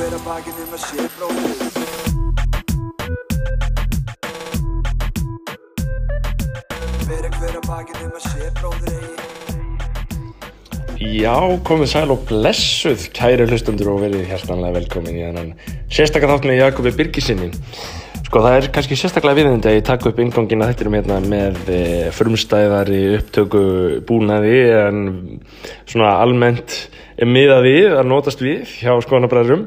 hver að bakið um að sé bróðir Bera hver að bakið um að sé bróðir eigi Já, komið sæl og blessuð kæri hlustundur og verið hjertanlega velkomin í þennan sérstaklega þátt með Jakobi Birgisinni Sko það er kannski sérstaklega viðindi að ég taka upp ingangina þetta um hérna með e, frumstæðari upptöku búnaði en svona almennt miðað við að notast við hjá skoðanabræðurum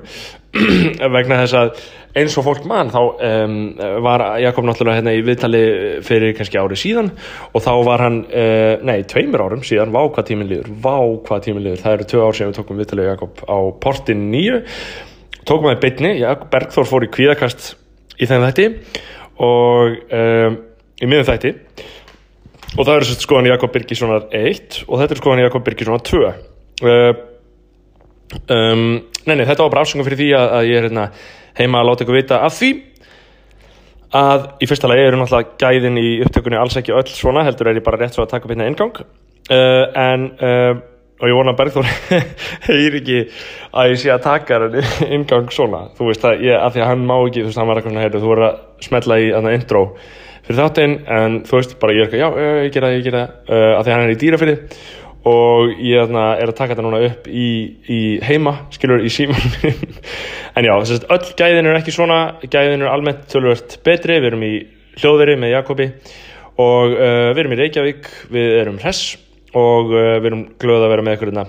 vegna þess að eins og fólk mann þá um, var Jakob náttúrulega hérna í viðtali fyrir kannski ári síðan og þá var hann, uh, nei, tveimur árum síðan vá hvað tíminn liður, vá hvað tíminn liður það eru tvö ár síðan við tókum viðtali Jakob á portin nýju tókum að beitni, Jakob Bergþór fór í kvíðakast í þeim þætti og um, í miðum þætti. Og það eru skoðan Jakob Birgissonar 1 og þetta er skoðan Jakob Birgissonar 2 uh, um, nei, nei, þetta var bara afsöngum fyrir því að, að ég er hérna heima að láta ykkur vita af því að í fyrsta lagi eru náttúrulega gæðin í upptökunni alls ekki öll svona heldur er ég bara rétt svo að taka upp hérna ingang uh, en uh, og ég vona að Bergþór heyr ekki að ég sé að taka henni ingang svona. Þú veist að ég, af því að hann má ekki þú veist hann var eitthvað hérna, þú voru að smetla í annað intro fyrir þáttinn en þú veist bara ég er eitthvað já, ég gera ég gera uh, af því hann er í dýrafyrði og ég þarna, er að taka þetta núna upp í, í heima, skilur, í síman en já, þess að öll gæðin er ekki svona, gæðin er almennt tölvört betri, við erum í hljóðveri með Jakobi. Og uh, við erum í Reykjavík, við erum hress. Og uh, við erum glöð að vera með ykkur hérna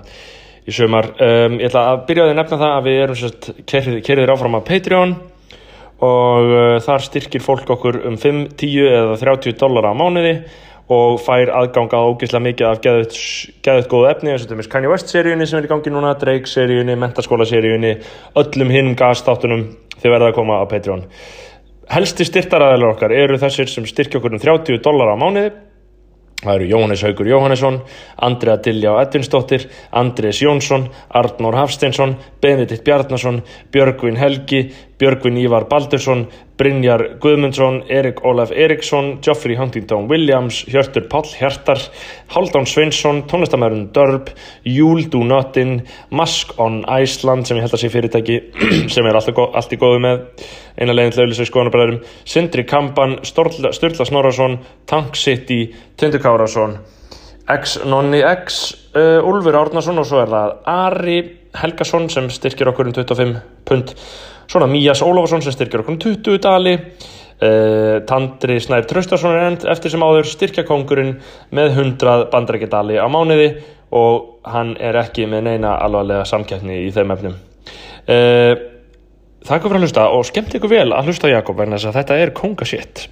í sömar um, ég ætla að byrja að nefna það að við erum kerðir áfram af Patreon. Og uh, þar styrkir fólk okkur um 5, 10 eða 30 dólar á mánuði og fær aðgang að ógeðslega mikið af geðut góðu efni eins og er Kanye West seríunni sem er í gangi núna, Drake seríunni, Mentaskóla seríunni öllum hinn gasstáttunum þau verða að koma á Patreon. Helsti styrtaræðilega okkar eru þessir sem styrkja okkur um 30 dólar á mánuði. Það eru Jóhannes Haugur Jóhannesson Andrea Dilljá Edvinsdóttir Andres Jónsson, Arnór Hafsteinsson Benedikt Bjarnason, Björgvin Helgi Björgvin Ívar Baldursson Brynjar Guðmundsson, Erik Ólaf Eriksson, Geoffrey Huntington Williams, Hjörtur Pall Hjartar, Haldán Sveinsson, tónlistamærun Dörb, Júl Do Notin, Mask on Iceland sem ég held að sé fyrirtæki sem er allt, allt í góðu með, eina leginn til auðvitað skoðanabræðurum, Sindri Kampan, Sturla Snorarsson, Tank City, Tindur Kárasson, X Nonni X, uh, Úlfur Árnason og svo er það Ari Helgason sem styrkir okkur um 25 pund svona Mías Ólafsson sem styrkir okkur um 20 dali. Uh, Tandri Snær Traustarsson er end eftir sem áður styrkjakongurinn með 100 bandarækjadali á mánuði og hann er ekki með neina alvarlega samkjæfni í þeim efnum. Uh, Takk fyrir að hlusta og skemmt ykkur vel að hlusta Jakob en þess að þetta er kongasétt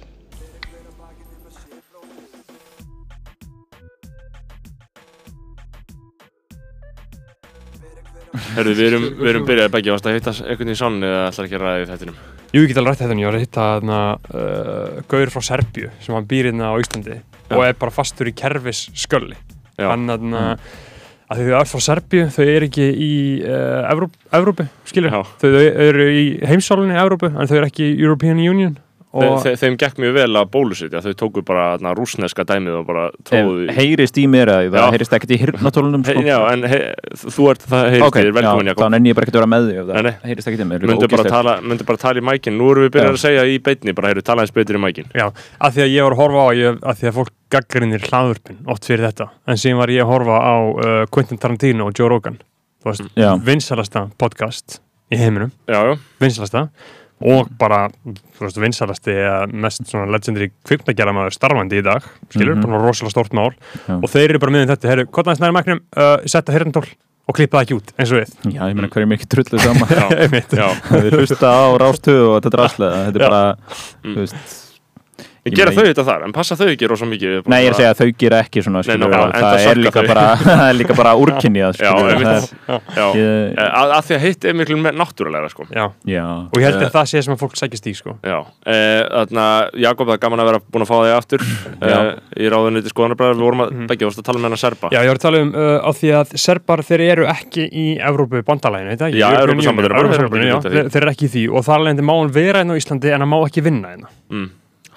Herru, við erum, við erum byrjaði begge ást að hitta einhvern í sonn eða ætlar ekki að ræða við þettinum? Jú, ég get alveg rætt þetta, ég var að hitta þarna uh, Gaur frá Serbju sem hann býr hérna á Íslandi Já. og er bara fastur í kerfis skölli þarna að þau eru alls frá Serbju, þau eru ekki í uh, Evróp, Evrópu, skilur Já. þau eru í heimsálunni í Evrópu en þau eru ekki í European Union Þe, þeim gekk mjög vel að bólusetja, þau tóku bara na, rúsneska dæmið og bara tróðu heyrist í mér að Já. það heyrist ekkert í hirnatólunum sko. Já, en he, þú ert það heyrist Ok, þér, já, velkomin þá Jakob nenni ég bara ekkert að vera með því það nei. heyrist ekkert í mér. Myndu bara, tala, myndu bara tala í mækin, nú erum við byrjað Já. að segja í beitni, bara heyrðu, tala eins betur í mækin. Já, að því að ég var að horfa á ég, að því að fólk gaggrinir hlaðurpin oft fyrir þetta, en síðan var ég að horfa á uh, Quentin Tarantino og Joe Rogan. Já. vinsalasta podcast í heiminum. Já, já, vinsalasta og bara, vinsalasti eða mest svona legendary kviknagerðamaður starfandi í dag, skilur, Mhm. bara rosalega stórt mál Já. og þeir eru bara miðin þetta, herru, hvað næst næri magnum uh, setja hirndól og klippa það ekki út eins og við Já, ég meina hverjum er ekki trullu saman Þið hlusta á rástöðu og þetta draslega Þetta er bara, Mm. þú veist Ég gera þau þetta þar, en passa þau ekki rosa mikið Nei, ég er að segja að þau gera ekki svona Nei, skilur, og enda það er bara það er líka bara Ég- Eh, að, að því að hitt er miklu náttúrulega, sko. Já, Já, og ég held að það sé sem að fólk sækist í sko. Já, eh, þarna, Jakob, það er gaman að vera búin að fá þig aftur eh, í ráðuniti skoðanabræður, við vorum að, Mhm. begge, að tala um hennar serba. Já, ég var að tala um uh, á því að serbar þeir eru ekki í Evrópu bandalæginu, þetta ekki? Já, European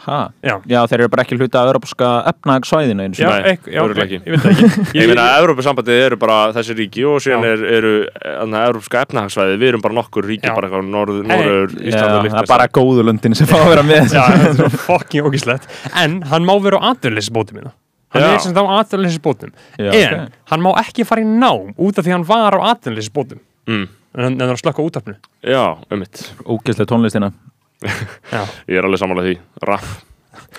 Já, hérna hérna? Já. Já, þeir eru bara ekki hluti af Europska efnahagsvæðinu eins Já, og ekk- já, ekki. ég veit það ekki Ég meina að Evrópusambandið eru bara þessi ríki og síðan Já. er, eru þannig að Evrópska efnahagsvæði, við erum bara nokkur ríki Já. bara eitthvað Norður. Norður, Já, Ísland og það er bara góðu löndin sem fá að vera með Já, þetta er svo fucking ógislegt En hann má vera á atvinnleysisbótum minna Hann Já. er sem þetta á atvinnleysisbótum Já, En ok. hann má ekki fara í nám út af því hann var á atvinnleysisbótum mm. En hann er að slökka útafnu Já, um mitt Ógeðslega tónlistina Já Ég er alveg samanlega því, rapp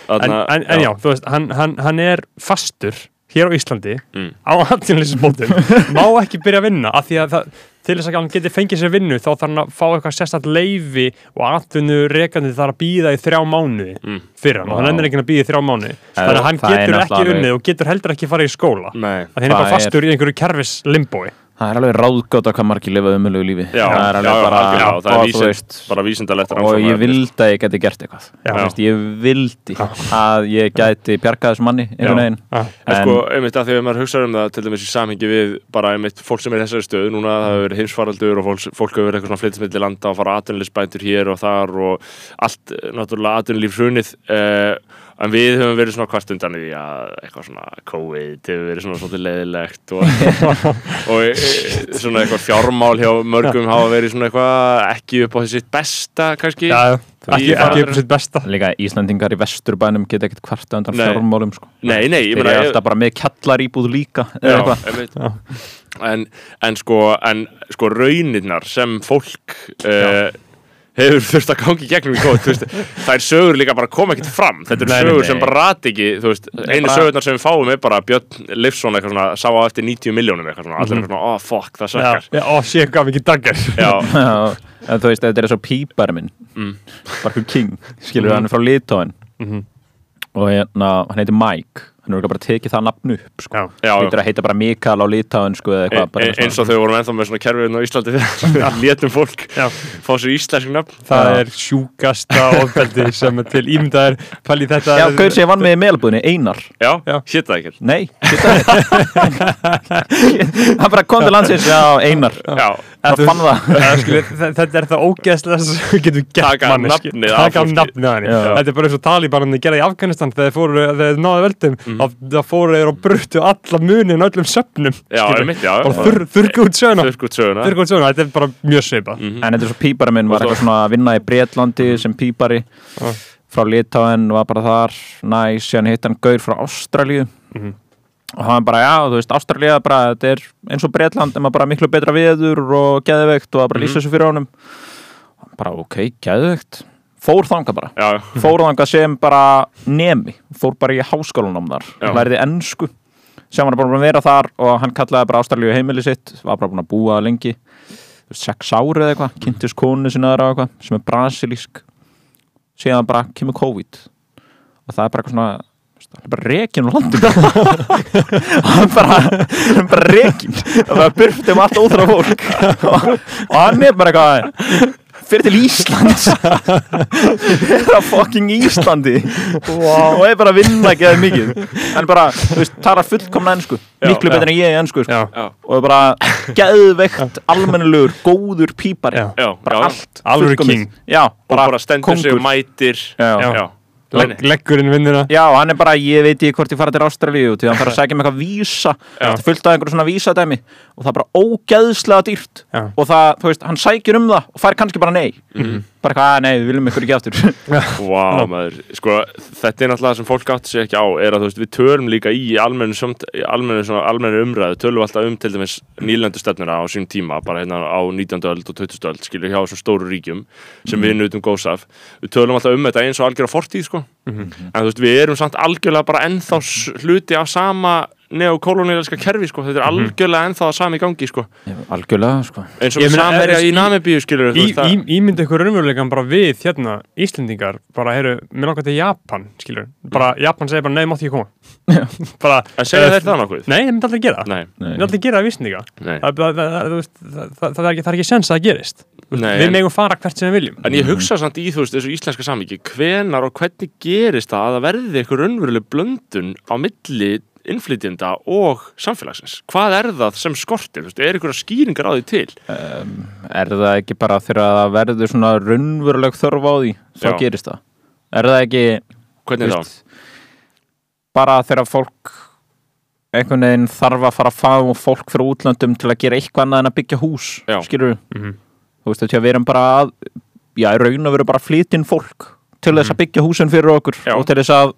en, en, en já, þú veist, hann, hann, hann er fastur hér á Íslandi Mm. á atvinnleysisbótum má ekki byrja að vinna því að það, til þess að hann geti fengið sér vinnu þá þarf hann að fá eitthvað sérstætt leifi og atvinnu rekandi þarf að býða í þrjá mánuði Mm. fyrir hann og hann ennir ekki að býða í þrjá mánuði. Þannig að hann getur ekki unnið og getur heldur ekki farið í skóla. Nei, að hann er bara fastur í einhverju kerfis limbói Það er alveg ráðgátt að hvað margir lifa umölugu lífi. Já, Það er já, alveg bara já, það er vísind, veist, bara vísindalegt Og ég vildi að ég geti gert eitthvað. Já. Veist, Ég vildi að ég gæti bjargað þessu manni einhvern veginn. Ah. En sko, einmitt að því að maður hugsaður um það til dæmis í samhengi við bara einmitt fólk sem er í þessari stöðu núna það hefur verið heimsfaraldur og fólk, fólk hefur verið eitthvað svona flyttismiðli landa og fara atvinnulisbæntur hér og þar og allt, eh, náttúrulega atvinnulíf hrunið uh, en við höfum verið svona hvart undan í því að eitthvað svona COVID hefur verið svona svolítið leiðilegt og, og e, svona eitthvað fjármál hjá mörgum hafa verið svona eitthvað ekki upp á þessi besta kannski Já, já. ekki, ekki upp sitt besta Líka Íslandingar í vesturbænum geta ekkert kvarta undan Nei. fjármálum sko. Nei, nei, ég Þeir meina eru ég- alltaf bara með kjallaríbúð líka eða Já, eitthvað. einmitt. en, en sko en sko raunirnar sem fólk uh, hefur þurft að gangi gegnum í góð veist, þær sögur líka bara koma ekkert fram þetta eru Nei, sögur nei. sem bara rati ekki þú veist, einu bara- sögurnar sem við fáum er bara Björn Leifsson eitthvað svona, sá á eftir 90 miljónum eitthvað svona, allir eitthvað svona, oh fuck, það sökkar já, ó, sé hvað mikið daggar en þú veist, þetta er svo pípar minn Mm. Barkur King, skilur Mhm. hann er frá Litóin Mhm. og hérna, hann heitir Mike hann er bara tekið það nafn upp sko. Já, já, heitir að heita bara Mikael á Litóin sko, eða E eitthvað bara e eins og þau vorum ennþá með svona kerfiðin á Íslandi. Þegar létum fólk já. fá sér íslensk nöfn. Það Já. er sjúkasta ofbeldi sem er til ímyndaðir pæli þetta Já, Gaur sem ég vann með í meðalbúðinni, Einar. Já, Já. hétt það ekkert. Nei, þetta Hann bara kom til landsins, já, Einar. Já, Þetta er það ógeðslega sem við getum gert Taka manni, skilur. nafnið Já. Þetta er bara eins og talibanarnir gerði í Afganistan þegar þeir fóru, þegar þeir náðu veldum Mm. þá þá fóru þeir og bruttu alla munin öllum söfnum já, skilur. einmitt, já bara þurr, þurrku út söguna þetta er bara mjög svipað Mhm. En þetta er svo pípari minn var eitthvað svona að vinna í Breitlandi sem pípari Já. frá Litáin, var bara þar næs, síðan hitt hann Gaur frá Ástralíu Og hann bara, já, þú veist, Ástralía bara, þetta er eins og Breitland en maður bara miklu betra viður og geðveikt og það bara Mhm. lýsa þessu fyrir honum. Hann bara, ok, geðveikt. Fór þangað bara. Já, fór þangað sem bara nemi. Fór bara í háskólanum þar. Já. lærði ennsku sem hann er bara búin að vera þar og hann kallaði bara Ástralíu heimili sitt. Var bara búin að búa lengi. Sex ári eða eitthvað, kynntist konu sinna og eitthvað, sem er brasilísk. Síðan bara kemur COVID. Og það er bara eitthvað svona er bara rekin úr landinu hann er bara er bara rekin það er bara burt um allt óþra fólk og, og hann er bara eitthvað fyrir til Íslands er á fucking Íslandi og er bara að vinna ekki eða mikið er bara, þú veist, talar fullkomna ennsku Já, miklu já. betur en ég í ennsku sko. Já, já, og er bara geðveikt almennilegur, góður pípari Já. já, bara já. allt fullkomið. king. já, og bara, bara stendur sig og mætir já. já, Já. Legg, leggurinn vinnuna Já, hann er bara, ég veit ekki hvort ég fara til Ástralíu til hann fara að segja með eitthvað vísa. Það fullt af einhverju svona vísadæmi og það er bara ógeðslega dýrt. Já. og það, þú veist, hann sækir um það og fær kannski bara nei. Mhm. Bara eitthvað, "Ah, nei, við viljum ykkur ekki aftur Vá, maður, sko, þetta er náttúrulega það sem fólk átti sig ekki á, er að þú veist, við tölum líka í almennu, almennu, svona, almennu umræðu, tölum við alltaf um til dæmis nýlendu stefnuna á sínum tíma, bara hérna á 19. öld og 20. öld, skilur hjá þessum stóru ríkjum sem við nutum góðs af. Við tölum alltaf um þetta eins og algjör á fortíð, sko. En þú veist, við erum samt algjörlega bara ennþá hluti af sama neokolonialska kerfi, sko. Þetta er algjörlega ennþá það sami í gangi, sko. algjörlega, sko. Eins og er- í Namibíu, skilur Í, í, Ímyndu ykkur raunveruleikan bara við hérna Íslendingar bara heyru, mér langar til Japan skilur, bara Japan segir bara nei, máttu ekki koma. Bara, En segja þeir það nokkuð? Nei, þeir myndi aldrei gera það. Nei, Nei. Myndi aldrei gera það vísninga nei. það, það, það, það, það, það, það er ekki, það er ekki sens að það gerist. Nei, Við megum fara hvert sem við viljum. En ég hugsa samt í þú veist þessu íslenska samvíki hvenar og hvernig gerist það að það verði eitthvað raunveruleg blöndun á milli innflytjenda og samfélagsins? Hvað er það sem skortir? Er eitthvað skýringar á því til? er það ekki bara þegar það verður svona raunveruleg þörf á því þá Já. gerist það er það ekki veist, bara þegar fólk einhvern veginn þarf að fara að fá fólk frá útlöndum til að gera eitthvað annað en að byggja hús Já. skilur Mhm. þú veist þetta við erum bara að já, raun og veru bara flytinn fólk til þess að byggja húsin fyrir okkur Já. og til þess að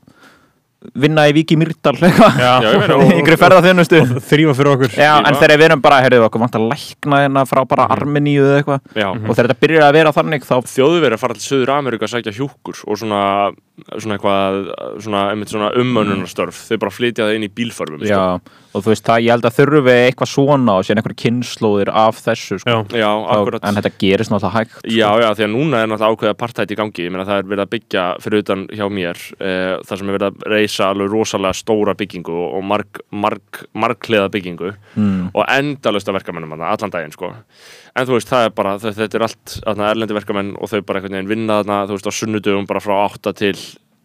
vinna í Viki og- yngri ferðarþjónustu þrýfa fyrir okkur. Já, en þegar við erum bara, heyrðu okkur, vant að lækna hérna frá bara Armeníu eða eitthvað. Og þegar þetta byrjar að vera þannig þá þjóðverið að fara til Suður Ameríku að sækja hjúkur og svona, svona eitthvað svona, einmitt svona umönnunarstörf þau bara flytja það inn í bílförmum sko. Já, og þú veist það, ég held að þurfi eitthvað svona og síðan einhver kynnslóðir af þessu sko. Já, Já, Þá- akkurat en þetta gerist náttúrulega hægt sko. Já, já, því að núna er náttúrulega ákveða partætt í gangi ég meina það er verið að byggja fyrir utan hjá mér e, það sem er verið að reysa alveg rosalega stóra byggingu og, marg, marg, margkleða byggingu mm. og endalust af verkamennum þarna, allan daginn sko. En þú veist, það er bara, þetta, er allt þarna, erlendi verkamenn og þau bara einhvern veginn vinna þarna, þú veist, á sunnudugum bara frá 8 til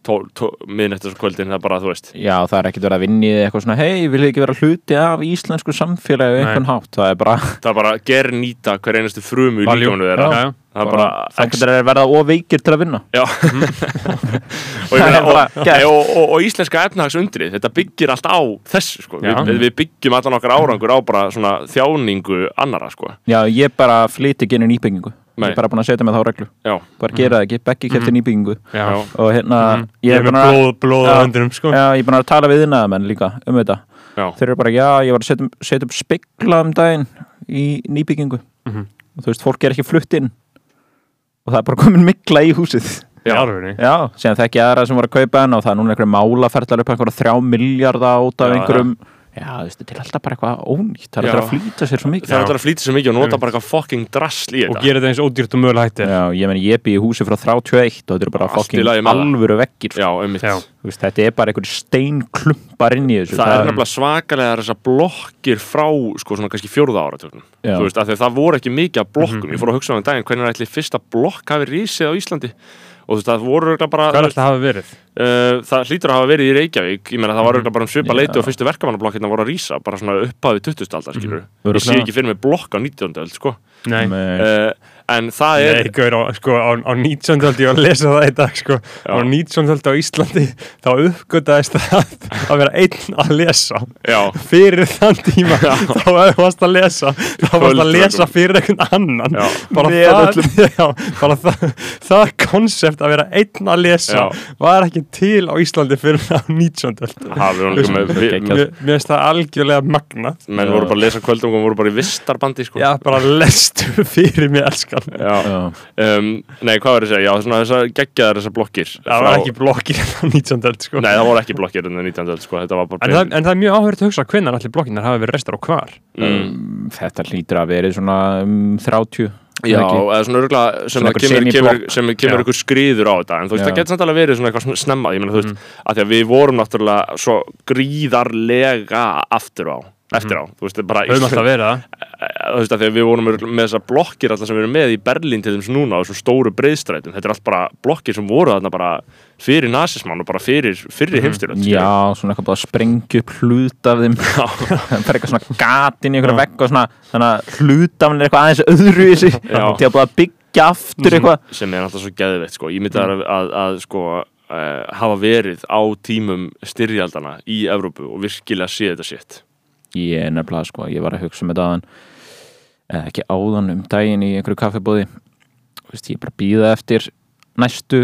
miðnættis kvöldin, það er bara, þú veist Já, það er ekkert verið að vinni í eitthvað svona hei, vil ekki vera hluti af íslensku samfélagi Nei. einhvern hátt, það er bara það er bara ger nýta hver einastu frumu í líkamannu þeirra Já, já. það er bara, þá getur þeir verða óveikir til að vinna Já og, ég Það meina, er og, og, og, og íslenska efnahagsundrið þetta byggir allt á þessu sko. Já. við, við byggjum allan okkar árangur á bara svona þjáningu annara sko. Já, ég bara flyti í nýbyggingu Nei. Ég er bara búin að setja mig þá reglu já, bara gera það ekki, Beggi kefti nýbyggingu já. já, og hérna, Mhm. ég er búin að blóð, blóð á Já. höndunum sko. Já, ég er búin að tala við innæðamenn líka um þetta já, Þeir eru bara, já, ég var að setja, setja upp spekla um daginn í nýbyggingu Mhm. og þú veist, fólk er ekki flutt inn og það er bara komin mikla í húsið Í alvörunni. Já, síðan þekki ég aðra sem voru að kaupa henn og það er núna einhverju málaferðlar upp einhverja þrjá miljarda át af Já, einhverjum Já, þú veist, þetta er alltaf bara eitthvað ónýtt. Það er alltaf að flýta sér svo mikið. Það er alltaf að flýta sér mikið og nota bara eitthvað fucking drasl í Og þetta. gera þetta eins ódýrt og mögulega hættir. Já, ég meni, ég bý í húsi frá 31 og þetta eru bara það. alvöru vekkir já, einmitt. Já. Veist, þetta er bara einhverju steinklumpar inn í þessu. Það er nefnilega svakalega þessar blokkir frá sko svona kannski áratögnum Já. þú veist, af því að það voru ekki mikið af blokkum. Mhm. ég fór að hugsa um en daginn hvernig ætli fyrsta blokk hafi rísið á Íslandi Uh, það hlýtur að hafa verið í Reykjavík ég meina það var auðvitað bara um svipa Já. leiti og fyrstu verkamannablokkirna voru að rísa bara svona upphafi 20. aldar skilur ég sé ekki fyrir mig blokk á 19. öld sko Nei. Nei. uh, en það er Nei, gaur, á, sko, á, á 19. öld, ég var að lesa það í dag, sko, á 19. öld á Íslandi, þá uppgötaðist það að vera einn að lesa. já, Fyrir þann tíma, þá ef þú varst að lesa, þá varst að lesa fyrir einhvern annan. Já. Bara það, já, bara það, það konsept að vera einn að lesa Já. var ekki til á Íslandi fyrir á 19. öld. hafi hún líka með vi, Geggjað. Mér finnst það algjörlega magnað. menn voru bara að lesa kvöldum og voru bara í vistarbandi sko Já, bara lestu fyrir mig, elskan. Já. Já. Um, nei, hvað var ég að segja, já, svona þessar geggjaðar þessar blokkir Það var ekki blokkir á 19. öld, sko. nei, það voru ekki blokkir en 19. öld sko, þetta var bara En það, en það er mjög áhverjum að hugsa hvenær allir blokkinar hafa verið restar og hvar mm, Þetta hlýtur að verið svona um, 30 Já, eða svona örgulega sem, Svona kemur, kemur, semi-block. sem kemur Já. ykkur skriður á þetta en þú veist, Já. það getur samt alveg verið svona eitthvað sn- snemma ég meina, þú veist, Mhm. að því að við vorum náttúrulega svo gríðarlega aftur á eftir á, þú veist, bara höfum alltaf verið það þú veist, að því að við vorum með þessar blokkir alltaf sem við erum með í Berlín til þess núna á þessum stóru breiðstrætum, þetta er allt bara blokkir sem voru þarna bara fyrir nazismann og bara fyrir fyrri Mhm. heimstyrjöld Já, svona eitthvað bara upp hlut af þeim. Það fer eitthvað svona gat inn í einhverja vegg og svona, þannig að hlut af þeim er eitthvað aðeins öðru í sig til að byggja aftur eitthvað. sem er alltaf svo geðveitt sko. ég myndi að, að, að sko, uh, hafa verið á tímum styrjaldana í Evrópu og virkilega sé þetta sitt Ég nefnilega sko, ég var að hugsa um þetta aðan eða ekki áðan um daginn í einhverju kaffibóði. Veist, ég er bara að býða eftir næstu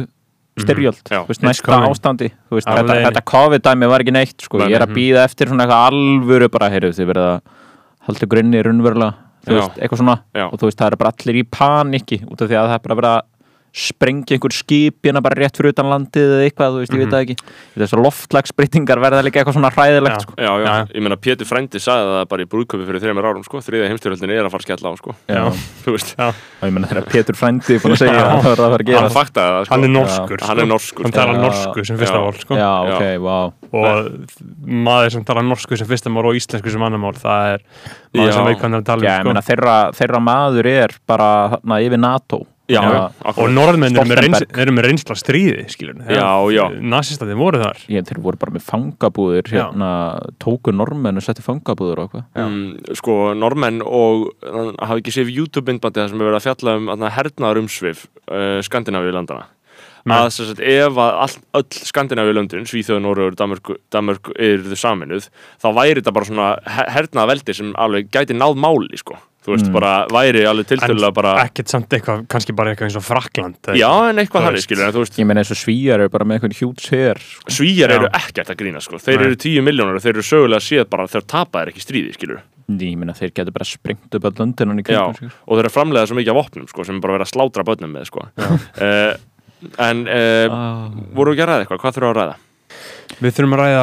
styrjöld, Já, þú veist, næsta coming. ástandi veist, þetta, þetta COVID-dæmi var ekki neitt sko, ég er að býða eftir svona eitthvað alvöru bara, heyrðu, þið verða að halda grunni raunverulega, þú Já. veist, eitthvað svona. Já. og þú veist, það er bara allir í paniki út af því að það er bara að vera sprengja einhver skip hérna bara rétt fyrir utan landið eða eitthvað, þú veist, ég veit það ekki þess að loftlagsbreytingar verða líka eitthvað svona hræðilegt Já. sko. Já, já, Já. ég meina Pétur Frændi sagði það bara í brúðköpi fyrir þreymur árum sko, þriðja heimstyrjöldin er að fara að skella á sko, Já. þú veist, Já. og ég menna þegar Pétur frændi er búin að segja Já. að það er að fara að hann gera faktaði það sko. Hann er norskur hann er norskur Hann sko. talar norsku sem fyrsta mál sko. Já, ok, wow og maður sem talar norsku sem fyrsta mál og íslensku sem annar mál það er maður Já. sem veit hvað hann er að tala Já, um ég sko. meina þeirra, þeirra maður er bara þarna yfir NATO Já, Já. og norðmenn eru með, reynsla stríði skilur Já, já. Nasistandi voru þar. Ég, Þeir voru bara með fangabúðir hérna, tóku normenn og setti fangabúðir og eitthvað. Um, sko, normenn og hafi ekki séð YouTube-myndbandi það sem er verið að fjalla um þarna, hernaðar umsvif uh, Skandinavíu landana að sem sagt, ef að all, öll Skandinavíu löndin, Svíþjóð, Norröður, Danmörk, Danmörk eru þau saminuð, þá væri þetta bara svona hernaða veldi sem alveg gæti náð máli, sko. Þú veist, bara væri alveg tiltölulega bara, ekkert samt eitthvað, kannski bara eitthvað eins og Frakland já, en eitthvað veist. skilur, en þú veist, Ég meina eins og svíjar eru bara með eitthvað hjúts hér Svíjar Já. eru ekkert að grína, sko. Þeir Nei. eru 10 miljónur og þeir eru sögulega séð bara þegar tapa er ekki stríði, skilur. Ég meina þeir getur bara springt upp öll löndin í Já, kringum sig. og þeir eru að framlega svo mikið af vopnum, sko, sem bara verið að slátra börnum með, sko. Uh, en uh, Ah. voru ekki að ræða eitthvað, hvað þurfa að ræða? Við þurfum að ræða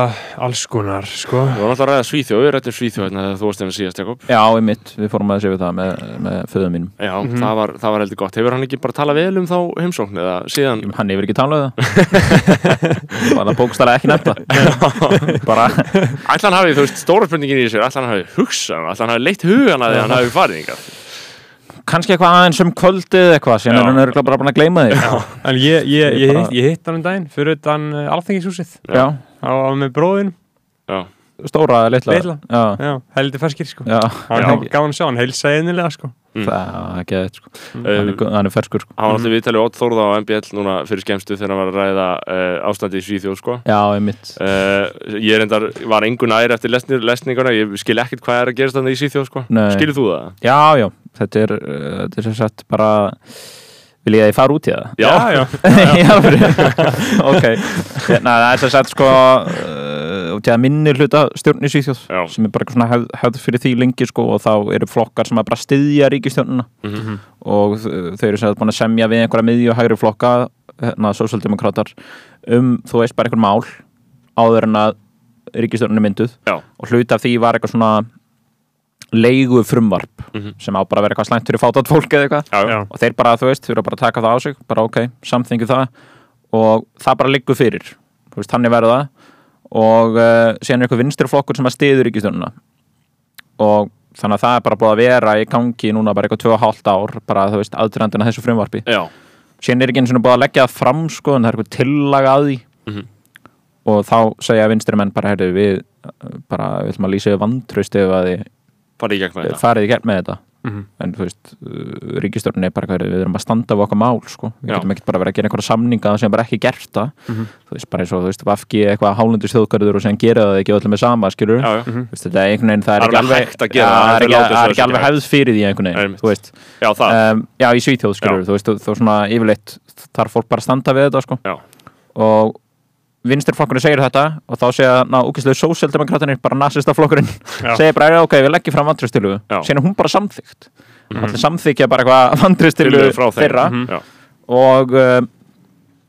alls konar, sko. Við vorum alltaf að ræða Svíþjóð, við rættum Svíþjóð hérna þegar þú varst hérna síðast, Jakob. Já, í mitt, við fórum að segja við það með, með föðum mínum Já, það, var, það var heldur gott. Hefur hann ekki bara talað vel um þá heimsókn eða síðan? Hann hefur ekki talað það Var það bókstælega ekki nefnt Bara Ætla hann hafi, þú veist, stóra spurningin í þessu, ætla hann hafi hugsað, um, ætla hann hafi leitt hugan að því að hann hafi farið. Kannski eitthvað aðeins um kvöldið eitthvað síðan Já. er hann örgulega bara búin að gleyma Já, En ég, ég, ég, Ég bara- hitt- ég hitt hann um daginn fyrir utan uh, alþengishúsið Já. á, á með bróðin, Já, stóra eða litla Litla. Já, já, heldur ferskir, sko. gaf hann sjá, hann heilsaði innilega, sko. Mm. það er ekki eitthvað sko. Uh, hann, er, gó- hann er ferskur sko. hann var alltaf viðtalið Ótt Þórða á MBL núna fyrir skemmstu þegar hann var að ræða uh, ástandi í Svíþjóð, sko. Já, í mitt Uh, ég reyndar, var engun æri eftir lesninguna, ég skil ekkert hvað er að gerast þannig í Svíþjóð, sko. Nei. Skilur þú það? Já, já, þetta er, uh, þetta er sem sagt bara Vil ég að ég fara út í það? Já, já. Já, fyrir- ok Nei, það er sem sagt sko uh, út í að minni hluta stjórn í Svíþjóð Já. sem er bara svona hefð, hefð fyrir því lengi sko og þá eru flokkar sem að bara styðja ríkistjórnuna Mhm. og þ- þau eru sem sagt búin að semja við einhverja miðju og hægri flokka hérna, sósaldemokrátar um, þú veist, bara einhver mál áður en að ríkistjórnun er mynduð Já. og hluti af því var eitthvað svona leigu frumvarp Mhm. sem á bara að vera eitthvað slæmt fyrir fátat fólk eða eitthvað. Og þeir bara, þú veist, þurfa bara að taka það á sig bara ok, samþengju það. Og það bara liggur fyrir, veist, þannig verður það. Og uh, síðan er eitthvað vinstri flokkur sem að stiður ríkistjónuna og þannig að það er bara búið að vera í gangi núna bara eitthvað 2,5 ár bara, þú veist, aðdurandina þessu frumvarpi. Já, síðan er ekki einu svona búið að leggja það fram sko, en það er eitthvað tillaga að því. Mhm. og þá segja vinstri menn bara, heyrðu, við uh, bara, við ætlum að lýsa við vantraust ef að þið farið í gegn með þetta. farið í gegn með þetta Mhm. en þú veist, uh, ríkistjórnin er bara hvað við erum að standa á okkar mál sko. við getum ekkert bara verið að gera einhverja samninga sem bara ekki gert það Mhm. þú veist, bara eins og þú veist, vafki eitthvað hálundis þjóðgarður og sem gera það ekki öllum með sama skilur, Já, já. Mhm. veist, þetta er einhvern veginn það er ekki alveg það, er ekki, ekki ekki alveg hefð fyrir því einhvern veginn þú veist, Já, um, já, í Svíþjóð skilur, þú veist, þá svona yfirleitt þarf fólk bara að standa við þetta sko. Og vinstirflokkurinn segir þetta og þá segja ná, úkislega sósjaldemokratinir, bara nasistaflokkurinn Já. segir bara, "Já, ok, við leggjum fram vantristilu Já. síðan er hún bara samþygt mm allir samþykja bara eitthvað þeim. þeirra Mhm. Já. og uh,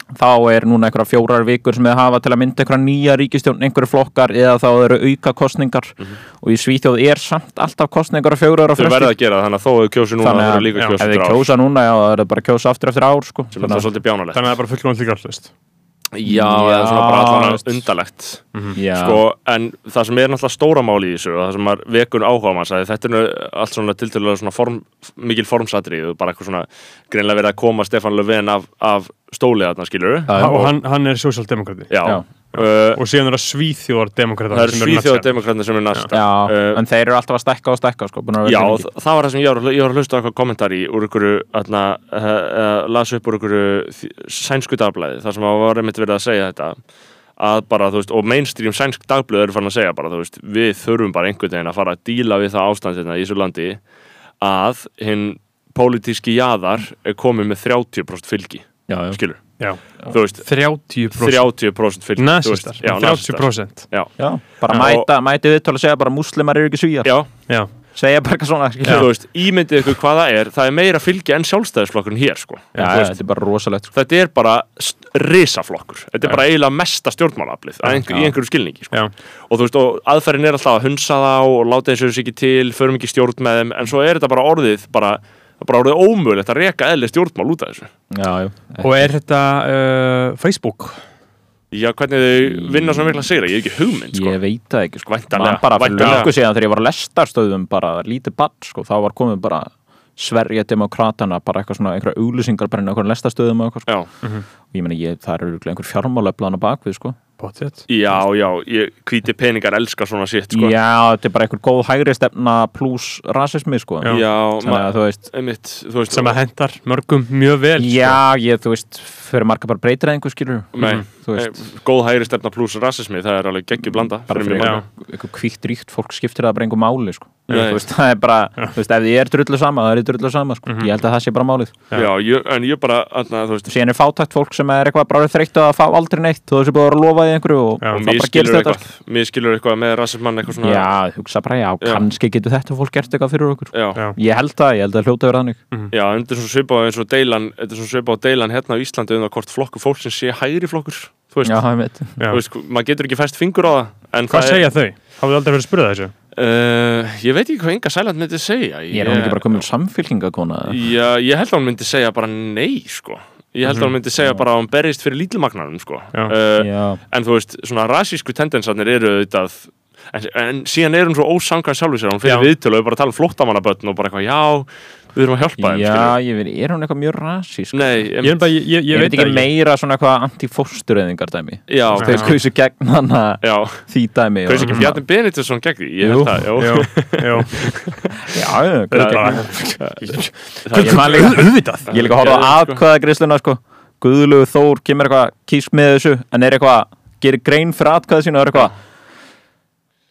þá er núna einhverja fjórar vikur sem við hafa til að mynda einhverja nýja ríkistjórn, einhverju flokkar eða þá eru auka kostningar og í Svíþjóð er samt alltaf kostningar á fjórar og Þau verða að gera þannig að þó að þau kjósi núna Þannig að eru líka kjósi eftir ár kjósa núna, já, það er bara að kjósa aftur eftir ár sko. er Þannig að það er bara fullkomandi líka allast. Já, eða svona bara allan veist. undalegt já, sko, en það sem er náttúrulega stóra máli í þessu og það sem er vekun áhuga manns að þetta er allt svona tiltölulega svona form, mikil formsatrið og bara eitthvað svona greinlega verið að koma Stefan Löfven af, af stóli þarna skilur. Og hann, hann er sósjaldemokrati. já, Já. Uh, Og síðan er það svíþjóðardemokrata það eru svíþjóðademokratnir sem er næst já, Uh, en þeir eru alltaf að stækka og stækka sko, Já, það var það sem ég var, ég var að hlusta á eitthvað kommentari úr ykkur, uh, uh, las upp úr ykkur sænsku dagblæði, þar sem að var einmitt verið að segja þetta að bara, þú veist, og mainstream sænsk dagblöð eru farin að segja bara, þú veist, við þurfum bara einhvern veginn að fara að díla við það ástand hérna í þessu landi að hinn pólitíski jaðar er komið með 30% fylgi, já, já. skilur Já. veist, 30%. 30% fylgi þú Nasistar. veist, já, nasistar. 30%. já, Já, bara Já, mæta, mæti við að segja bara múslimar eru ekki svíjar já, Já. segja bara eitthvað svona veist, ímyndið ykkur hvað það er það er meira fylgi en sjálfstæðisflokkurinn hér, sko já, veist, þetta er bara rosalegt sko. þetta er bara risaflokkur þetta er bara eiginlega mesta stjórnmálaflið einhver, í einhverju skilningi sko. Og og aðferðin er alltaf að hunsa þá og láta þessu ekki til, förum ekki stjórn með þeim en svo er þetta bara orðið bara, bara orðið ómögulegt að reka eðli stjórnmál út af þessu já, já. Og er þetta uh, Facebook? já, hvernig þau vinna svona mikla sigra, ég hef ekki hugmynd sko. ég veit það ekki sko. Væntanlega, bara fyrir löngu síðan þegar ég var á lestarstöðum bara lítið bann sko, þá var komið bara Sverige demokratana, bara eitthvað svona einhverja auglýsingar bara inn á einhverjum lestarstöðum og eitthvað sko. já, og ég meina, ég, það eru einhver fjármáleflan á bakvið sko. Pottet. Já, já, ég, hvíti peningar elskar svona sitt sko. Já, þetta er bara einhver góð hægri stefna pluss rasismi sko Já. já að þú veist einmitt, þú veist sem að hendar mörgum mjög vel sko. Já, ég, þú veist, fyrir marga bara breytir einhver skilur Nei, Þú veist, eh, góð hægri stefna pluss rasismi, það er alveg geggjur blanda bara fyrir fyrir mjög já. marga. einhver kvítt ríkt fólk skiptir það bara einhver máli sko Nei. Þú veist, það er bara, þú veist, ef þið er drullu sama það er drullu sama sko, Mhm. ég held að það sé bara málið Já, ég, en ég bara, atna, þú veist síðan er fátækt fólk sem er eitthvað bara þreytt að fá aldrei neitt og þessi í einhverju og, Já. og það bara gerist skilur þetta eitthvað, mér skilur eitthvað með rasismann eitthvað svona Já, hugsa bara, já, Já. kannski getur þetta fólk gert eitthvað fyrir okkur já, Já. Ég held það, ég held að hljóta vera þannig Já, þetta er svona svipað eins og deilan þetta er svona svipað á deilan hérna á Íslandi um það hvort flokkur fólk sem sé hægri flokkur þú veist, Já, Já. maður getur ekki fæst fingur á það en Hvað segja þau? Hafðu aldrei verið að spyrja þessu? Uh, ég veit ekki hvað Inga Sæland myndi segja. Ég er hún ekki bara komin samfélkingakona Já, ég held að hún myndi segja bara nei, sko. Ég held að hún myndi segja Já. bara að hún berist fyrir lítilmagnarum, sko. Uh, En þú veist, svona rasísku tendensarnir eru auðvitað en, en síðan er hún svo ósangan sjálfur sér hún fyrir viðtölu og bara tala um flóttamannabötn og bara eitthvað, já, við erum að hjálpa þeim já ég veit, er hún eitthvað mjög rasísk? Nei, Ég, bara, ég, ég, ég veit þetta ekki ekki meira svona eitthvað anti-fóstureyðingar dæmi? já. Þeir kausu gegn hana já því dæmi Kaus og- ekki Bjarni Benediktsson gegn því, ég held það, já Jú, jú Já, já, kausu gegn. Það- Ég að sko. sko Guðlegu Þór kemur eitthvað kýsk með þessu en er eitthvað, gerir grein fyrir atkvæða sínu og er eitthvað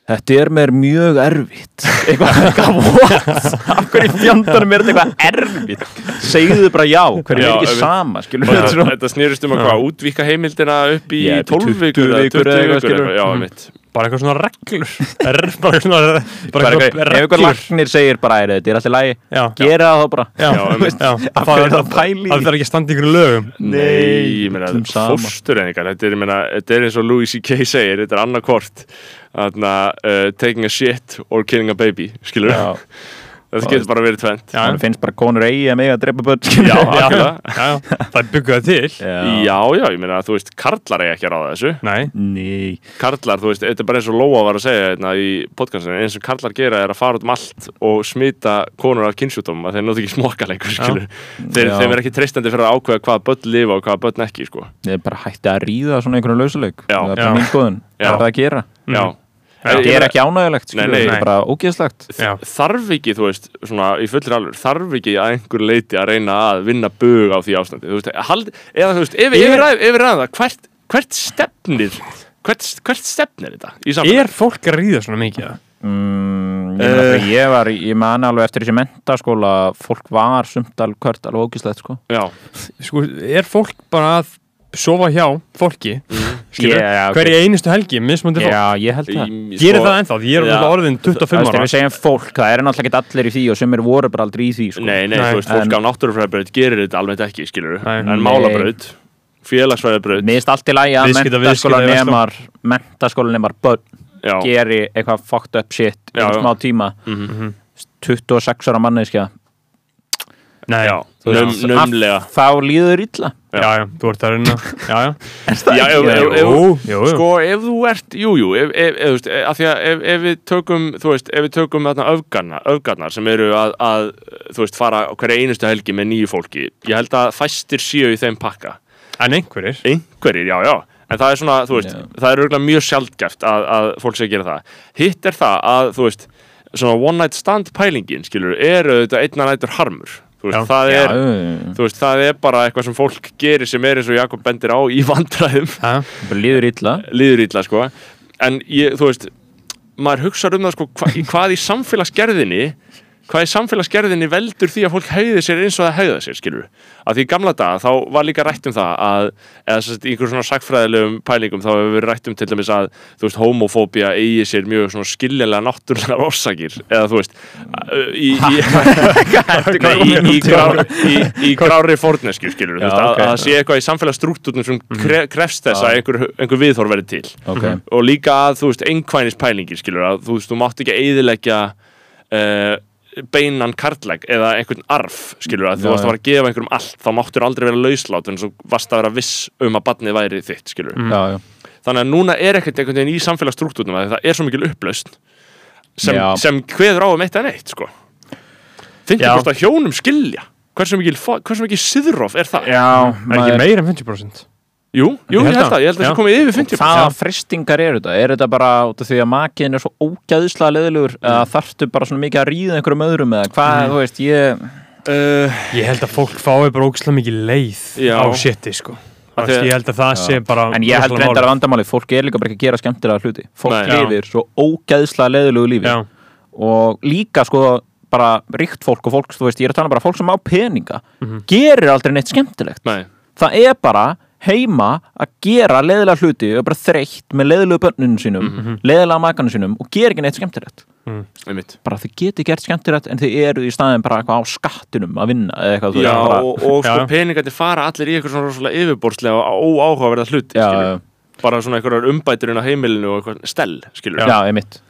Þetta er mér mjög erfitt. Eitthvað, eitthvað, what? Af hverju í fjandanum er þetta eitthvað erfitt? Segðu bara já, hverju er ekki sama skilur við þetta, þetta snýrist um að hvað, útvíka heimildina upp í Já, upp í 12 20 vikur eða vikur 20 eða eitthvað, vikur skilur. eitthvað, já, Mm. mitt Bara eitthvað svona reglur. Er Bara svona eitthvað, eitthvað Ef einhver lagnir segir bara er þetta er alltaf lægi Já, Gera það þá bara. Já, Já, einmitt. já. Af hverju er það að pæla í Það þarf ekki að standa ykkur lögum. Nei, ég meina, þetta er, ég meina, þetta er eins og Louis C.K. segir þetta er annarkvort þarna, uh, taking a shit or killing a baby skilur Já. þetta getur bara verið tvent Já, Þannig finnst bara konur eigi að mega að drepa börn Já, já, já, það er byggðað til. Já, já, ég meina, þú veist, karlar eiga ekki að ráða þessu. Nei, Ný karlar, þú veist, þetta er bara eins og Lóa var að segja hérna, í podcastinu, eins og karlar gera er að fara út um allt og smita konur af kynnsjútum að þeir nótt ekki smokka lengur, þeir, er ekki treystandi fyrir að ákveða hvaða börn lifa og hvaða börn ekki, sko. Er bara hætti að ríða svona einhvern lausuleik. Já. Það er bara skoðun. Já. Það er það að gera já, Það er ekki ánægulegt, skilur, Nei, nei. það er bara ógeðslegt þarf ekki, þú veist, svona í fullir alveg, þarf ekki að einhver leiti að reyna að vinna bug á því ástandi, þú veist, hald, eða þú veist, ef við ræðum ræð það, hvert, hvert stefnir, hvert, hvert stefnir þetta í samfélagi? er fólk að ríða svona mikið? mm, ég, uh, ég var, ég man alveg eftir þessi mentaskóla fólk var sumt alveg hvert alveg ógeðslegt sko. Já, Sko, er fólk bara að sofa hjá fólki? Skilur, Yeah, ok. hverju einustu helgi, mismundi fólk? Já, ég held það Gerir sko- það ennþá? Ég er ja. orðin 25 Þú veist, ára við segjum fólk, það er náttúrulega ekki allir í því og sem er voru bara aldrei í því sko. Nei, nei, Nei. þú veist, fólk En- á náttúrufræðabraut gerir þetta almennt ekki, skilur en málabraut, félagsfræðabraut Mér finnst allt í lagi að Viðskipta- mentaskóla viðskipta- nemar mentaskóla nemar börn Já, geri eitthvað fucked up shit í smá tíma Mhm. 26 ára manneskja Nei, já, numlega. þá líður illa. Já, já, þú ert að reyna. Já, já. Sko, ef þú ert, jú, jú, ef, við tökum, þú veist, ef við tökum öfgarnar, sem eru að, að, þú veist, fara hverja einustu helgi með nýju fólki, ég held að fæstir séu í þeim pakka. En einhverjir? Einhverjir, já, já, en það er svona, þú veist, það er örgulega mjög sjaldgæft að, að fólk sé að gera það. Hitt er það að, þú veist, svona one night stand pælingin, skilur, eru þetta einna nættur harmur. Þú veist, Já. það er, Já, þú veist, það er bara eitthvað sem fólk gerir sem er eins og Jakob bendir á í vandræðum. Líður illa. Líður ítla sko. En ég, þú veist maður hugsa um það sko hva, hvað í samfélagsgerðinni hvað í samfélagsgerðinni veldur því að fólk hegði sér eins og það hegða sér skilur að því gamla daga þá var líka rætt um það að eða sérst, í einhverjum svona sagfræðilegum pælingum þá hefur verið rætt um til dæmis að þú veist homofóbía eigi sér mjög svona skiljanlega náttúrulega orsakir eða þú veist í, í, í, í, grár, í, í grári fórnesku skilur Já, að, ok. að sé eitthvað í samfélagsstruktúrnum sem kre, krefst þess að einhver, einhver viðhorf verið til. Ok, og líka að þú veist einhvænis pælingir skilur að þú veist þú mátt ekki eiðilegja uh, beinan karlæg eða einhvern arf skilur að þú varst að fara að gefa einhverjum allt þá máttur aldrei vera lauslát en svo varst að vera viss um að badnið væri þitt skilur Mm. já, já. Þannig að núna er ekkert einhvern veginn í samfélagsstruktúrnum að það er svo mikil upplaust sem, sem hveður á um eitt en eitt sko. 50% af hjónum skilja? Hversu mikil, hversu mikil siðrof er það? Já, er ekki meira en 50% Jú, jú, Ég held það, ég held að Já. það komið yfir 50 Hvaða fristingar eru þetta? Er þetta bara út af því að makiðin er svo ógæðislega leðilegur eða þarftu bara svona mikið að ríða einhverjum öðrum eða hvað, þú veist, ég uh, Ég held að fólk fái bara ógislega mikið leið Já. á shiti sko að- Ég held að það sé bara En ég held reyndar að málið. vandamálið, fólk er líka bara ekki að gera skemmtilega hluti Fólk Nei. Já. lifir svo ógæðislega leðilegu lífi Já, og líka sko bara ríkt fólk og fólk, þú veist, heima að gera leðilega hluti og bara þreytt með leðilegu bönnunum sínum Mhm. leðilega makanum sínum og gera ekki neitt skemmtilegt. Einmitt. Bara þið geti gert skemmtilegt en þið eru í staðin bara eitthvað á skattinum að vinna eða eitthvað Já, bara, og, og sko peningandi fara allir í eitthvað svona rosalega yfirborðslega og óáhugaverða hluti, já, skilur bara svona einhverjar umbæturinn á heimilinu og eitthvað stell, skilur já, einmitt.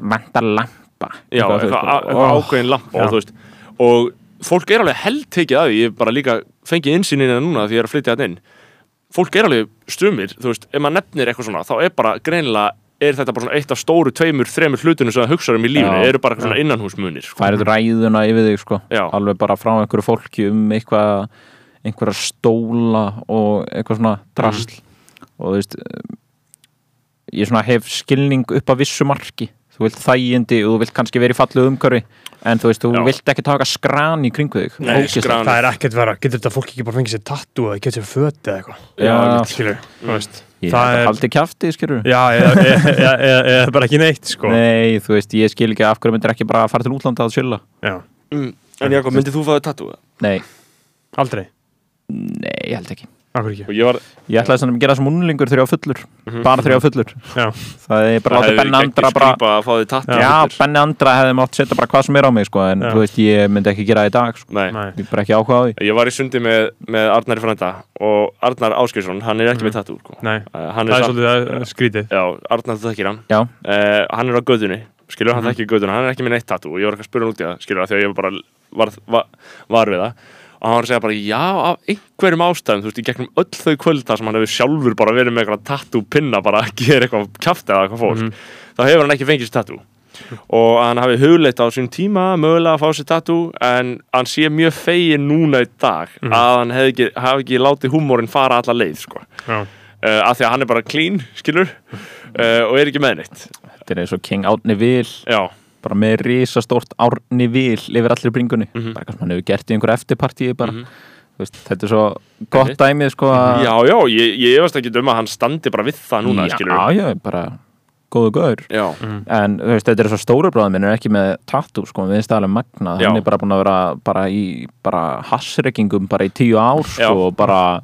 Vantar lampa. Já, Eitthvað, eitthvað, eitthvað ákveðin lampa og þú veist. Og fólk er alveg held tekið að því ég bara líka fengið insýnina núna því ég er að flytja þetta inn fólk er alveg strumir, þú veist, ef maður nefnir eitthvað svona þá er bara greinilega er þetta bara svona eitt af stóru, tveimur, þremur hlutunum sem það hugsa um í lífinu, Já. eru bara svona innanhúsmunir sko. færið ræðuna yfir þig sko Já. alveg bara frá einhverju fólki um eitthvað einhverja stóla og eitthvað svona drasl og þú veist um, ég svona hef skilning upp að vissu marki þú vilt þægindi og þú vilt kannski verið fallið umhverfi en þú veist, þú Já. vilt ekki taka skran í kringu þig. Nei, Ógeðslegt. skran. Það er ekkert vera, getur þetta fólk ekki bara fengið sér tattoo eða getur sér föti eða eitthvað? Já, Skilur, þú veist. Ég Það held er- að haldi kjafti, skilur Já, eða, eða, eða, eða, eða bara ekki neitt sko. Nei, þú veist, ég skil ekki af hverju myndir ekki bara fara til útlanda að chilla. Já, mm. En Jakob, myndið þú fáið tattoo? Nei, aldrei, nei, ég held ekki ég var, Ég ætlaði svona að gera sem unlingur þegar var fullur bara þegar ég var fullur. Já, Það er bara það látið Benni Andra bara Já. Benni Andra hefði mátt setja bara hvað sem er á mig sko, en Já. þú veist, ég myndi ekki gera það í dag sko. Nei. nei. Ég er bara ekki áhuga á því. Ég var í sundi með, með Arnari Frænda og Arnar Áskeirsson, hann er ekki með tattoo sko. Nei, uh, hann það er uh, skrítið. Já, Arnar þú þekkir hann. Já, uh, Hann er á gödunni, skilur, Mhm. hann þekkir göduna Hann er ekki með neitt tattoo og ég var ekki að spura hann út í það Skilur, af því að ég bara var, var, var við það Og hann var að segja bara, já, af einhverjum ástæðum Þú veist, í gegnum öll þau kvölda sem hann hefur sjálfur bara verið með eitthvað tattoo pinna bara að gera eitthvað kjafta eða eitthvað fólk Mhm. Þá hefur hann ekki fengið sér tattoo og hann hafi hugleitt á sín tíma mögulega að fá sér tattoo en hann sé mjög fegin núna í dag Mhm. að hann hefði ekki, hafi ekki látið húmórin fara alla leið sko. Já, uh, af því að hann er bara clean, skilur uh, og er ekki með neitt þetta er eins og King Árni Vil já, bara með risastórt Árni Vil yfir allir bringunni Mhm. bara eitthvað sem hann hefur gert í einhver eftirpartíi bara Mhm. Þú veist, þetta er svo gott dæmið sko að já, já, ég, ég efast ekki um að hann standi bara við það núna, já, skilur já, bara góðu gaur já, en þú veist, þetta er svo stóru bráðum minn er ekki með tattoo sko, við erum alveg magnað Já. hann er bara búin að vera bara í bara hassreikingum bara í tíu ár Já. sko, og bara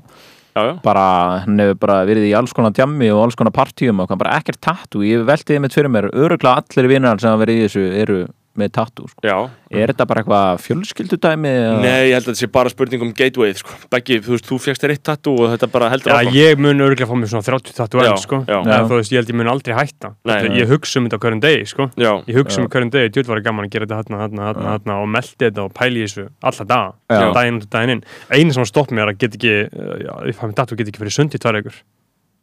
já, já, bara, hann hefur bara verið í alls konar djammi og alls konar partíum og hann bara ekkert tattoo, ég veltiði mitt fyrir mér. Öruglega allir vinnar sem hafa verið í þessu eru með tattoo, sko. já. er þetta bara eitthvað fjölskyldudæmi eða- Nei, ég held að þetta sé bara spurning um gateway sko. Beggi, þú veist, þú fegst þér eitt tattoo og þetta bara heldur Já, áfram. ég mun örgulega fá mér svona 30 tattoo Já, enn, sko já. Þú veist, ég held ég mun aldrei hætta Nei, Þetta-. Ég hugsa um þetta hverjum degi, sko Já, Ég hugsa um hverjum degi, djútt var gaman að gera þetta hérna, hérna, hérna, hérna og meldi þetta og pæli í þessu alla daga, Já. daginn og daginn inn eina sem stopp mér er að get ekki já, ég fæ mér tattoo, get ekki fyrir sund í tvær ykkur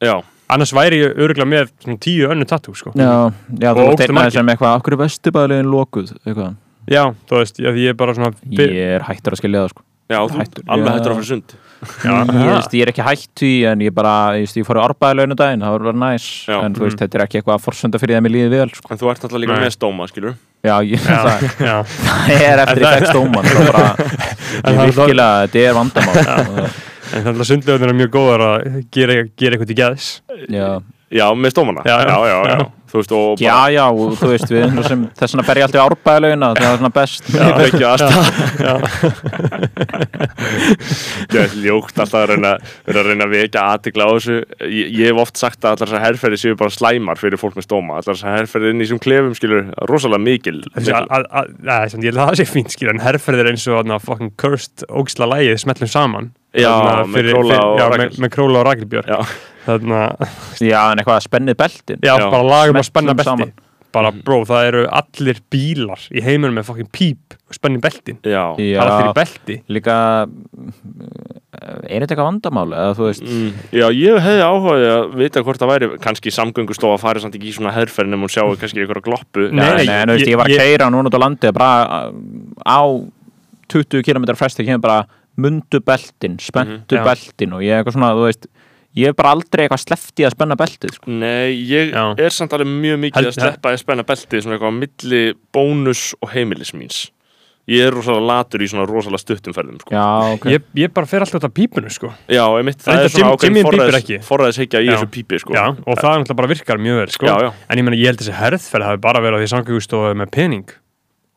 já, annars væri ég örgulega með svona tíu önnu tattoo, sko Já, já, þú margir. sem eitthvað, okkur er vestibæðilegin lokuð, eitthvað. Já, þú veist, já, ég er bara svona Ég er hættur að skilja það, sko. já, þú Hættur. alveg hættur að fyrir sund Já, ég, veist, ég er ekki hætt því, en ég bara, ég, veist, ég fór í árbæðileginu daginn, það var bara næs, Já. en þú veist, þetta er ekki eitthvað að forsönda fyrir það mér líði vel, sko. En þú ert alltaf líka Nei. með stóma, skilur Já, ég, já, það, já, það er eftir í fekk stóman, það er virkilega, þetta er vandamál. En þannig að sundlegunir er mjög góðar að gera, gera eitthvað til gæðis Já, Já, með stómana. Já, já. já. Þú veist, og já, já, og þú veist, við erum sem, þess vegna fer ég alltaf í árbæðilegina, það er svona best. Já, ekki aðstæða Það er ljókt alltaf að reyna, að reyna að vekja aðtikla á þessu. Ég, ég hef oft sagt að allar þessar herrferði séu bara slæmar fyrir fólk með stóma. Allar þessar herrferði inn í þessum klefum skilur rosalega mikil Þessi, að- að- að- að- sem Ég að það sé fínt skil en herferð er eins og þarna fucking cursed ógisla lægið smellum saman Já, með Króla og Rakel. með, króla og Rakelbjörn Já, þarna, Já, en eitthvað að spennið beltin. já, Já. bara lagum að spenna belti saman. bara bró, það eru allir bílar í heiminum með fucking píp og spenni beltin. Já, það er allir í belti. Líka er þetta eitthvað vandamál eða þú veist? Mm, já ég hefði áhuga að vita hvort það væri kannski samgöngustofa farið samt ekki í svona herrferð nema hún sjáu kannski einhverja gloppu. Nei, nei, nei, nei, ég- ég var að ég- keira núna út á landi bara á 20 km fresti kemur bara mundu beltin, spenntu Mhm, já. beltin og ég eitthvað svona, þú veist ég hef bara aldrei eitthvað slefti að spenna beltið sko. Nei, ég Já. er samt alveg mjög mikið Held- að sleppa að spenna beltið svona eitthvað á milli bónus og heimilis míns Ég er rosalega latur í svona rosalega stuttum ferðum sko. já, ok ég, ég bara fer alltaf út af pípunu sko Já, einmitt, það Reyndar er svona ákveðin forræðishyggja í þessu pípi sko. Já, og það er náttúrulega bara virkar mjög vel sko. Já, já. en ég meina, ég held þessi herðferð hafi bara verið á því samgöngustofu með pening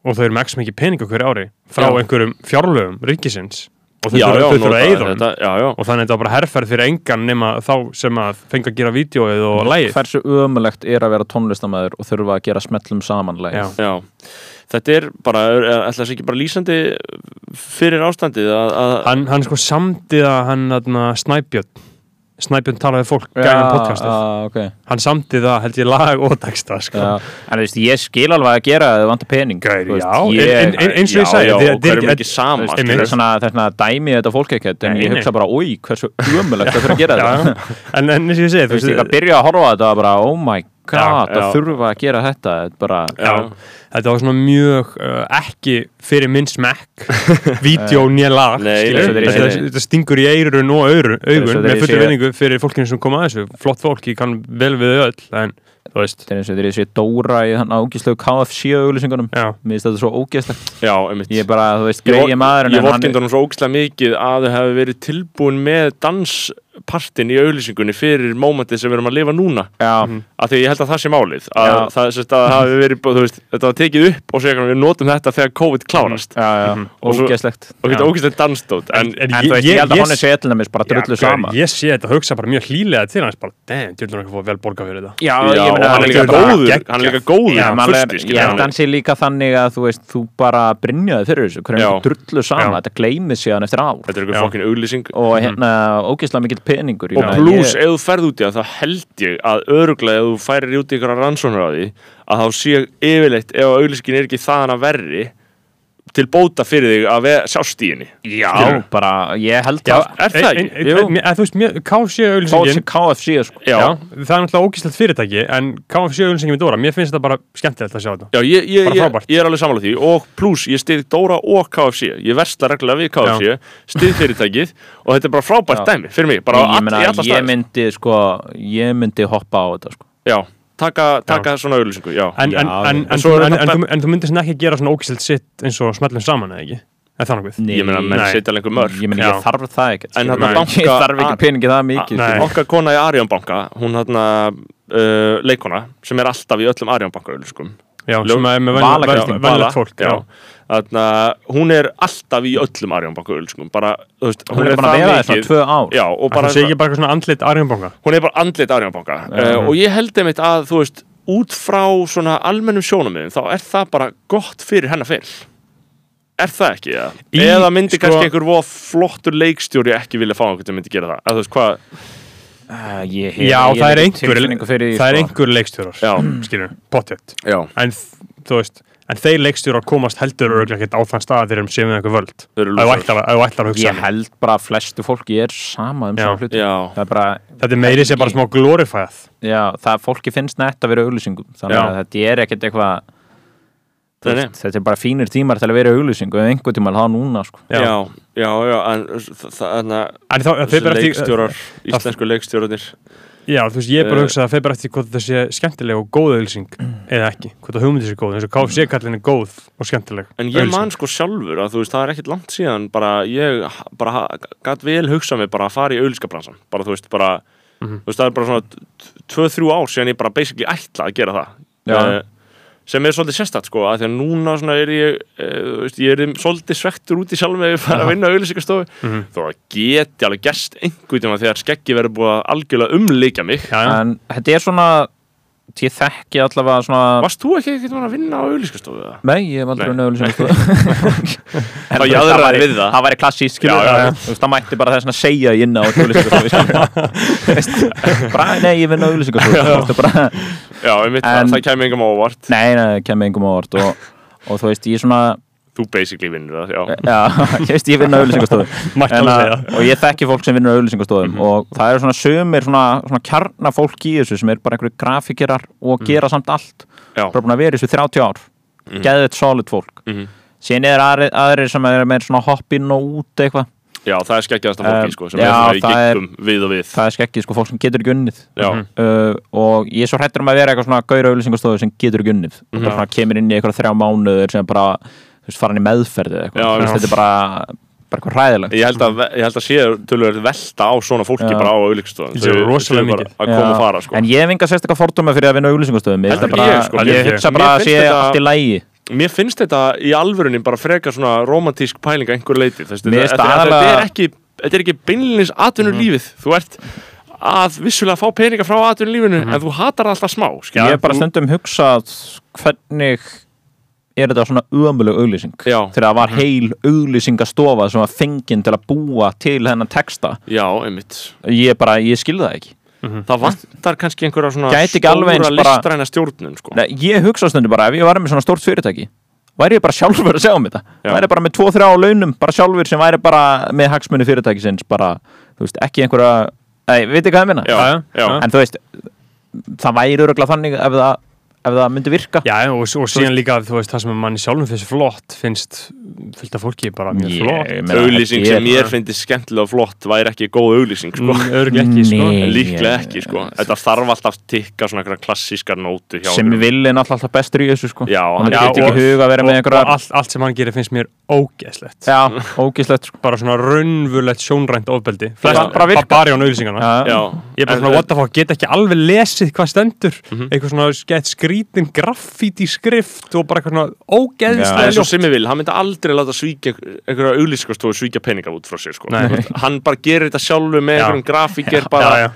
og þau eru með ekki mikið pening okkur ári frá Já. einhverjum fjárlögum ríkisins og þau nota að Já, já, og þannig að þetta var bara herðferð fyrir engan nema þá sem að fengi að gera vídeoið og lægið hversu ömulegt er að vera tónlistamæður og þurfa að gera smellum samanlega Já. já. Þetta er bara, ætla þess ekki bara lýsandi fyrir ástandið að, að hann, hann sko samdiða hann aðna, Snæbjörn talaði fólk gæðan podcastið okay. hann samdiða held ég lag og texta sko. já. en þú veist, ég skil alveg að gera það vantar pening Þú veist, já, ég, en- en- eins og ég Já, já, þið- hverjum þið- ekki sama Einmitt. það er svona, þessna dæmi þetta fólk ekkert en ég hugsa bara, oi, hversu ömulegt það fyrir að gera já, þetta já. en, eins og ég segi þú veist, ég að byrja að horfa þetta og bara, oh my god, Já, það já. þurfa að gera þetta þetta er bara, Já, þetta var svona mjög uh, ekki fyrir minn smekk. Vídeo nýja lag þetta, þetta stingur í eirun og augun, með fullu vinningu fyrir fólkinu sem kom að þessu. Flott fólk, ég kann vel við öll en þú veist, þetta er eins og þegar ég sé Dóra í þannig ágíslegu KFC auglýsingunum. Já, mér finnst þetta svo einmitt. Ég er bara, þú veist, greiði maður Ég vorkendur hún svo ógislega mikið að þau hefði verið tilbúin með danspartin í auðlýsingunni fyrir mómentið sem við erum að lifa núna. Já, af því ég held að það sé málið að Já. það sérst að það hafi verið, þú veist, þetta var tekið upp og segja við notum þetta þegar COVID klárast. Já, já, Og svo- ógeðslegt. og þetta Já. ógislega dansdót. En, En- en þú veist, ég held að hún er setlunamis bara drullu sama. ég sé þetta hugsa bara mjög hlýlega til hans bara, damn, til hann ekki fóð vel borga fyrir þetta. Já, já, ég og meina, hann er líka er góður hann er líka góður hann er, fyrsti, ég held hann hann sé líka þannig að þú veist, þú bara brinjaði peningur og pluss, ég- ef þú ferð út í það þá held ég að öruglega ef þú færir út í ykkur rannsóknar á því að þá sé yfirleitt ef auðlýsingin er ekki þaðan að verri til bóta fyrir þig að sjást í henni Já, Skilurðu? bara, ég held Já, það er það ekki? Þú veist, mér- KFC auðlýsingin KFC sko. Já. Já, það er náttúrulega ógæslegt fyrirtæki en KFC auðlýsingin með Dóra, mér finnst þetta bara skemmtilegt að sjá þetta Já, ég, ég, Bara ég, frábært. ég er alveg samanlega því og pluss, ég stið Dóra og KFC ég versla reglulega við KFC stið fyrirtækið og þetta er bara frábært Já. dæmi fyrir mig, bara ég, all, meina, í alla ég staði myndi sko, ég myndi hoppa á þetta sko. Já, taka, taka svona auðlýsingu, já. En, en, en, en þú- er en, þetta en, bara- þú- en þú myndir svona ekki gera svona ógæslegt sitt eins og smellum saman eða ekki? Eða þannig við Nei, Ég meina, menn setja lengur mörg. Ég, meina, ég þarf það ekkert En skilur. þarna banka- ég þarf ekki peningi það mikið Nei. skilur. Okkar kona í Arjón banka, hún hann uh, leikona sem er alltaf í öllum Arjón banka auðlýsingum Já, Ljó- sem er með venjulegt fólk já. já. Þarna, hún er alltaf í öllum Arjón banka auðlýsingum bara, veist, hún er bara að það svona tvö ár Já, og Bara, það ekki bara hún er bara andlit Arjónbanka uh, og ég held einmitt að þú veist út frá svona almennum sjónamiðum þá er það bara gott fyrir hennar fyrir er það ekki? Ja? Í- eða myndi sko- kannski einhver flottur leikstjóri ekki vilja fá einhvern sem myndi gera það eða þú veist hvað, Uh, ég hef- Já, ég það er einhver fyrir það er sko. einhver leikstjórar já, skilur, potjett já. En þú veist en þeir leikstjórar komast heldur örgulega ekkert á þann stað þegar þeir séum við einhver völd. Að- ætlar að hugsa ég held bara að flestu fólki er sama um svona hluti. Er bara, þetta er meiri sem bara smá glorifæð já, það fólki finnst nett að vera auglýsingum þannig Já. að þetta er ekkert eitthvað. Veist, þetta er bara fínir tímar til að vera auglýsingu en einhver tíma þá núna sko. já, já, já en það, það, það, bara eftir leikstjórar íslensku leikstjórarnir já, þú veist, ég er bara Eh. að hugsa að þeir bara eftir hvort þetta sé skemmtileg og góð auðlýsing eða ekki, hvort það hugmyndi sé góð eins og KFC-kallin er góð og skemmtileg En ég man sko sjálfur að þú veist, það er ekkit langt síðan bara ég bara gæt vel hugsað mig bara að fara í auðlýskabransan bara þú veist, bara Mhm. þú veist, það er bara svona 2-3 ár síðan ég bara basically ætla að gera það Já. Eh, sem er svolítið sérstætt sko að því að núna svona er ég uh, þú veist, ég er svolítið svektur út í sjálfum ef ég fara að vinna á auðlýsingastofu Mhm. þó að geti alveg gerst einhvern tíma þegar skeggi verður búið að algjörlega umleikja mig já, já. en þetta er svona ég þekki allavega svona Varst þú ekki eitthvað að vinna á auðlýsingastofu? eða? Nei, ég hef aldrei Nei. unnið auðlýsingu Það við það. Það væri klassísk, það mætti bara þess að segja inn á auðlýsingu Bara, nei, ég vinn á bara, Já, einmitt, En- það, kemur engum á óvart Nei, nei, það kemur engum á orð og, og þú veist, ég svona Þú basically vinnur það, já. Já, veist, ég vinn á auðlýsingastofu Mætti En alveg að- segja. Og ég þekki fólk sem vinnur á auðlýsingastofum og það eru svona sömur svona, svona kjarna fólk í þessu sem er bara einhverju grafíkerar og gera samt allt. Já, bara búin að vera þessu 30 ár. Mm. geðið solid fólk. Mhm. síðan er aðri, aðrir sem er með svona hopp inn og út eitthvað. Já, það er skeggjaðasta Um, fólki, sko, sem já, er í giggum við og við. það er skekkið sko, fólk sem getur ekki unnið. Uh, og ég er svo hrættur um að vera eitthvað svona gaura auðlýsingastofu sem getur ekki unnið. Og það kemur inn í eitthvað þrjá mánuður sem bara, þú veist, fara hann í meðferði eða eitthvað, þetta er bara bara eitthvað hræðilegt. Ég held að, ég held að sé tölvöld velta á svona fólki Já. bara á auðlíkstofan Ég sé rosalega mikið. að koma og fara, sko. En ég hef enga sérstaklega fordóma fyrir að vinna auðlýsingastofum ég, Heldur held að bara, ég, sko, ég. bara að finnst sé þetta- allt í lægi Mér finnst þetta í alvörunni bara frekar svona romantísk pæling að einhver leiti. Þetta, er ekki, þetta er ekki beinlýnins atvinnur lífið Þú ert að vissulega fá peninga frá atvinnur lífinu en þú hatar alltaf smá ég hef bara stundum hugsað hvernig er þetta svona ömuleg auglýsing? Þegar það var heil auglýsingastofa sem var fenginn til að búa til hennan texta. Já, einmitt. Ég bara, ég skilði það ekki. Það vantar kannski einhverja svona stóra listræna stjórnun sko. Nei, ég hugsa stundum bara ef ég var með svona stórt fyrirtæki væri ég bara sjálfur að sjá um þetta? Já. væri bara með tvo, þrjá launum, bara sjálfur sem væri bara með hagsmunni fyrirtækisins bara, þú veist, ekki einhverja Nei, veit ekki hvað ég minna? Já, já. En þú veist, það væri öruglega þannig ef það, ef það myndi virka Já, og, og síðan líka, þú veist, það sem manni sjálfum finnst flott, finnst fullt af fólki bara mjög Ég flott. ég- sem mér finnst skemmtilega og flott væri ekki góð auglýsing sko. Mm, Örglega ekki, sko. Líklega ég- ekki sko. Þetta þarf alltaf að tikka svona klassískar nótu hjá sem vil er alltaf bestur í þessu sko Já, hann getur ekki huga að vera með og, einhverja og allt, allt sem hann gerir finnst mér ógeðslegt. Já, ógíslegt sko Bara svona raunvulegt sjónrænt ofbeldi. Bara virkar. bara á auðlýsingana. Ég er bara svona, what the fuck, get ekki alveg lesið hvað stendur. Mhm. Eitthvað svona skett skrítin graffíti skrift og bara eitthvað svona Það er ógeðslega svo ljótt. sem ég vil, hann myndi aldrei láta svíkja einhverja auglýsingarstofu svíkja peningar út frá sér sko. Hann bara gerir þetta sjálfur með Já. einhverjum grafíker Já, bara, já.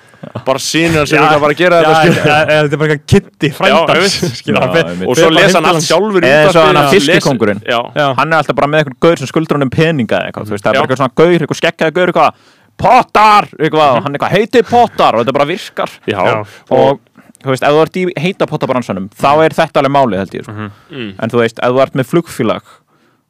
bara sínir sem Já, vilja bara gera já, þetta já, já, Þetta er bara eitthvað kitti Já, frændans. Já, hann og svo lesa hann allt sjálfur í Eða svo útvarpinu, hann að. Já, Já. hann er alltaf bara með einhvern gaur sem skuldur honum peninga eða eitthvað, þú veist, það er Já. bara eitthvað svona gaur, eitthvað gaur eitthvað, pottar, eitthvað, hann eitthvað heiti pottar og þetta bara virkar já, Já. og þú veist, ef þú ert í heita pottabransanum þá er þetta alveg málið held ég sko. Mm. en þú veist, ef þú ert með flugfélag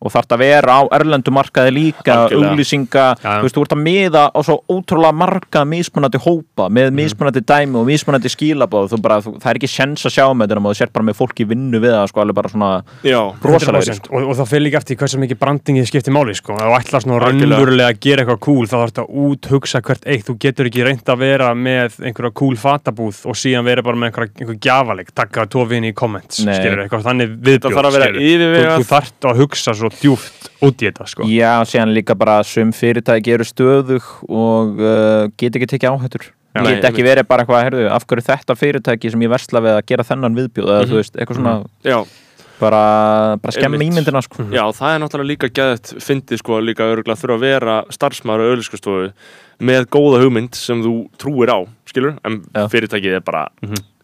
og þarft að vera á erlendu markaði líka, auglýsinga. Já. þú veist, þú ert að miða á svo ótrúlega marga mismunandi hópa, með mismunandi dæmi og mismunandi skilabóð, þú bara, þú, það er ekki sjens að sjá með þetta, þú sér bara með fólki vinnu við það, sko, alveg bara svona já, rosalegri, 100%. og, og það fyrir líka eftir hversu mikið brandingið skiptir máli sko. þú ætlar svona raunverulega að gera eitthvað cool þá þarf þetta að úthugsa hvert eitt. Þú getur ekki reynd að vera með einhverja cool fatabúð og síðan vera bara með einhverja, einhver að að djúft út í þetta sko. Já, síðan líka bara sum fyrirtæki eru stöðug og uh, get ekki tekið áhættur. Get ekki verið bara eitthvað, herðu, af hverju þetta fyrirtæki sem ég versla við að gera þennan viðbjóð? Eða þú veist, eitthvað svona já. bara, bara skemmi ímyndina sko. Já, það er náttúrulega líka gæðið fyndið sko líka örgulega þurfa að vera starfsmæður á auðlýskustofu með góða hugmynd sem þú trúir á, skilur? En Já. fyrirtækið er bara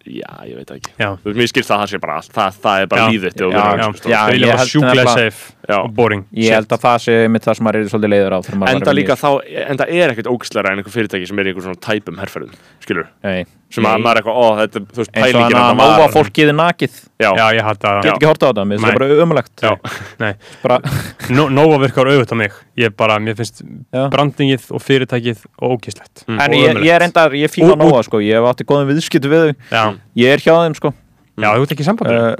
já, ég veit það ekki. Mér skilst það að það sé bara allt. Það, það er bara þú Já, já. Já, það vilja ég bara sjúklega safe og boring. Ég held að það sé mitt það sem maður er svolítið leiður á þegar maður Enda var að líka vinna þá, enda er ekkert ógæslega en einhver fyrirtæki sem er í einhver svona tæpum herferðum, skilur Nei. Sem að maður er eitthvað, ó, þetta, þú veist, eins og hann að þarna máfa var- fólkið er nakið. Já, já, ég hætti að get ekki horta á þetta, mér finnst það bara umlegt já, Nei, bara, Nó- Nóa virkar auðvitað mig. Ég bara, mér finnst Já. brandingið og fyrirtækið og ógislegt Mm. en ég, ég er endar, ég fíla nóga sko, ég hef átti góðum viðskiptu við þau. Já, ég er hjá þeim sko. Já, þú ert ekki sambandur uh,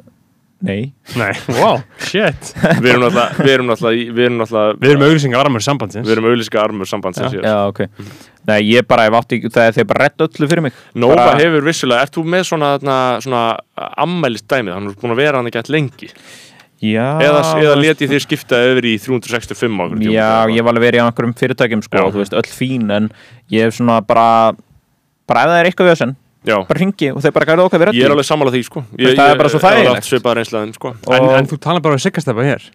Nei, Nei, wow, shit. Við erum náttúrulega við erum í- við erum náttúrulega Við erum auðlýsingar armur sambandsins. Við erum auðlýska armur sambandsins hér. já ok. Nei, ég bara hef átti, það er þeir bara redd öllu fyrir mig. Nova Bara- hefur vissulega, ert þú með svona, svona, svona ammælist dæmið, hann er búin að vera hann ekki alltaf lengi. Já, eða, eða leti þér skipta yfir í 365 á einhverjum tíma, Já, eða ég var alveg verið í einhverjum fyrirtækjum sko, Já. þú veist, öll fín en ég hef svona bara bara ef það er eitthvað þessan, Já, bara ringi og þeir bara gæðu okkar við ég er alveg sammála því sko. Ég, Það er bara svo þægilegt. Sko. En, og- en þú tala bara um siggasteppa hér.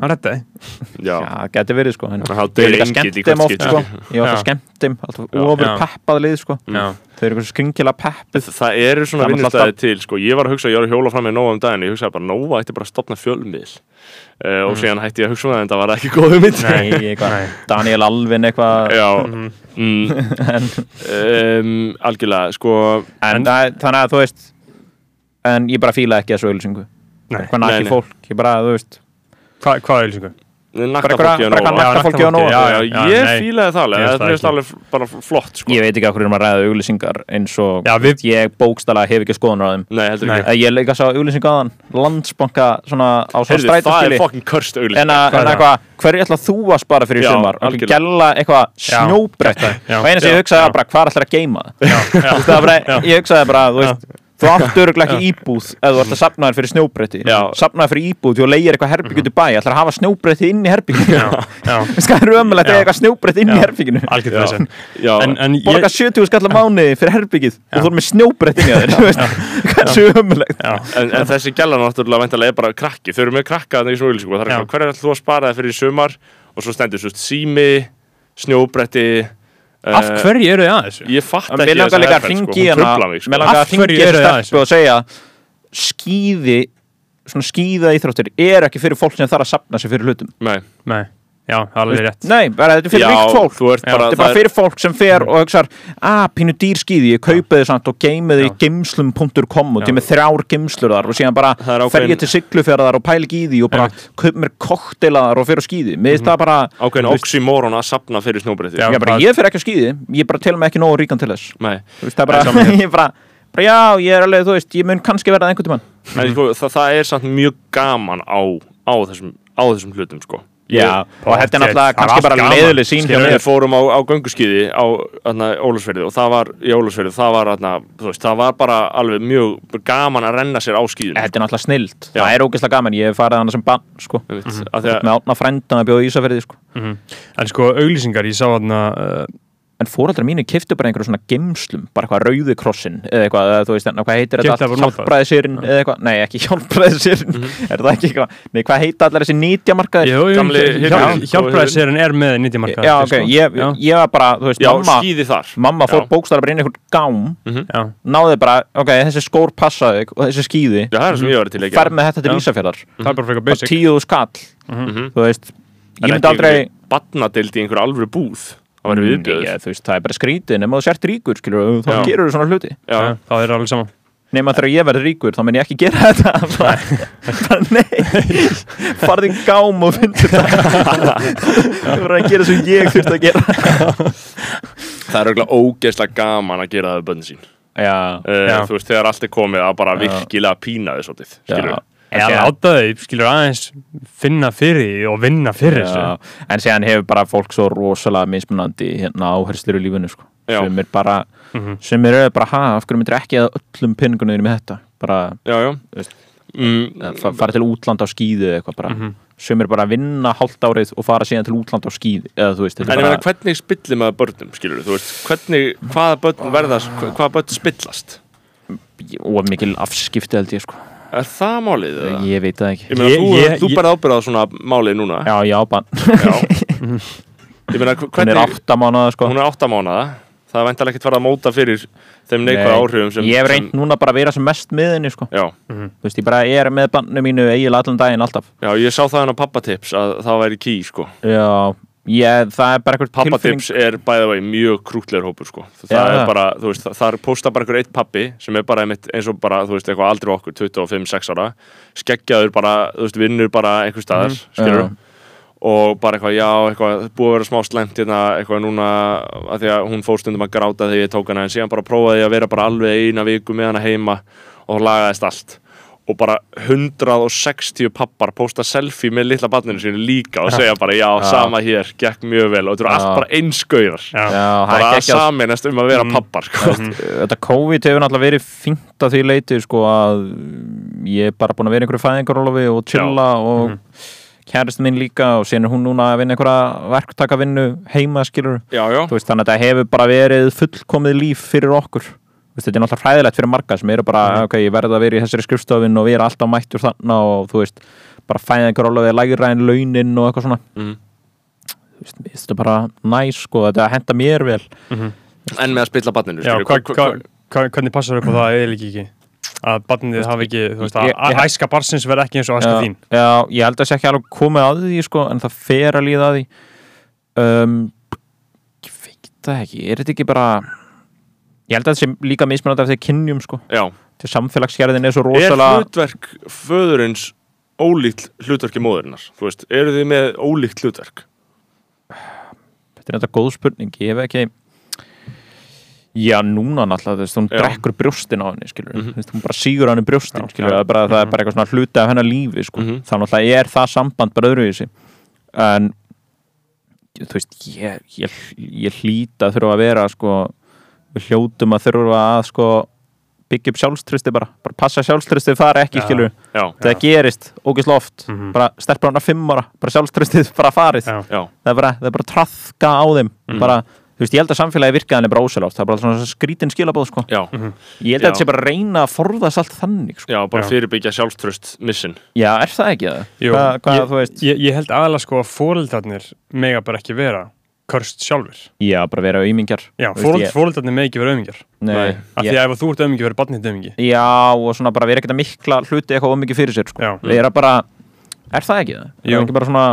Hann reddaði Já, Já, geti verið sko en deyr er líka engill í skemmt hvert þeim oft sko. Ég var það skemmt þeim Alltaf ofur peppað lið sko. Já, Þau eru eitthvað skringilega peppuð það eru svona Það vinnustæði til sko. Ég var að hugsa, ég var að hjóla fram með Nova um daginn. Ég hugsaði bara, Nova ætti bara að stopna fjölmiðl uh, Og síðan hætti ég að hugsa um það En það var ekki góð hugmynd Nei. Nei, eitthvað Nei. Daniel Alvin eitthvað Já Mhm. mm, en, um, Algjörlega, sko en það, þannig að þú veist En ég bara fíla ekki þessu Nei. Hvað nei. fólk Ég bara, þú veist Hva, hvað auðlýsingu? Naktafólki eitthvað Já, naktafólki naktafólki, nóa. Ég nei. fílaði það alveg, það er ekki. alveg bara flott sko. ég veit ekki okkur erum að ræða auglýsingar eins og Já, við- ég bókstala hef ekki skoðunar á þeim. Nei, heldur Nei. ekki Eh, ég leika sá þann. Landsbanka svona á svona Heyrðu, það er fucking körst auglýsing. En að eitthvað, hverju ætla þú að spara fyrir sumar? Og gæla eitthvað já, og eina sem ég hugsaði var bara hvað ætlar að geima ég hugsaði bara, þú veist þú öruglega ekki íbúð ef þú ert að sapna þér fyrir snjóbretti. Já. sapna þér fyrir íbúð, þú leigir eitthvað herbyggjum til bæ ætlar að hafa snjóbretti inn í herbygginu já, já, það er ömulegt að eitthvað snjóbrett inn í herbygginu borga ég, 70 skall á mánuði fyrir herbyggið og þú erum með snjóbrett inn í þér þú veist, hvað er svo ömulegt já, en, en þessi gæla náttúrulega væntalega er bara krakki. Þau eru með krakka þannig í svona er hver er þú að spara það fyrir sumar? Og svo stendur svo sími, snjóbretti af eh, hverju eru þið að þessu? Ég fatt ekki að trufla mig sko. Mér langar Af að ringi hverju eru þessu þið að stelpu og segja skýði svona skýða íþróttir er ekki fyrir fólk sem þarf að sapna sér fyrir hlutum. Nei, Nei, já, það er alveg rétt Nei, bara þetta er fyrir ríkt fólk þú ert Já. bara, Þetta er bara það fyrir fólk sem fer og hugsar að pínu dýr skýði, ég kaupi þið samt og geimi þið í Já. geimslum.com og til með þrjár geimslur þar og síðan bara Það er fer ég til siglufjörðar og pæli í því og bara kaup mér kokteilaðar og fer á skýði Mér finnst það bara ákveðin oxymoron að sapna fyrir snjóbretti Já. ég, bara, það- ég fer ekki á skýði, ég er bara og með ekki nógu ríkan til þess Nei, Þú veist, það er bara, Það er sama hér. ég bara, bara já, ég er alveg, þú veist, ég mun kannski verða það einhvern tímann en, það, það er samt mjög gaman á, á, þessum, á þessum hlutum sko. Já, og þetta er náttúrulega kannski bara leiðileg sín hjá Þegar mér. Við fórum á, á gönguskíði á aðna, Ólafsverði og það var í Ólafsverði það var, aðna, veist, það var bara alveg mjög gaman að renna sér á skíðum Þetta er náttúrulega snilt, Já. það er ógeðslega gaman. Ég hef farið hana sem bann, sko. Mm -hmm. að því að, Með átna frændan að bjóða í Ísafirði, sko. En sko, auglýsingar, ég sá þarna uh, En fóreldrar mínu kiftu bara einhverjum svona gemslum Bara eitthvað rauði krossin Eða eitthvað, eða, þú veist, hvað heitir þetta? Hjálpræðisýrin, eða eitthvað? Nei, ekki hjálpræðisýrin Er það ekki eitthvað? Nei, hvað heita allar þessi nýtjamarkaðir jú, jú, Gamli hjálp, hirðin. Hjálpræðisserien er með nýttjamarkað Já, ok, ég, ég var bara, þú veist, já, mamma skíði þar. Mamma fór Já. bókstæðar bara inn í einhvern gám Já, Náði bara, ok, þessi skór passaði Og þessi skíði Já, það er sem ég var til ekki Fær með þetta til. Ísafjörðar basic. tíu skall Mhm. Þú veist, ég myndi aldrei Batnadeild í einhver alvöru búð Það var þú veist, það er bara skrítið nema þú sért ríkur, skilur, þá Já. gerur þú svona hluti. Já, Já, Það er alveg saman nema þegar ég verði ríkur, þá menn ég ekki gera þetta. Bara, bara nei. Farði í gám og fyndir þetta þú verður að gera sem ég þurft að gera. Það er auðvitað ógeðslega gaman að gera það bönn sín. Já, uh, Já. Þú veist, þegar allt er komið að bara virkilega pína þau svolítið skilur já. Eða láta þau, skilur aðeins finna fyrir og vinna fyrir þessu já, en síðan hefur bara fólk svo rosalega mismunandi hérna áherslur í lífinu sko. Sem er bara Mhm. sem er bara, ha, af hverju myndir ekki að öllum pinningunum með þetta bara Já, já veist, mm, fa- fara til útland á skíðu eða eitthvað bara Mhm. sem er bara að vinna hálft árið og fara síðan til útland á skíðu eða þú veist, En er ég bara meina, hvernig spillir maður börnum, skilur þú veist, hvernig, hvaða börn verðast, hvaða börn spillast? og mikil afskipti held ég sko Er það málið? eða? ég veit það ekki Ég meina, Ég- þú, ég- þú ég- berð ábyrðað svona málið núna. já, já, bann, Já. Ég meina, hv- hún er hvernig, átta mánuða sko hún er átta mánuða. Það er væntalega ekkert farið að móta fyrir þeim neikvæða áhrifum sem... ég hef sem- reynd núna bara að vera sem mest með henni sko Já, þú veist, ég bara er með bannu mínu eiginlega allan daginn alltaf já, ég sá það hann á pappatips að það væri ký, sko. já, ég, það er bara eitthvað Pappatips er bæða vegi mjög krútlegur hópur, sko. Það Já, er bara, þú veist, það, er posta bara einhver eitt pappi sem er bara einmitt, eins og bara, þú veist, eitthvað aldrei okkur, 25-6 ára, skeggjaður bara, þú veist, vinnur bara einhver staðar, mm skilur já. og bara eitthvað, já, eitthvað, búið að vera smá slæmt hérna, eitthvað núna að því að hún fór stundum að gráta þegar ég tók hana en síðan bara prófaði að vera bara alveg eina viku með hana heima og lagaðist allt og bara 160 pappar posta selfie með litla barninu sínu líka og segja bara, já, sama hér, gekk mjög vel. Og þetta eru allt Já. bara einskaurar Já. já, það bara er að saminast um að vera pappar sko. þetta COVID hefur náttúrulega verið fínt að því leiti sko að ég er bara búin að vera einhverju fæðingarólofi og chilla og kærist minn líka og síðan er hún núna að vinna einhverja verktaka vinnu heima skilur já, já, Þú veist, þannig að þetta hefur bara verið fullkomið líf fyrir okkur Þú veist, þetta er náttúrulega hræðilegt fyrir marga sem eru bara, ok, ég verði að vera í þessari skrifstofin og vera alltaf mættur þarna og þú veist, bara fæðingarólofi lægra en launin og eitthvað svona. Mhm. Þú veist, þetta bara næs sko, þetta henda mér vel. En með að spilla barninu Já, hva, hva- hva, hvernig passar upp á það eða ekki ekki? Að barnið hafi ekki, þú veist, ég- að æska barsins verði ekki eins og æska já, þín. já, ég held að það sé ekki alveg komið að því sko, en það fer að líða að því. Um, ég veit það ekki er þetta ekki bara ég held að það sé líka mismunandi af því kynjum sko. Já, til samfélagsgerðin er svo er rosalega hlutverk föðurins ólíkt hlutverki móðurinnar? Þú veist, eru þið með ólíkt hlutverk? Þetta er þetta góð spurning, ég hef ekki Já, núna náttúrulega, þú veist, hún Já. drekkur brjóstin á henni, skilur Mhm. þú veist, hún bara sígur henni brjóstin, skilur það, er bara, það er bara eitthvað svona hluti af hennar lífi, sko. Mhm. þá náttúrulega er það samband bara öðruvísi. En þú veist, ég, ég, ég hlýta að þurfa að vera, sko við hljótum að þurfa að, sko byggja upp sjálfstristi bara, bara passa sjálfstristi fara ekki, Já. skilur, já, það gerist ógislega oft, Mhm. bara stelpur hann að fimm ára bara sjálfstristið bara farið Já. já, það er bara, það er bara trafka á þeim Mhm. bara, þú veist, ég held að samfélagi virkaðan er bara ósælátt það er bara svona skrítin skilabóð, sko já, ég held að Já. þetta sé bara að reyna að forðast allt þannig, sko já, bara Já. fyrirbyggja sjálfströst missin já, er það ekki það? Jú, hvað, hvað ég, þú veist? ég, ég held aðalega sko að fóreldrarnir mega bara ekki vera körst sjálfur já, bara vera auðmingjar Já, fóreldrarnir mega ekki vera auðmingjar Nei, af því að ef þú ert auðmingi verður barnið auðmingi já, og svona bara vera ekkert að mikla hluti eitthvað ómikið fyrir sér, sko vera bara, er það ekki það? Jú. er ekki bara svona,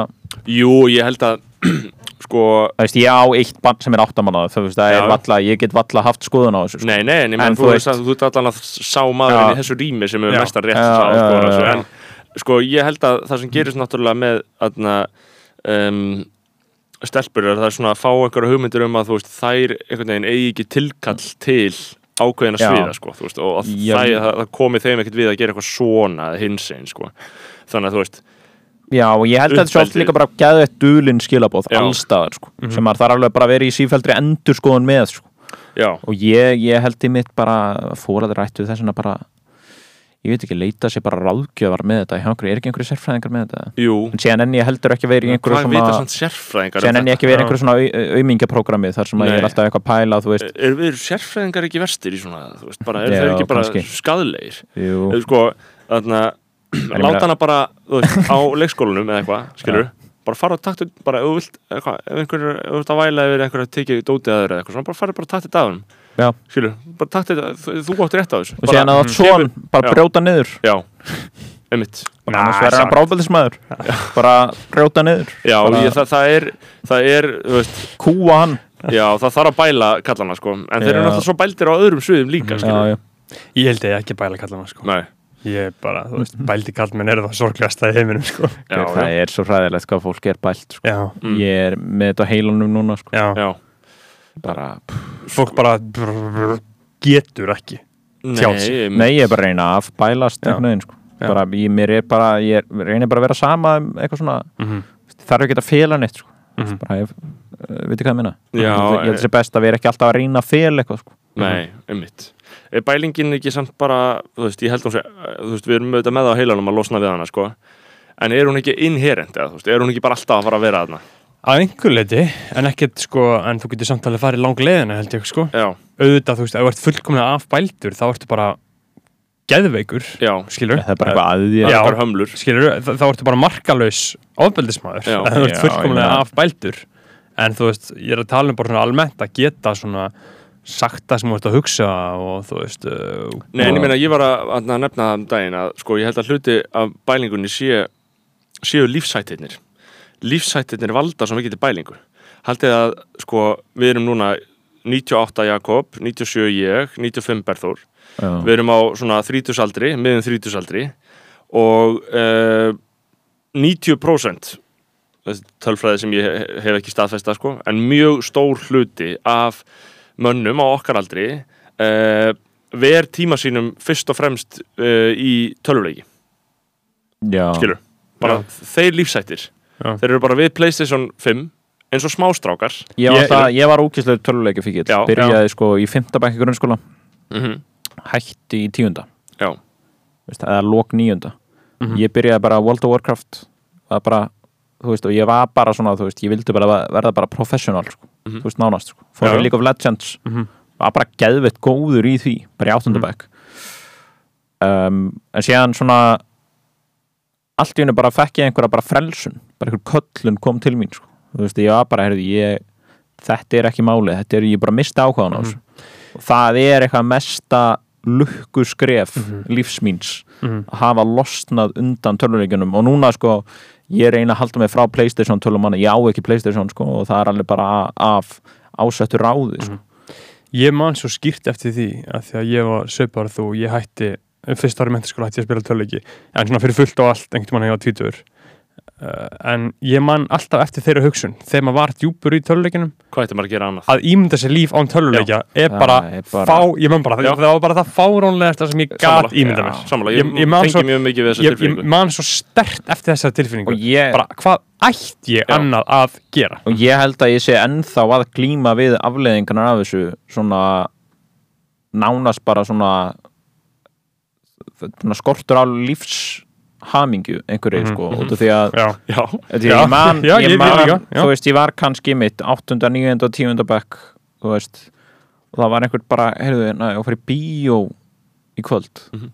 jú, ég held að sko, það veist, ég á eitt barn sem er áttamannaða, þú veist, það er Já. valla ég get valla haft skoðun á þessu, sko nei, nei, en ég En menn þú þú veist- að þú ert allan að sá maðurinn Já. í þessu rými sem rétt Já, að þessu, já. en sko, ég held að það sem gerist náttúrulega með aðna um, stelpur er það er svona að fá einhverja hugmyndir um að þú veist, þær einhvern veginn eigi ekki tilkall til ákveðina sviða sko, þú veist, og að það, það, komi þeim ekkert við að gera eitthvað svona hins einn sko. þannig að þú veist Já, og ég held að þetta er Uppeldi. líka bara geðveitt dulinn skilabóð Já. allstaðar, sko, sem að það er alveg bara að vera í sífældri endurskoðun með, sko og ég, ég held í mitt bara fóraður ættu þess vegna bara ég veit ekki, leita sér bara ráðgjöfar með þetta, einhverju, er ekki einhverju sérfræðingar með þetta? Jú. En síðan enn ég heldur ekki að vera í einhverju hvað vita svona sérfræðingar síðan um enn ég þetta? ekki vera í einhverju svona au- aumingjaprógrami þar sem að ég er alltaf eitthvað að pæla þú veist, er við sérfræðingar ekki verstir í svona þú veist, bara, er Já, þeir ekki bara kannski. skadlegir jú, Eða, sko, þarna ég láta hana bara þú veist, á leikskólanum eða eitthvað, skilur bara fara og taktu, bara ef þú vilt ef einhver, ef þú vilt að væla yfir einhver að tekið dótið aður eða eitthvað, svona bara fara bara taktu þetta af Já. Skilur, bara taktu þetta, þú- átt rétt á þessu. Og síðan að það svon bara Já. brjóta niður. Já, einmitt. Bara annars verður hann brábældismæður bara brjóta niður. Já, ég, það, það er það er, þú veist, kúa hann. Já, það þarf að bæla kallana, sko, en þeir eru Já. náttúrulega svo bældir á öðrum sviðum líka, já, skilur já. Ég held að ég ekki bæla kallana sko. Nei, Ég er bara, þú veist, bældi kallmenn er það sorglegasta í heiminum sko. Já, það já, er svo hræðilegt hvað fólk er bælt sko. Já, Mm. ég er með þetta á heilunum núna sko. Bara, fólk bara brr, getur ekki. Nei, nei ég er bara að reyna að bælast Já. einhvern veginn sko. Ég, mér er bara, ég reynir bara að vera sama um eitthvað svona, mm -hmm. þarf ekki að fela neitt sko. Mhm. bara, ég, uh, veitir hvað ég minna Já, ég held eh. að það sé best að vera ekki alltaf að reyna að fela eitthvað sko. Nei, einmitt Er bælingin ekki samt bara, þú veist, ég held sé þú veist, við erum auðvitað með það á heilanum að losna við hana, sko en er hún ekki inherent, eða, þú veist, er hún ekki bara alltaf að fara að vera þarna? Að einhver leiti, en ekkert sko en þú getur samtalið farið lang leiðina held ég sko. Já, auðvitað, þú veist, ef þú ert fullkomlega afbældur þá ertu bara geðveikur já, skilur, það er bara eitthvað að því það er bara hömlur. Skilur þá, þá ertu bara markalaus ofbeldismæður, Já. ef þú ert fullkomlega afbældur. En þú veist, ég er að tala um bara svona almennt að geta svona sagt það sem þú ert að hugsa og þú veist uh, Nei, en ég meina, ég var að, að nefna það um daginn að, sko, ég held að hluti af bælingunni sé, séu lífsættirnir lífsættirnir valda svo mikið til bælingu. Haldið að, sko, við erum núna 98 Jakob, 97 ég 95 Berþór. Já. við erum á svona 30 aldri miðum 30 aldri og uh, 90% þessi tölfræði sem ég he- hef ekki staðfesta sko, en mjög stór hluti af mönnum á okkar aldri uh, ver tíma sínum fyrst og fremst uh, í tölvuleiki, Já. skilur bara þeir lífsættir, Já. þeir eru bara við Playstation 5 eins og smástrákar Ég, var Ég- það, ég var ókýrslega töluleiki fíkil Já. byrjaði sko í fymta bekki grunnskóla mm -hmm. hætti í tíunda Já, veist, eða lók níunda Mhm. ég byrjaði bara World of Warcraft það bara, þú veist, og ég var bara svona, þú veist, ég vildi bara verða bara professional, sko, Mhm. þú veist, nánast sko. fór Já. í League of Legends Mhm. var bara geðveitt góður í því bara í áttundabæk um, en síðan svona allt í hennu bara fekk ég einhverja bara frelsun, bara einhver köllun kom til mín, sko, þú veist, ég var bara heyrði, ég, þetta er ekki málið, þetta er ég bara misti ákvæðan á þessu. Og það er eitthvað mesta lukku skref lífsmíns Mhm. að hafa losnað undan töluleikjunum. Og núna sko ég reyna að halda mig frá Playstation tölum manna, ég á ekki Playstation sko og það er alveg bara af ásettu ráði sko. Ég man svo skýrt eftir því að því að ég var söpar þú, ég hætti fyrst ári mentaskóla hætti ég að spila töluleiki en svona fyrir fullt og allt einhvern mann hefur tvítur uh, en ég man alltaf eftir þeirra hugsun þegar maður var djúpur í töluleikinum Hvað ætti maður að gera annað? að ímynda sér líf án töluleikja er bara, er bara- fá, ég man bara, Já. það var bara það fárónlegasta sem ég gat ímynda mér. Sammála, ég, ég man tengi svo- mjög mikið við þessa ég, ég tilfinningu. man svo stert eftir þessar tilfinningu. Og ég, bara hvað ætti ég Já. annað að gera? Og ég held að ég sé ennþá að glíma við afleðingarnar af þessu svona nánast bara svona skortur á lífshamingju einhverju Mhm, sko mhm. út af því að já, Já, ég man, já, ég ég- man ég líka, þú veist, ég var kannski mitt 8. 9. og 10. bekk þú veist og það var einhvern bara, heyrðu, næ, og fyrir bíó í kvöld Mhm.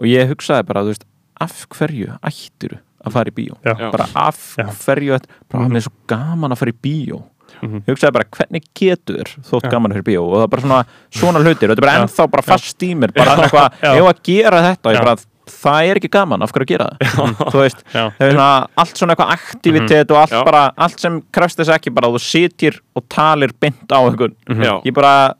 og ég hugsaði bara, þú veist af hverju ættir að fara í bíó bara af Já. hverju ætt- bara, Mhm. mér er svo gaman að fara í bíó Mhm. ég hugsaði bara, hvernig getur þótt Já. gaman í bíó? Og það er bara svona, svona hlutir. Og þetta er bara Já. ennþá bara fast í mér bara eitthvað, Já. ef að gera þetta? Ég bara, það er ekki gaman, af hverju að gera það? Þú veist það er svona allt svona eitthvað aktivitet og allt bara, allt sem krefst þess ekki bara þú sitir og talir beint á einhvern. Já, ég bara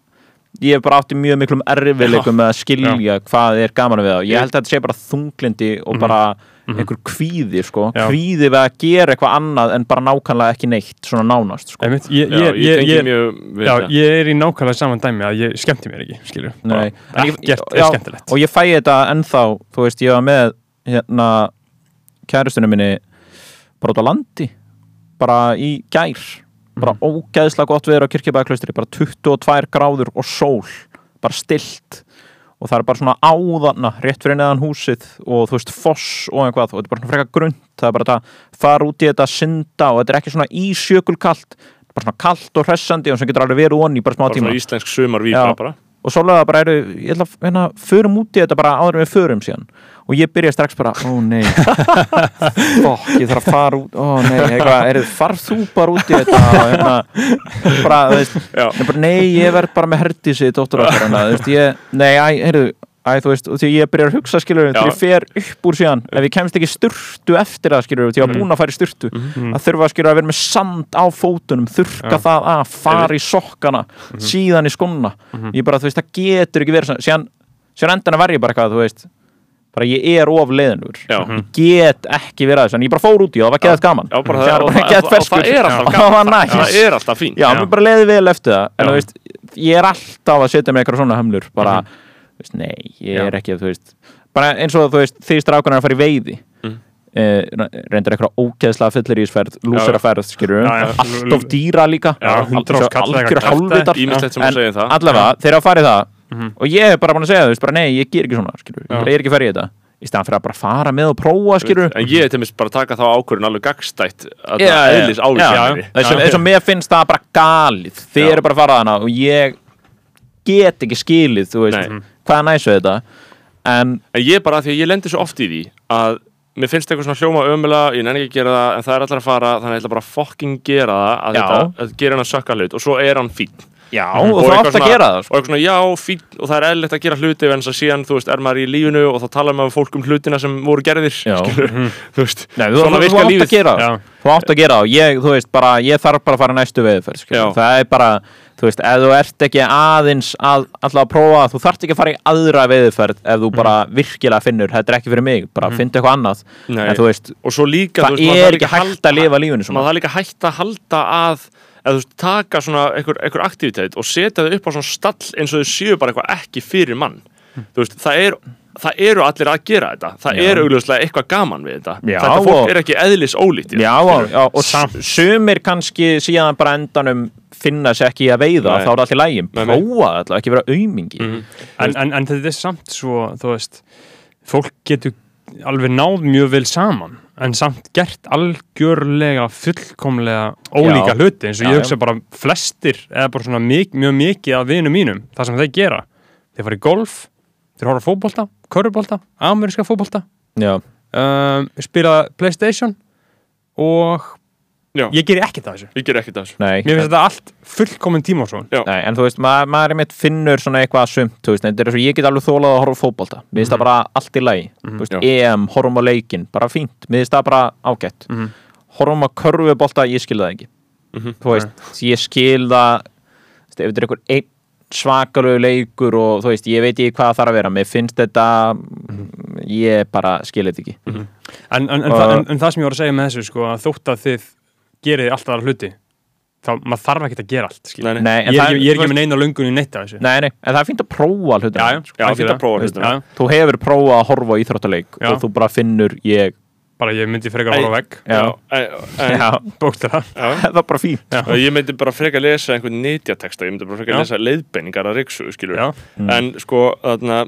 ég hef bara átti mjög miklum erfileikum með að skilja hvað er gaman við það. Ég held að þetta sé bara þunglindi og bara einhver kvíði sko, Já. kvíði við að gera eitthvað annað en bara nákvæmlega ekki neitt svona nánast sko. Einmitt, ég, já, ég, ég ég, mjög við já, það. ég er í nákvæmlega saman dæmi að ég skemmti mér ekki, skilju Nei, en ég- ekkert já, er skemmtilegt. og ég fæ þetta ennþá þú veist, ég var með hérna kærustunum minni bara út á landi bara í gær bara ógæðslega gott veður á kirkjabæðaklaustri bara 22 gráður og sól bara stilt og það er bara svona áðana rétt fyrir neðan húsið og þú veist foss og eitthvað og þetta er bara svona frekar grunnt. Það er bara þetta fara út í þetta synda og þetta er ekki svona ísjökulkalt bara svona kalt og hressandi og sem getur alveg verið onni bara smá Bara tíma. svona íslensk sumar Já. víbra bara og Sólega bara eru, ég ætla að hérna, förum út í þetta bara áður við förum síðan. Og ég byrja strax bara, ó nei. Fokk, ég þarf að fara út ó nei, eitthvað, er farð þú bara út í þetta og hérna bara, veist, bara, nei, ég verð bara með herdísi, dóttur okkar hérna, þú veist, ég, nei, heyrðu Æ, þú veist, og því ég byrjar að hugsa, skilur Já. þegar ég fer upp úr síðan, ef ég kemst ekki sturtu eftir það, skilur því ég var búin að fara í sturtu að þurfa, skilur, að vera með sand á fótunum þurka Já. það af, fara í sokkana síðan í skonna ég bara, þú veist, það getur ekki verið svona síðan, síðan endan að verja bara eitthvað, þú veist bara ég er of leiðinur Já. ég get ekki verið að þessu en ég bara fór út í og það var geðað gaman. Já, það það, var það, og ferskur það það var gaman næs. Það er alltaf fín já, Já. mér bara leiði vel eftir það en þú veist, ég er alltaf að setja með eitthvað svona hömlur bara, þú veist, nei, ég Já. er ekki þú veist, bara eins og þú veist, því strákunar að fara í veiði. Mm. eh, reyndar eitthvað ógeðslega fyllirísferð lúseraferð, skilur já. allt of dýra líka. Algjör sem en að það. allavega, þeir hafa farið það. Mhm. og ég er bara búin að segja veist, bara nei, ég ger ekki svona skilur, ég er ekki ferið í þetta. Í staðan fyrir að bara fara með og prófa skilur En ég er til mér bara að taka þá ákvörðun alveg gagstætt að Já, það eðlis álíkjæri eins og- mér finnst það bara galið. Já. eru bara að fara þarna og ég get ekki skilið, þú veist Nei. hvað er næs við þetta? En En ég bara, því að ég lendi svo oft í því að mér finnst eitthvað svona hljóma ömulega, ég nenni ekki að gera það en það er allir að fara, þannig að ég ætla bara að fucking gera það að þetta, að gera hann að sökka hlut og svo er hann fín já, Og og þú eitthvað átt að gera það og sko. eitthvað svona, já, fín, og það er eðlilegt að gera hluti en þess að síðan, þú veist, er maður í lífinu og þá talar maður um fólk um hlutina sem voru gerðir skilur, þú veist Nei, þú, svona átt lífið. það. Þú átt að gera það og ég, þú veist, bara, ég þarf bara að fara næstu skilur. það er bara, þú veist, ef þú ert ekki aðeins að, alltaf að prófa þú þarft ekki að fara í aðra veðferð ef þú bara virkilega finnur, þetta er ekki fyrir mig bara mm. eitthvað annað, Nei. en þú veist líka, það þú veist, er ekki hægt að lifa lífinu svona. það er líka hægt að halda að eða þú taka svona einhver, einhver aktivitet og setja þau upp á svona stall eins og þau séu bara eitthvað ekki fyrir mann. Þú veist, það er það eru allir að gera þetta, það Já. er augljóslega eitthvað gaman við þetta, Já, þetta fólk og- er ekki eðlis ólítið Já, og, já, og s- sumir kannski síðan bara endanum finna sér ekki að veiða, Nei. þá er allir lægin prófa þetta, ekki vera aumingi Mhm. en, en, en þetta er samt svo þú veist, fólk getur alveg náð mjög vel saman en samt gert algjörlega fullkomlega ólíka Já. hluti eins og ég hugsa bara flestir eða bara svona mik mjög mikið af vinum mínum það sem þeir gera, þeir fara í golf þeir horfa á körfubolta ameríska fótbolta Já, um, spila Playstation og Já. ég ger ekkert af þessu ég ger ekkert af þessu nei mér finnst þetta allt fullkomin tíma. Nei, en þú veist, maður, maður er mitt finnur svona eitthvað sumt, þú veist, þetta er svo ég get alveg þólað að horfa á fótbolta, mér finnst það bara allt í lagi, þú veist, Mhm. Já. EM, horfum á leikin, bara fínt, mér finnst það bara ágætt, Mhm. horfum á körfubolta, ég skil það ekki, Mhm. þú veist, ég skil það, þú veist, ef þetta er einhver einn svakalegu leikur og þú veist, ég veit ekki hvað það þarf að vera mér finnst þetta ég bara skil þetta ekki en, en, en, Og- það, en, en það sem ég var að segja með þessu sko, að þótt að þið gerið alltaf aðra hluti þá maður þarf ekki að gera allt. Nei, nei. En ég, er ég er ekki með neina löngun í neitt af þessu Nei, nei, en það er fínt að prófa hlutina já, já, Já, fínt að prófa hlutina. Þú hefur prófað að horfa á íþróttaleik Já. og þú bara finnur ég bara ég myndi frekar að horfa á vegg. Já, en, en, já. bókstara það er bara fínt Og ég myndi bara freka að lesa einhvern netjateksta, ég myndi bara freka Já. að lesa leiðbeiningar að riksu, Já. En sko, þarna,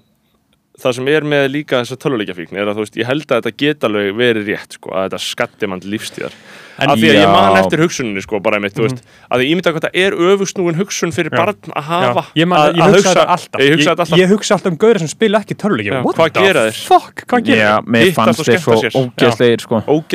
það sem er með líka þessa töluleikjafíkn er að þú veist, ég held að þetta geta alveg verið rétt, sko, að þetta skatti mann lífstíðar. En- af því að ég man eftir hugsuninni, sko, bara einmitt, þú veist, að ég ímynda hvað það er öfusnúin hugsun fyrir Já. barn að hafa. ég, man, að, ég, að hugsa þetta alltaf. Ég hugsa alltaf. ég, ég hugsa alltaf um gauðir sem spila ekki töluleiki Já, What hvað the fuck, hvað gera mér Hittast fannst þeir svo skemmta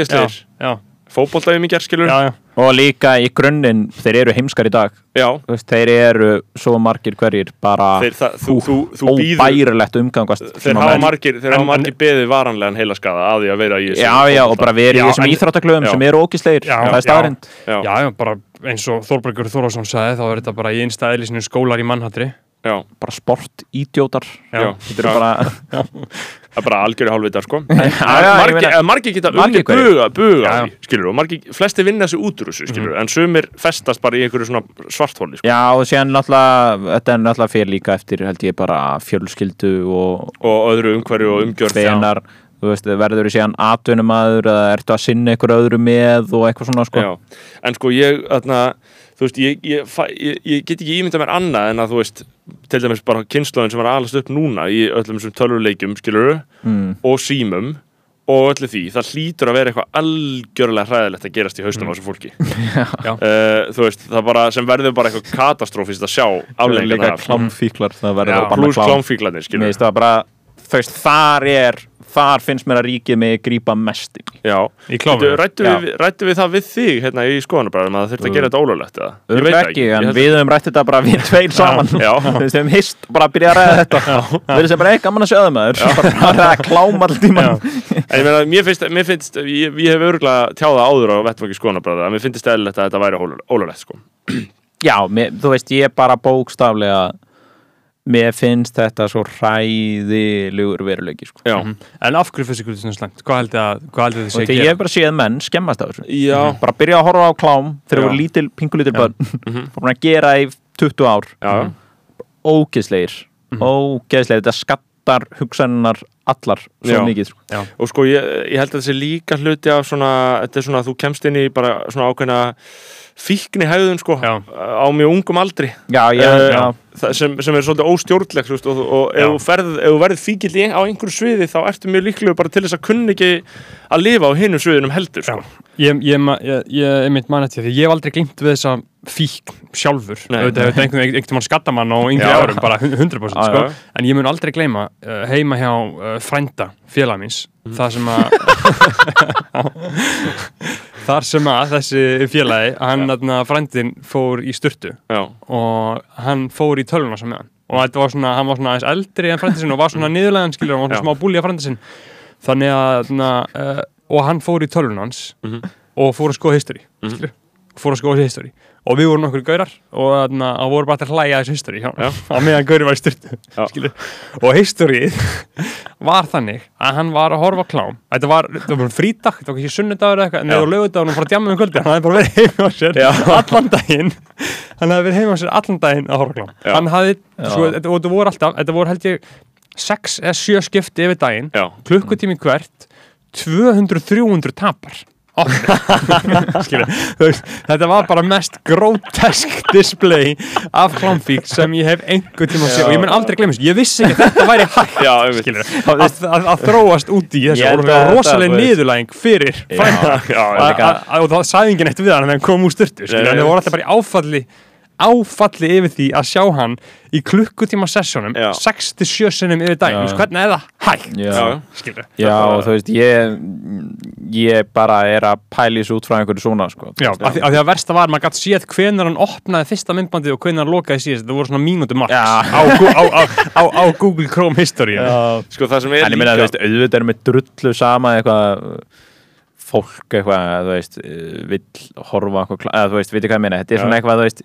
sér. Fótboltaðum í gerð, skilur. já, já, og líka í grunninn, þeir eru heimskar í dag Já. Þeir eru svo margir hverjir bara Þeir, það, þú, þú, þú býður, óbærilegt umgangast þeir hafa margir, þeir En- hafa margir beðið varanlegan heila skada að því að vera í þessu Já, já, og bara verið í þessum Já. sem eru ógislegir, Já, það já. er staðrind Já, já, já, bara eins og Þorbergur Þórásson sagði þá er þetta bara í einsta eðlisinu skólar í mannhattri já, bara sportídjótar já. Þetta eru bara Það er bara algjörði hálfvitar sko margir geta unni buga, buga Já, já. skilur og margir, flesti vinna þessu út úr þessu skilur en sumir festast bara í einhverju svona svarthóli sko. Já, og síðan náttúrulega þetta er náttúrulega fyrir líka eftir held ég bara fjölskyldu og og öðru umhverju og umgjörð hvenar þú veist, verður þú síðan atvinnumaður eða ertu að sinna ykkur öðru með og eitthvað svona sko Já. en sko ég, þarna, þú veist, ég, ég, ég, ég get ekki ímyndað mér annað en að þú veist, til dæmis bara kynnslóðin sem er alast upp núna í öllum þessum tölvuleikjum, skilur mm. og símum og öllu því, það hlýtur að vera eitthvað algjörlega hræðilegt að gerast í haustum á þessu fólki Já. uh, þú veist, það bara sem verður bara eitthvað katastrófist að sjá afleggingar líka af klámfíklar það verður klám klámfíklarnir, Mér skilur finnst það bara, þú veist, þar er þar finnst mér að ríkið mig grípa mest í. Já, rættu við, rættu við það við þig hérna í skoðanabræðum að að gera þetta ekki, Ég en við höfum rætt þetta bara við tveir saman. Já. Þú veist, við höfum hist bara að byrja að ræða þetta. Við erum sem bara eitthvað gaman að sjöða maður. Bara að ræða klám all tíman En ég meina, mér finnst, mér finnst ég, ég hef örgulega tjáða áður á vettfangi skoðanabræða að mér finnst eðlilegt að þetta væri ólöglegt sko. Já, mér, þú veist, ég bara bókstaflega mér finnst þetta svo hræðilegur veruleiki sko. Já, En af hverju fyrst ykkur þetta svona slæmt? Hvað held að, hvað held að þið og sé þegar ég hef bara séð menn skemmast af þessu. Já, bara byrja að horfa á klám þegar Já. voru lítil, pingulítil börn. Mhm. bara að gera í 20 ár. Já, ógeðslegir. Ógeðslegir, þetta skattar hugsaninnar allar svo Já. mikið sko. Og sko ég, ég held að þetta sé líka hluti af svona, þetta er svona að þú kemst inn í bara svona ákveðna fíkni hegðun sko, Já. á mjög ungum aldri. Já, já, Eh, sem, sem er svolítið óstjórnlegt þú veist, og, og ef þú ferð, ef þú verð fíkild í, á einhverju sviði þá ertu mjög líklega bara til þess að kunna ekki að lifa á hinum sviðinum heldur sko. ég, ég, ma- ég, ég er mitt mann eftir því. Ég hef aldrei gleymt við þessa fík sjálfur. Auðvitað einhvern veginn mann skattamann á yngri árum, bara 100% Já, sko. en ég mun aldrei gleyma uh, heima hjá uh, frænda félag míns Mhm. það sem að þar sem að þessi félagi hann ja. frændin fór í styrtu Já, og hann fór í tölvuna sem hann og þetta var svona, hann var svona aðeins eldri en frændi sinn og var svona niðurlegan skilur, hann var Já. svona smá búli að frændi sinn þannig að na, uh, og hann fór í tölvuna hans Mhm. og fór að skoða history Mhm. skilur, fór að skoða history og við vorum okkur gaurar og þannig að voru bara til að hlæja þessu history. Á meðan gauri var í styrtu og historyið var þannig að hann var að horfa klám. Þetta var, þetta var frídag, þetta var ekki sunnudagur eða eitthvað, en það var lögudagur og fór að djama um kvöldi hann hafði bara verið heima á sér Já. allan daginn. Hann hafði verið heima á sér allan daginn að horfa klám. Já. hann hafði, svo, þetta, og þetta voru alltaf þetta voru held ég sex eða sjö skipti yfir daginn, já, klukkutími hvert 200-300 tapar þetta var bara mest grótesk display af klámfík sem ég hef einhvern tíma séð. Og ég mun aldrei glemja þessu, ég vissi ekki að þetta væri hægt já, skilur, að, að, að þróast út í þessu. Og það að var rosalega niðurlæging fyrir frænda já, og að- að- það sagði enginn eitt við hann hann kom úr styrtu en það voru alltaf bara í áfalli áfalli yfir því að sjá hann í klukkutíma sessjónum Já. 6-7 sinnum yfir daginn, Já. Þú veist, hvernig er það hægt já. Já. skilur Já, og þú veist, ég ég bara er að pæli þessu út frá einhverju svona, sko Já, af því, af því að versta var, maður gæti séð hvenar hann opnaði fyrsta myndbandið og hvenar hann lokaði síðast það voru svona mínútu marks Já. á, á, á, á, á Google Chrome History sko það sem er En ég meina, þú veist, auðvitað er með drullu sama eitthvað fólk eitthvað, þú veist, vill horfa eitthvað, eða þú veist, veitir hvað ég meina þetta er svona eitthvað, þú veist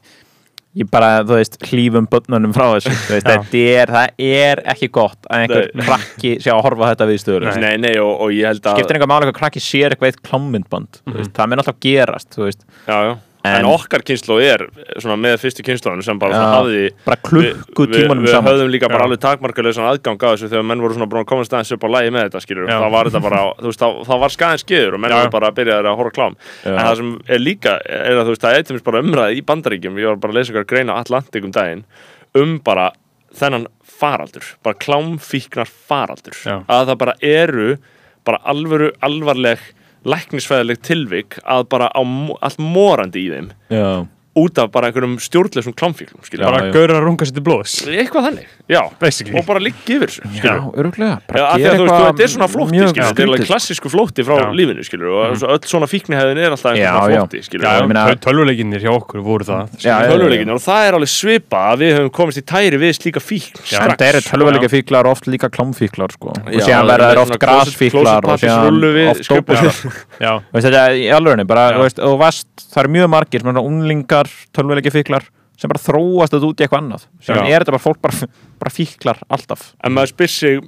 ég bara, þú veist, hlífum börnunum frá þessu, þú veist, er það er ekki gott að einhver Nei. krakki sé að horfa þetta við stöður Nei, nei, og, og ég held að skiptir einhver máli hvað krakki sér eitthvað eitt klámyndband mm veist, það mun alltaf gerast, þú veist já, já. En, En- okkar kynslu er svona með fyrstu kynsluðan sem bara svona hafði bara klukku við, tímanum við saman. höfðum líka bara Já. alveg takmarkalausan aðgang að þessu þegar menn voru svona búin að koma staðins upp á lægi með þetta skilur Já. þá var þetta bara, þú veist, þá, þá var skæðin skiður og menn voru bara að byrja að horfa á klám. En það sem er líka, er að þú veist, það er eitthvað bara umræði í bandaríkjum, ég var bara að lesa ykkur greina Atlantik um daginn, um bara þennan faraldur, bara klámfíknar faraldur, að það bara eru bara alvöru, alvarleg læknisfæðileg tilvik að bara allt morandi í þeim. Já, út af bara einhverjum stjórnleysum klámfíklum skilur, Já, bara já. gaur að runga sér til blóðs eitthvað þannig, já Basically. og bara liggi yfir þessu já, öruglega þetta er svona flótti, skilur, þetta er alveg klassísku flótti frá Já. lífinu, skilur, og mm. öll svona fíknihæðin er alltaf Já, einhver svona já. flótti, skilur, tölvuleikinnir hjá okkur voru það tölvuleikinu, og það er alveg svipa að við höfum komist í tæri við slíka fíkn strax, þetta eru sko. tölvuleika fíklar oft líka klámfíklar sko. og með þeir oft svona grasfíklar og síðan oft skjöpum. Unglingar, tölvuleiki fíklar sem bara þróast þetta út í eitthvað annað. Sem er þetta bara fólk bara, bara fíklar alltaf. En maður spyr sig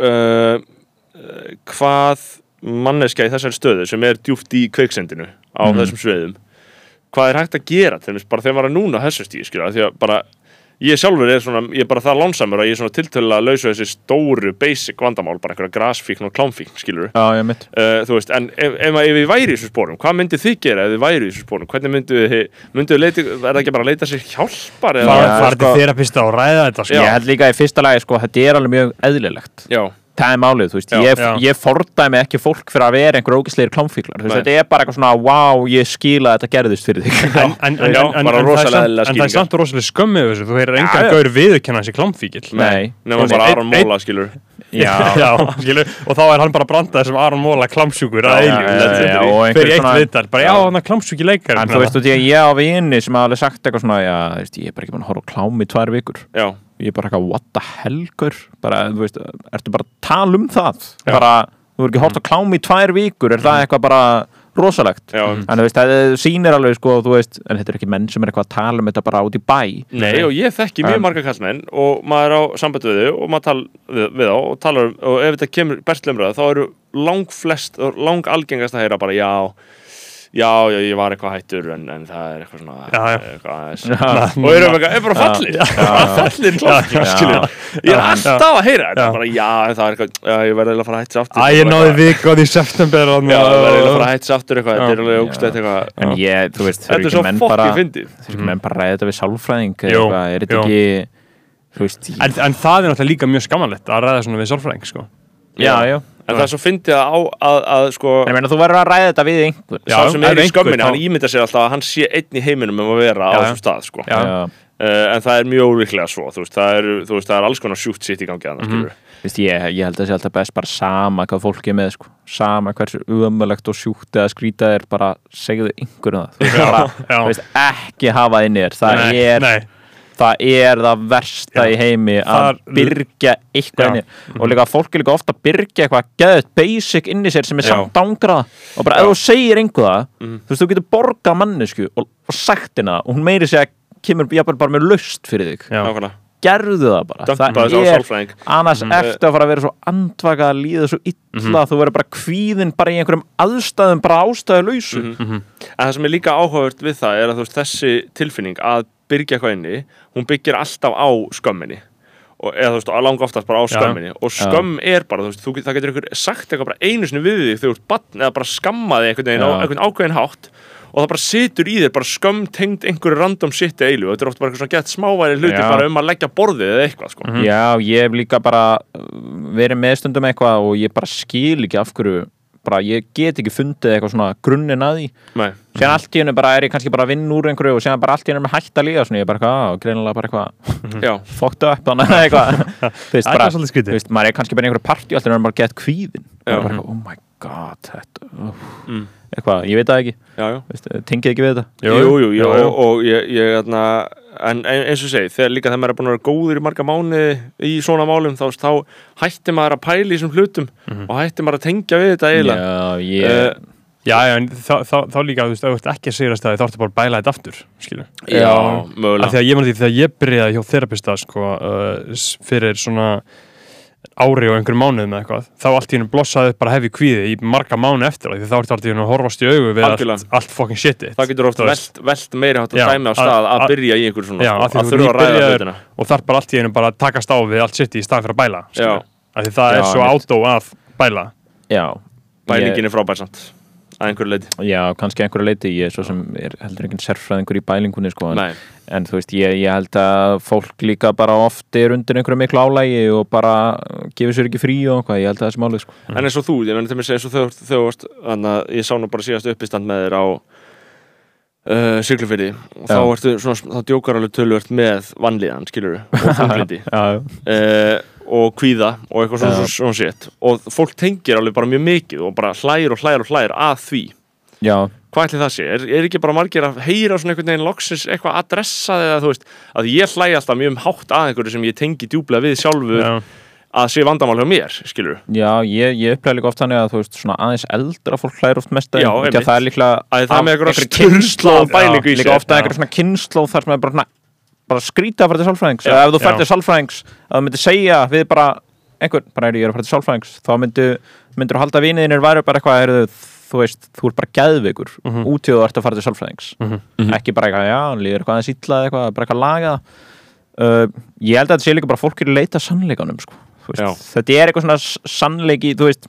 uh, uh, hvað manneskja í þessari stöðu sem er djúpt í kveiksendinu á Mhm. þessum sviðum hvað er hægt að gera til þess bara þegar maður er núna á þessu stíð því að bara ég sjálfur er svona, ég er bara það lánsamur að ég er svona tiltölulega að lausa þessi stóru basic vandamál, bara einhverja grasfíkn og klámfíkn skilur Já, ég mitt. Uh, þú veist, en ef, ef, ef við væri í þessu spórum hvað myndið þið gera ef þið væri í þessu spórum hvernig myndið þið, myndið þið leita er það ekki bara að leita sér hjálpar eða, fara Já, fara til sko- þerapista og ræða þetta sko. Ég held líka í fyrsta lagi, sko, þetta er alveg mjög eðlilegt. Já, það er málið, þú veist, Já, ég, ég fordæmi ekki fólk fyrir að vera einhver ógisleir klámfíklar, þú veist, Nei. þetta er bara eitthvað svona wow, ég skila þetta gerðist fyrir þig. En, en, en, en, en, bara en, það er samt, eðlilegar en það er skýringar. samt rosalega skömmið þessu. Þú heyrir já. gaur viðurkenna þessi klámfíkil Nei, nema Þú bara Aron Móla skilur já, já skilu, og þá er hann bara brandað sem Aron Móla klámsjúkur fyrir eitt svona- viðtal, bara já, hann er klámsjúki leikar en þú veist, þú veist, ég á vini sem hafa sagt eitthvað svona, já, þú veist, ég er bara ekki búin að horfa ég er bara eitthvað, what the hell, gaur? Bara, þú veist, ertu bara að tala um það? Já. bara, þú er ekki hort á klám í tvær vikur, er það eitthvað bara rosalegt, já. En þú veist, það sýnir alveg, sko, þú veist, en þetta er ekki menn sem er eitthvað að tala um þetta bara út í bæ. Nei, og ég þekki mjög marga kallmenn og maður er á samband við þau og maður tal við, við þá og talar um, og ef þetta kemur berslumröða þá eru lang flest, lang algengast að heyra bara já, já, já, ég var eitthvað hættur en, en það er eitthvað svona Já, já. eitthvað aðeins. Já. og eitthvað, er bara fallir bara fallir klokkin, Já. skilur ég er alltaf að heyra þetta. Já. bara já, það er eitthvað, já, ég verði að fara að hætta aftur. Æ, ég náði vikað í september ég verði að fara að hætta sér aftur eitthvað, þetta er alveg ógstætt eitthvað. En ég, þú veist, er þurfi ekki menn bara þurfi ekki menn bara að ræða þetta við sálfræðing eitthvað, er þetta ekki þú veist, en, það er náttúrulega líka mjög skammanlegt að ræða svona við sálfræðing sko. já, já En það er svo fyndið að, á, að, að sko ég meina, þú verður að ræða þetta við einhver Já, sá sem er í þá- hann ímyndar sér alltaf að hann sé einn í heiminum um að vera á þessum stað sko. Já. Uh, en það er mjög óvíklega svo þú veist, það, er, þú veist, það er alls konar sjúkt sitt í gangi Mhm. annars, mm Vist, ég, ég held að það sé alltaf best bara sama hvað fólk er með sko. sama hversu umöðlegt og sjúkt eða skrýtað er bara segðu einhverjum það veist, ekki hafa inn í þér það, Nei, er, nei. Það er það versta Já. í heimi að byrgja eitthvað inn í og líka fólk er líka ofta að byrgja eitthvað geðut basic inn í sér sem er samt ángrað og bara ef þú segir einhverða Mhm. þú veist þú getur borgað mannesku og, og sagt hennar og hún meiri segja kemur jafnvel bara með laust fyrir þig. Já. nákvæmlega, gerðu það bara. Dömpa það er annars ertu að fara að vera svo andvaka að líða svo illa þú verður bara kvíðin bara í einhverjum aðstæðum bara ástæðu lausu en það sem er líka áhugavert við það er að þú veist, þessi tilfinning að byrgja eitthvað inni hún byggir alltaf á skömminni. Og, eða þú veist, að langa oftast bara á skömminni. Og skömm er bara, þú veist, þú, það getur ykkur sagt eitthvað bara einu sinni við þig þegar þú ert batn eða bara skammaði einhvern veginn á einhvern ákveðin hátt. Og það bara situr í þér bara skömm tengd einhverju random shit eilu. Og þetta er oft bara eitthvað svona gett smáværi hluti Já. bara um að leggja borðið eða eitthvað sko. já, ég hef líka bara uh, verið meðstundum eitthvað og ég bara skil ekki af hverju bara ég get ekki fundið eitthvað svona grunninn að því. Nei. Síðan allt í hennu bara er ég kannski bara að vinna úr einhverju og síðan bara allt í hennu með hægt að líða svona ég er bara eitthvað, greinilega bara eitthvað fokkt upp þannig að eitthvað. Þú veist, er bara, þú veist, maður er kannski bara einhverju partí og allt í hennu er bara gett kvíðin Já. bara eitthvað, oh my god þetta, uh, Mm. eitthvað, ég veit það ekki. Já, Veist, tengið ekki við þetta. Jú, jú, jú, og, og ég, ég þarna, en eins og segi, þegar líka þegar maður er búin að vera góður í marga mánuði í svona málum, þá, þá hætti maður að pæla í þessum hlutum og hætti maður að tengja við þetta eiginlega. Já, ég, Eh, Já, já, en þá, þá, þá líka, þú veist, ef þú ert ekki að sigrast það þá ertu bara að bæla þetta aftur, skilur Já, Af mögulega. því að ég man því þegar ég byrjaði hjá þerapista sko, uh, fyrir svona ári og einhverjum mánuðum eða eitthvað þá allt í hennu blossaði upp bara hefði kvíði í marga mánu eftir það því þá ertu allt í hennu að horfast í augu við allt, Algjörlega. allt fucking shitið Það getur oft Þú veist. velt, velt meiri hátt að Já, dæmi á að- stað að byrja í einhver svona Já, sko, að þurfa að ræða hlutina. og þarf bara allt í hennu bara að takast á við allt shitið í staðin fyrir að bæla það Já, er svo átó að bæla. Bælingin er frábær samt að einhverju leiti Já, kannski einhverju leiti, ég er svo sem er heldur enginn sérfræðingur í bælingunni sko, en, en þú veist, ég, ég held að fólk líka bara oft er undir einhverju miklu álægi og bara gefur sér ekki frí og eitthvað, ég held að það er málið sko. en eins og þú, ég menn til mér eins og þau, þau þannig að ég sá nú bara síðast uppistand með þér á uh, Siglufyrði og þá, ertu, svona, þá djókar alveg tölvört með vannlíðan, skilur og þunglindi uh, og kvíða og eitthvað svona, svona, svona shit. Og fólk tengir alveg bara mjög mikið og bara hlægir og hlægir og hlægir að því. Já, hvað ætli það sé, er, er ekki bara margir að heyra svona einhvern veginn loksins eitthvað adressað eða þú veist, að ég hlægi alltaf mjög um hátt að einhverju sem ég tengi djúplega við sjálfu Já. Að sé vandamál hjá mér, skilur já ég, ég upplega líka oft þannig að þú veist, svona aðeins eldra fólk hlæður oft mest að Já, einmitt. að það er líklega að það er með einhverja kynslóð- bælingu í já, líka sér ofta einhverjum svona kynnslóð þar sem er bara svona bara skrýta að fara til sálfræðings Já, eða ef þú já. fært til sálfræðings að þú myndir segja við bara einhvern, bara er ég er að fara til sálfræðings þá myndir þú halda viniðinir væri bara eitthvað, heyrðu, þú veist, þú ert bara geðveikur mm Mhm. út í þú ert að fara til sálfræðings Mhm. ekki bara eitthvað, já, hann líður eitthvað aðeins illa eitthvað, bara eitthvað laga uh, ég held að þetta sé líka bara að fólk er að leita að sannleikanum sko. Veist, þetta er eitthvað svona sannleiki, þú veist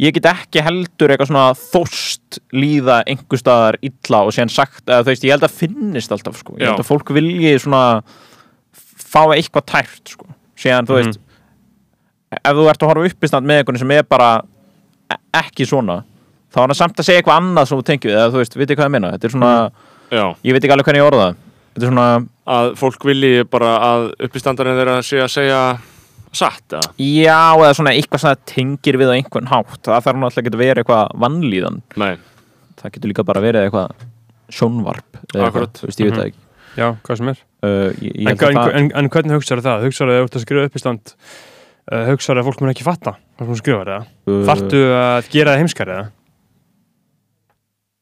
ég get ekki heldur eitthvað svona þóst líða einhver staðar illa og síðan sagt að þú veist, ég held að finnist alltaf sko. ég held að fólk vilji svona fá eitthvað tært sko. síðan þú veist ef þú ert að horfa upp í stand með einhvern sem er bara e- ekki svona þá er hann samt að segja eitthvað annað sem þú tengið eða þú veist, vitið hvað ég meina? Þetta er svona, Já, ég veit ekki alveg hvernig ég orða það. Þetta er svona, að fólk vilji bara að uppistandarinn þeirra sé að segja satt, eða? já, eða svona eitthvað sem það tengir við á einhvern hátt það þarf náttúrulega ekki að vera eitthvað vannlíðan Nei, það getur líka bara verið eitthvað sjónvarp eða eitthvað, Akkurat. þú veist, ég veit það ekki Já, hvað sem er uh, ég, ég en, að það, en, en hvernig hugsaðu það? Hugsaðu að þú ert að skrifa upp í stand uh, hugsaðu að fólk mun ekki fatta hvað sem skrifar eða? uh, Þarftu að gera það heimskar eða?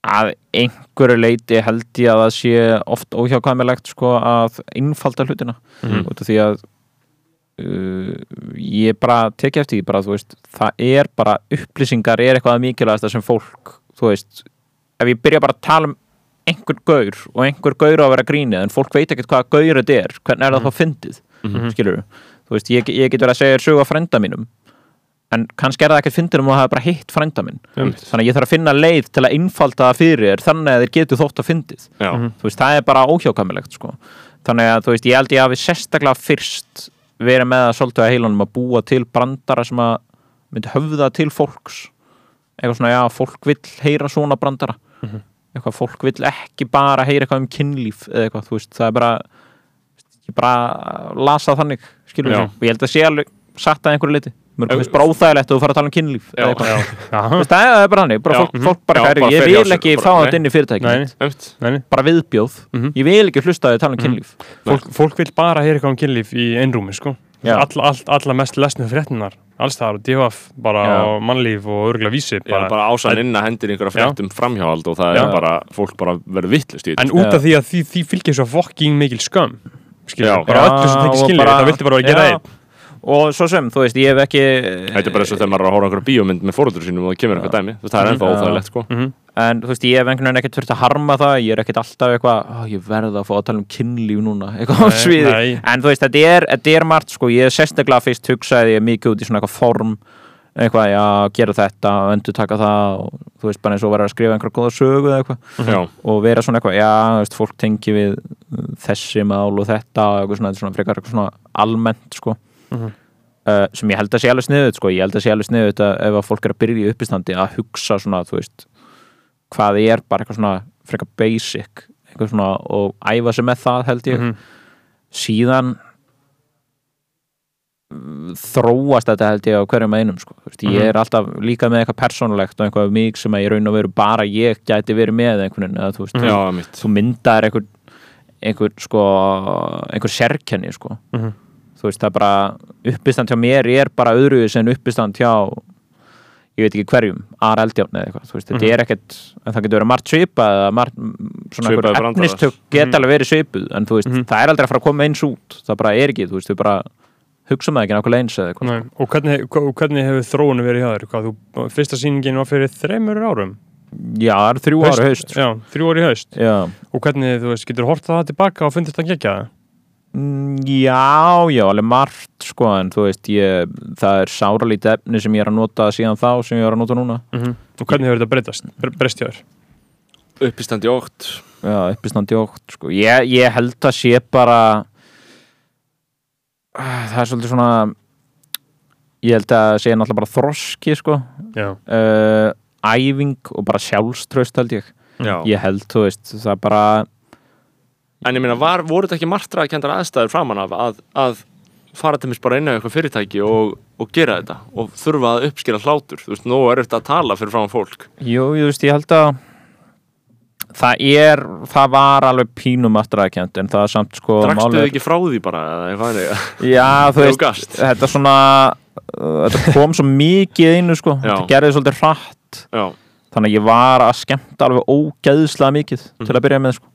að einhverju leiti held ég að það sé oft óhjákvæmilegt sko að einfalda hlutina Mhm. út af því að uh, ég bara tekja eftir því bara, veist, það er bara upplýsingar er eitthvað mikilvægast sem fólk þú veist, ef ég byrja bara að tala um einhver gaur og einhver gaur á að vera grínið en fólk veit ekkert hvað gaur þetta er hvernig er það þá fyndið, Mhm. skilur þú veist, ég, ég get verið að segja þér sögu af frænda mínum en kannski er það ekkert fyndið um að hafa bara hitt frænda minn Einmitt. þannig að ég þarf að finna leið til að einfalda það fyrir þér þannig að þeir getur þótt að fyndið Mhm. þú veist, það er bara óhjákvæmilegt sko. þannig að þú veist, ég held ég hafi sérstaklega fyrst verið með að svolítið að heilunum að búa til brandara sem að myndi höfða til fólks. Eitthvað svona, já, fólk vill heyra svona brandara. Eitthvað, fólk vill ekki bara heyra eitthvað um kynlíf eða eitthvað, þú veist, það er bara ég bara lasa þannig skilur við, og ég held að sé alveg satt að einhverju leiti, mér finnst bara óþægilegt að þú fara að tala um kynlíf Já. eða eitthvað. Já, það er bara hannig, bara fólk, fólk bara, bara ég vil ekki bara, fá þetta inn í fyrirtækinu Nei. mitt. Nefnt. nei, nei. bara viðbjóð, Mhm. ég vil ekki hlusta að þið tala um kynlíf Fólk, fólk vil bara heyra eitthvað um kynlíf í einrúmi sko. All, all, alla mest lesnu fréttinar alls það og DFF bara Já. og mannlíf og örgulega vísi bara, bara ásann inn að hendir einhverja fréttum framhjáhald og það Já. er bara, fólk bara verður vittlust í en þetta út Já. af því að því, því fylgir svo fokking mikil skömm skilur, Já. bara öllu sem og skilur bara- það vilti bara að gera einn og svo sem, þú veist, ég hef ekki Þetta er bara eins og þegar maður er að á einhverja bíómynd með fóröldur sínum og það kemur eitthvað dæmi, það er ennþá Já. óþægilegt sko. Mhm. en þú veist, ég hef einhvern veginn ekkert þurft að harma það ég er ekkert alltaf eitthvað, "Ó, ég verð að fá að tala um kynlíf núna, eitthvað á sviði nei. en þú veist, þetta er, þetta er margt sko, ég er sérstaklega fyrst hugsaði mikið út í svona eitthvað form eitthvað, já, gera þetta, öndu taka það og þú veist, bara eins og vera að skrifa einhverja góða sögu eða eitthvað Já, og vera svona eitthvað, já, þú veist, fólk tengi við þessi mál og þetta og eitthvað svona, þetta er svona frekar eitthvað svona almennt sko Mhm. uh, sem ég held að sé alveg sniðut sko, ég held að sé alveg sniðut að ef að fólk er að byrja í uppistandi að hugsa svona, þú veist hvað er bara eitthvað svona frekar basic, svona og æfa sig með það held ég Mhm. síðan mm, þróast þetta held ég á hverjum einum sko. Þú veist, ég Mhm. er alltaf líka með eitthvað persónulegt og eitthvað mig sem að ég raun og veru bara ég gæti verið með einhvern veginn eða þú mitt þú myndar einhver, einhver sko einhver sérkenni sko Mhm. Þú veist það er bara uppistand hjá mér er bara öðru en uppistand hjá ég veit ekki hverjum, Ar Eldjárn eða eitthvað, þú veist, þetta er ekkert en það getur verið margt svipað eða margt mm, svona Svipaðir einhver brandarar. efnistök geta alveg verið svipuð en þú veist, það er aldrei að fara að koma eins út það bara er ekki, þú veist, við bara hugsa það ekki nákvæmlega eins eða eitthvað. Nei. Og hvernig, hvernig hefur þróunum verið hjá þér? Hvað, þú, fyrsta sýningin var fyrir þreymur árum? Já, það eru þrjú ára haust Já, þrjú ári haust. Já, Og hvernig, þú veist, getur já, já, alveg margt sko, en þú veist, ég, það er sáralítið efni sem ég er að nota síðan þá sem ég er að nota núna Og hvernig hefur þetta breytast? Bre- Breyst hjá þér? uppistandi ótt Já, uppistandi ótt sko. ég, ég held að sé bara Ah, það er svolítið svona ég held að sé náttúrulega bara þroski sko Já. uh, æfing og bara sjálfströst held ég Já. ég held, þú veist, það er bara En ég meina, var, voru þetta ekki martraðkendar aðstæður framan af að, að fara til mér bara inn á eitthvað fyrirtæki og, og gera þetta og þurfa að uppskýra hlátur þú veist, nú er þetta að tala fyrir framan fólk Jú, ég veist, ég held að það er, það var alveg pínum aftræðakent en það er samt sko Drakstu þið ekki frá því bara? Já, þú veist, þetta svona þetta kom svo mikið einu sko, Já. þetta gerði svolítið hratt Já, þannig að ég var að skemmta alveg ógeðslega mikið til að byrja með sko.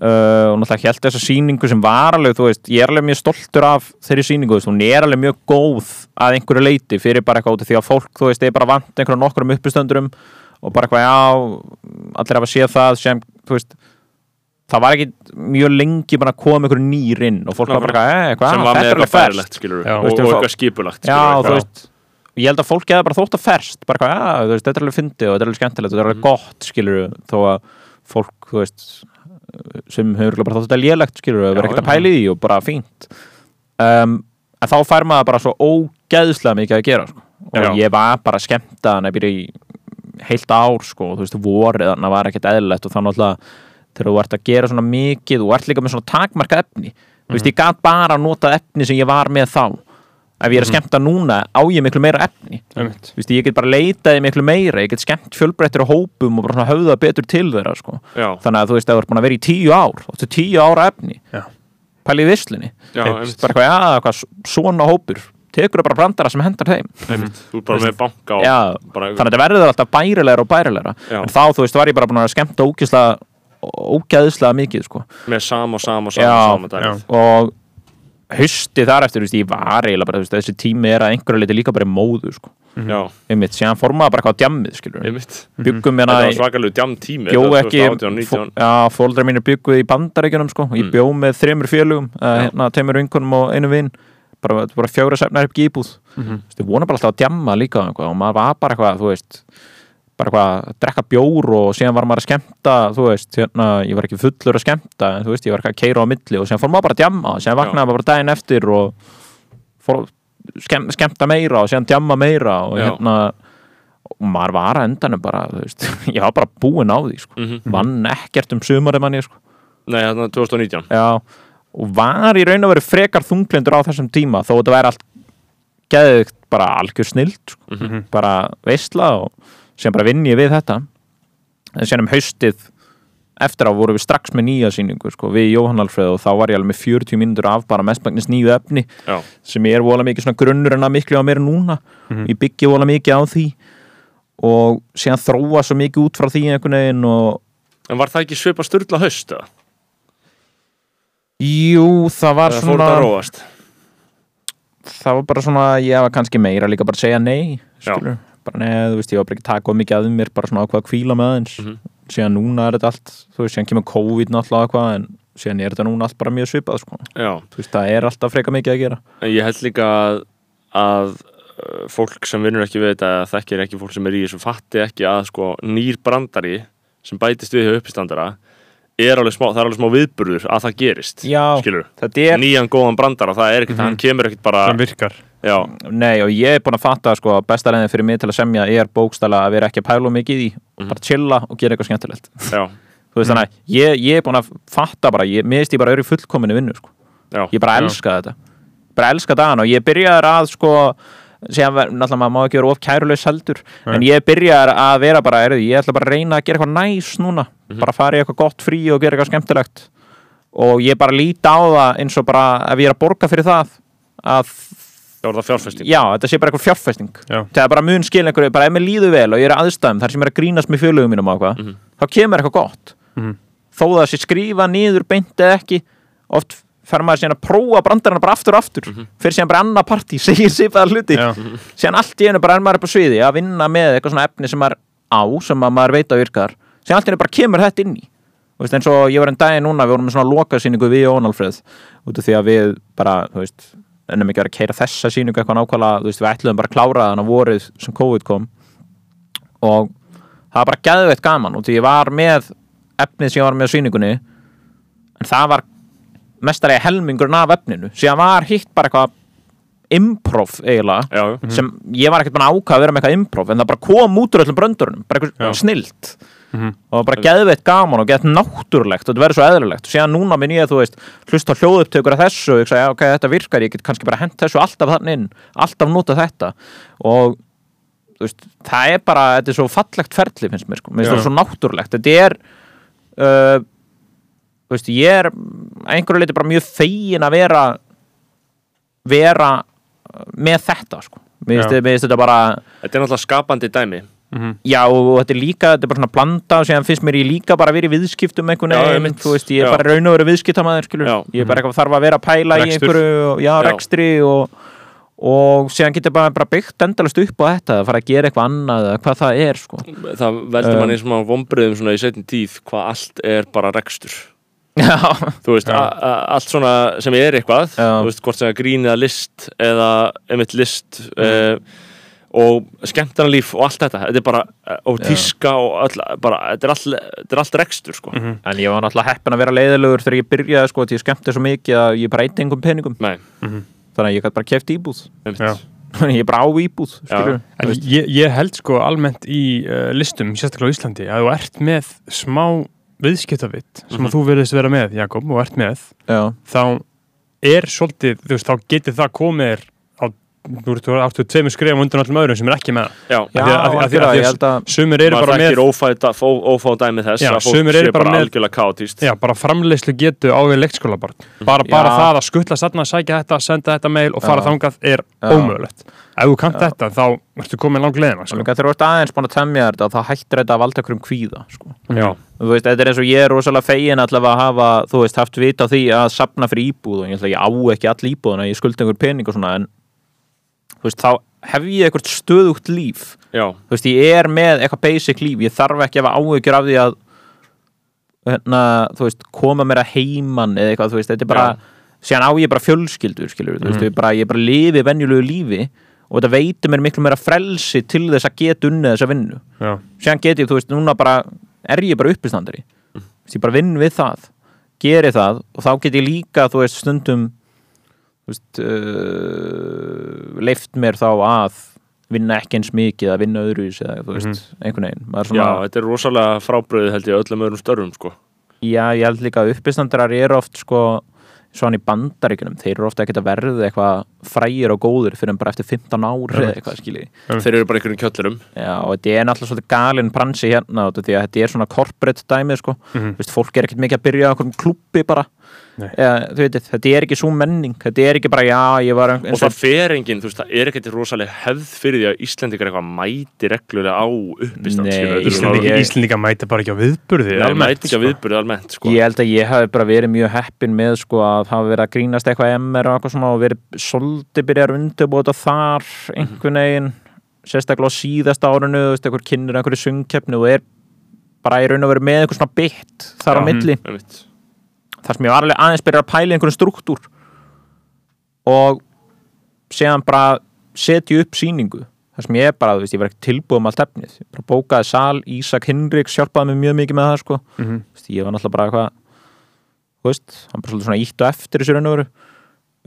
Uh, og náttúrulega held þessa sýningu sem var alveg, þú veist, ég er alveg mjög stoltur af þeirri sýningu, þú veist, hún er alveg mjög góð að einhverju leiti fyrir bara eitthvað út af því að fólk, þú veist, er bara vant einhverjum nokkurum uppistöndurum og bara eitthvað, já, allir hafa séð það sem, þú veist það var ekki mjög lengi bara að koma einhverju nýr inn og fólk var bara eitthvað, eh, eitthvað, sem ah, var með þetta er alveg skilur Já. og, eitthvað skipulagt Já, skilurðu, þú veist ég held að fólki hefði bara þótt að ferst bara eitthvað, já, þú veist, þetta er alveg fyndið og þetta er alveg skemmtilegt og þetta er alveg gott, skilur þó að fólk, þú veist sem hefur bara þótt þetta lélegt, skilur og verið ekkert að í því og bara fínt. Um, en þá fær maður bara svo ógeðslega mikið að gera sko. og Já. ég var bara skemmta hann að byrja í heilt ár, sko, og þú veist, vorið að var ekkert eðlilegt og þannig að þegar þú ert að gera svona mikið, þú ert líka með svona takmarka efni, þú veist, ég gat bara að nota efni sem ég var með þá ef ég er að skemmta núna á ég miklu meira efni. Þú veist, ég get bara leitaði miklu meira ég get skemmt fjölbreyttir á hópum og bara höfða betur til þeirra sko. Þannig að þú veist að þú ert búin að vera í tíu ár og þetta er tíu ára efni Já. pæli í vislinni já, bara eitthvað, já, eitthvað, svona hópur. Tekur bara brandara sem hendar þeim. Þú er bara með banka og já, bara, þannig að þetta verður alltaf bærilegra og bærilegra. Já. en þá, þú veist, var ég bara búin að skemmta ógeðslega mikið, sko. Með sama og sama og sama dæmið. og hausti þar eftir, þú veist, ég var eiginlega bara, þú veist, þessi tími er að einhverju leiti líka bara móðu, sko, Já, einmitt, síðan formaði bara eitthvað á djammið, byggum hérna Þetta var svakalegu djam tími bjó þetta var ekki 2018, fó- 19 já, fóldrar mínir bygguð í bandaríkjunum sko. ég Mm. bjó með þremur félugum uh, hérna, tveimur vinkunum og einu vinn bara, bara fjóra sefnar upp gíbúð mm Mhm. -hmm. vona bara alltaf að djamma líka eitthvað, og maður var bara eitthvað, þú veist bara eitthvað að drekka bjór og síðan var maður að skemmta, þú veist hérna, ég var ekki fullur að skemmta, en þú veist ég var eitthvað að keira á milli og síðan fór maður bara að djamma síðan vaknaði maður bara daginn eftir og fór skemm, skemmta meira og síðan djamma meira og Já. hérna og maður var að endanum bara, þú veist ég var bara búinn á því, sko Mhm. vann ekkert um sumarið manni sko. Nei, þarna 2019 Já, og var í raun og veru frekar þunglindur á þessum tíma þó þetta væri allt geðugt bara algjör snild sko. Mhm. bara veistla og sem bara vinn ég við þetta en sem um haustið eftir á voru við strax með nýja sýningu sko, við Jóhann Alfreð og þá var ég alveg með 40 mínútur af bara mestmagnis nýju efni Já, sem er vola mikið svona grunnur en að miklu á mér núna ég byggi vola mikið á því og síðan þróa svo mikið út frá því einhvern veginn og en var það ekki svipa styrla haust eða? jú, það var fór svona þetta að róast? það var bara svona, ég var kannski meira líka bara að segja nei, Já. Bara neð, þú veist, ég var bara ekki að taka of mikið að mér bara svona ákvað að kvíla með aðeins. Mhm. síðan núna er þetta allt, þú veist, síðan kemur COVID náttúrulega eitthvað, en síðan er þetta núna allt bara mjög svipað, sko, Já, þú veist, það er alltaf freka mikið að gera. En ég held líka að, að uh, fólk sem vinnur ekki við þetta eða þekkir ekki fólk sem er í þessu fatti ekki að sko nýr brandari sem bætist við hjá uppistandara er alveg smá, það er alveg smá viðburður að það gerist Já, skilur, er, nýjan góðan brandara það er ekkert, hann kemur ekkert bara sem virkar já, nei, og ég er búin að fatta, sko, að besta leiðin fyrir mig til að semja er bókstæla að vera ekki að pæla mikið í og bara chilla og gera eitthvað skemmtilegt. Já, þú veist, þannig að ég, ég er búin að fatta bara, ég, ég bara í fullkominu vinnu, sko. Já, ég bara Já. elska þetta. Bara elska dagana og ég byrjaði að sko ver- náttúrulega maður má ekki vera of kærulegs heldur en ég byrjaði að vera bara er, ég ætla bara að reyna að gera eitthvað næs núna. Bara fara í eitthvað gott frí og gera eitthvað skemmtilegt. Og ég bara líti á það eins og bara ef ég er að borga fyrir það að Já, er það fjárfesting já, þetta sé bara eitthvað fjárfesting Já. það er bara mun skil einhverju, bara ef mér líður vel og ég er aðstæðum þar sem ég er að grínast með fjölugum mínum á eitthvað, Mhm. þá kemur eitthvað gott Mhm. þó það sé skrifa niður beint eða ekki oft fer maður síðan að prófa brandarana bara aftur og aftur Mhm. fyrir síðan bara annað partí, segir svipaðar hluti Já. síðan allt í einu bara er maður upp á sviði að vinna með eitthvað svona efni sem maður á sem að maður veit að virkar síðan allt í einu bara kemur þetta inn í Þú veist, eins og ég var einn daginn núna, við vorum með svona lokasýningu við og Ónalfreð út af því að við bara, þú veist, ennum ekki vera að keira þessa sýningu eitthvað nákvæmlega, þú veist, við ætluðum bara að klára þannig að vorið sem COVID kom. Og það var bara geðveitt gaman og því ég var með efnið sem ég var með á sýningunni en það var mestari helmingurinn af efninu. Síðan var hitt bara eitthvað improv eiginlega Já, já. sem ég var ekkert að ákvað að vera með eitthvað improv en það bara kom út úr öllum bröndurunum bara eitthvað snilt Mhm. og bara geðveitt gaman og geðveitt náttúrulegt. Og þetta verður svo eðlilegt. Og síðan núna minn ég þú veist hlust á hljóðupptökur af þessu og ég sagði, ok, þetta virkar, ég get kannski bara hent þessu alltaf þannig inn, alltaf nota þetta. Og veist, það er bara, þetta er svo fallegt ferli finnst mér, sko, mér finnst þetta svo náttúrulegt. Þetta er uh, veist, ég er að einhverju leiti bara mjög fegin að vera vera með þetta, sko. Mér finnst þetta bara Þetta er náttúrulega skapandi dæmi Já, og þetta er líka, þetta er bara svona blanda og síðan finnst mér ég líka bara að vera í viðskiptum einhvern veginn, þú veist, ég er Já. bara raun og vera viðskiptamæður, skilur, Já. ég er bara eitthvað þarf að vera að pæla í Rekstur. einhverju, og- já, Já. rekstri og, og síðan getur bara, bara byggt endalast upp á þetta, að fara að gera eitthvað annað hvað það er, sko Það veldur Um. manni svona vombriðum svona í setjum tíð hvað allt er bara rekstur Já, Þú veist, allt svona sem er eitthvað. Þú veist, hvort sem er grín eða list eða einmitt list Mm. uh, og skemmtarnalíf og allt þetta. Þetta er bara, eh, og tíska og öll, bara, þetta er allt, þetta er allt rekstur sko. Mhm. en ég var náttúrulega heppin að vera leiðilegur þegar ég byrjaði, sko, því ég skemmti svo mikið að ég bara eitt engum peningum, Nei, þannig að ég gæti bara keft íbúð. Einmitt. Já. ég bara á íbúð, ég, ég held sko almennt í uh, listum, sérstaklega á Íslandi, að þú ert með smá viðskiptavitt sem Mhm. að þú verðist vera með, Jakob, og ert með Já, þá er svolítið, þú veist, þá getur það komið þú áttu tveimur skrifum undan öllum öðrum sem er ekki með Já, já, Af því að- því- að ég held að sumir eru bara með þekkir ófæta, fó- ófá dæmi þess Já, að fólk sé bara algjörlega kátíst Já, bara framleiðslu getu á við leikskólabarn. Bara, það að skuttla satna, sækja þetta, senda þetta mail og fara Já. þangað er ómögulegt. Ef þú kannt þetta, þá ertu komin langt leiðina sko. Þegar þú ert aðeins búin að temja þetta þá hættir þetta að valda okkur um kvíða sko. Já, þú veist, þetta er eins og ég er rosalega fegin allavega að hafa, þú veist, haft vita á því að sapna fyrir íbúð og ég ætla að ég á ekki all íbúðuna, ég skulda einhver pening og svona en veist, þá hef ég eitthvað stöðugt líf. Já, þú veist, ég er með eitthvað basic líf. Ég þarf ekki að hafa áhyggjur af því að hérna, þú veist, koma mér að heiman eða eitthvað, þú veist, þetta er bara síðan á ég bara fjölskyldur, skilur þú veist, ég bara, ég bara lifi venjulegu lífi og þetta veitir mér miklu meira frelsi til þess að geta unnið þessa vinnu. Já. síðan get ég, þú veist, núna bara er ég bara uppistandari. Mm. ég bara vinn við það, geri það og þá get ég líka, þú veist, stundum uh, leift mér þá að vinna ekki eins mikið að vinna öðru eða þú veist, einhvern veginn. Er já, svona, þetta er rosalega frábröðið held ég öllum öðrum störfum sko. já, ég held líka að uppistandarar eru oft sko svona í bandaríkunum, þeir eru ofta ekkert að verða eitthvað frægir og góður fyrir en bara eftir 15 ár eða eitthvað skilji. Þeir eru bara einhverjum kjöllurum. Já, og þetta er náttúrulega svolítið galinn bransi hérna því að þetta er svona corporate dæmið sko, Mhm. Vist, fólk er ekkert mikið að byrja á einhverjum klubbi bara. Eða, veit, þetta er ekki svo menning þetta er ekki bara, já, ég var og það fer enginn, þú veist, það er ekkert rosalega hefð fyrir því að Íslendingar eitthvað mæti reglulega á uppistand Íslendinga, Íslendinga mæta bara ekki á viðburði Nei, almennt, mæti ekki að sko. viðburði almennt sko. ég held að ég hafi bara verið mjög heppin með sko að hafa verið að grínast eitthvað MR og eitthvað svona og verið svolítið byrjar undirbúið þar einhvern veginn sérstaklega á síðasta árinu, einhver kynir einhverju sungkeppni og er bara í raun og verið með einhver svona bytt þar á milli. Þar sem ég var alveg aðeins byrjar að pæla í einhverjum struktúr. Og séðan bara setja upp sýningu þar sem ég er bara, þú veist, ég var ekki tilbúið um allt efnið. Ég bara bókaði sal, Ísak Hinriks hjálpaði mér mjög mikið með það, sko. Þú veist, ég var náttúrulega bara eitthvað þú veist, hann bara svolítið svona ítt og eftir þessu raun og veru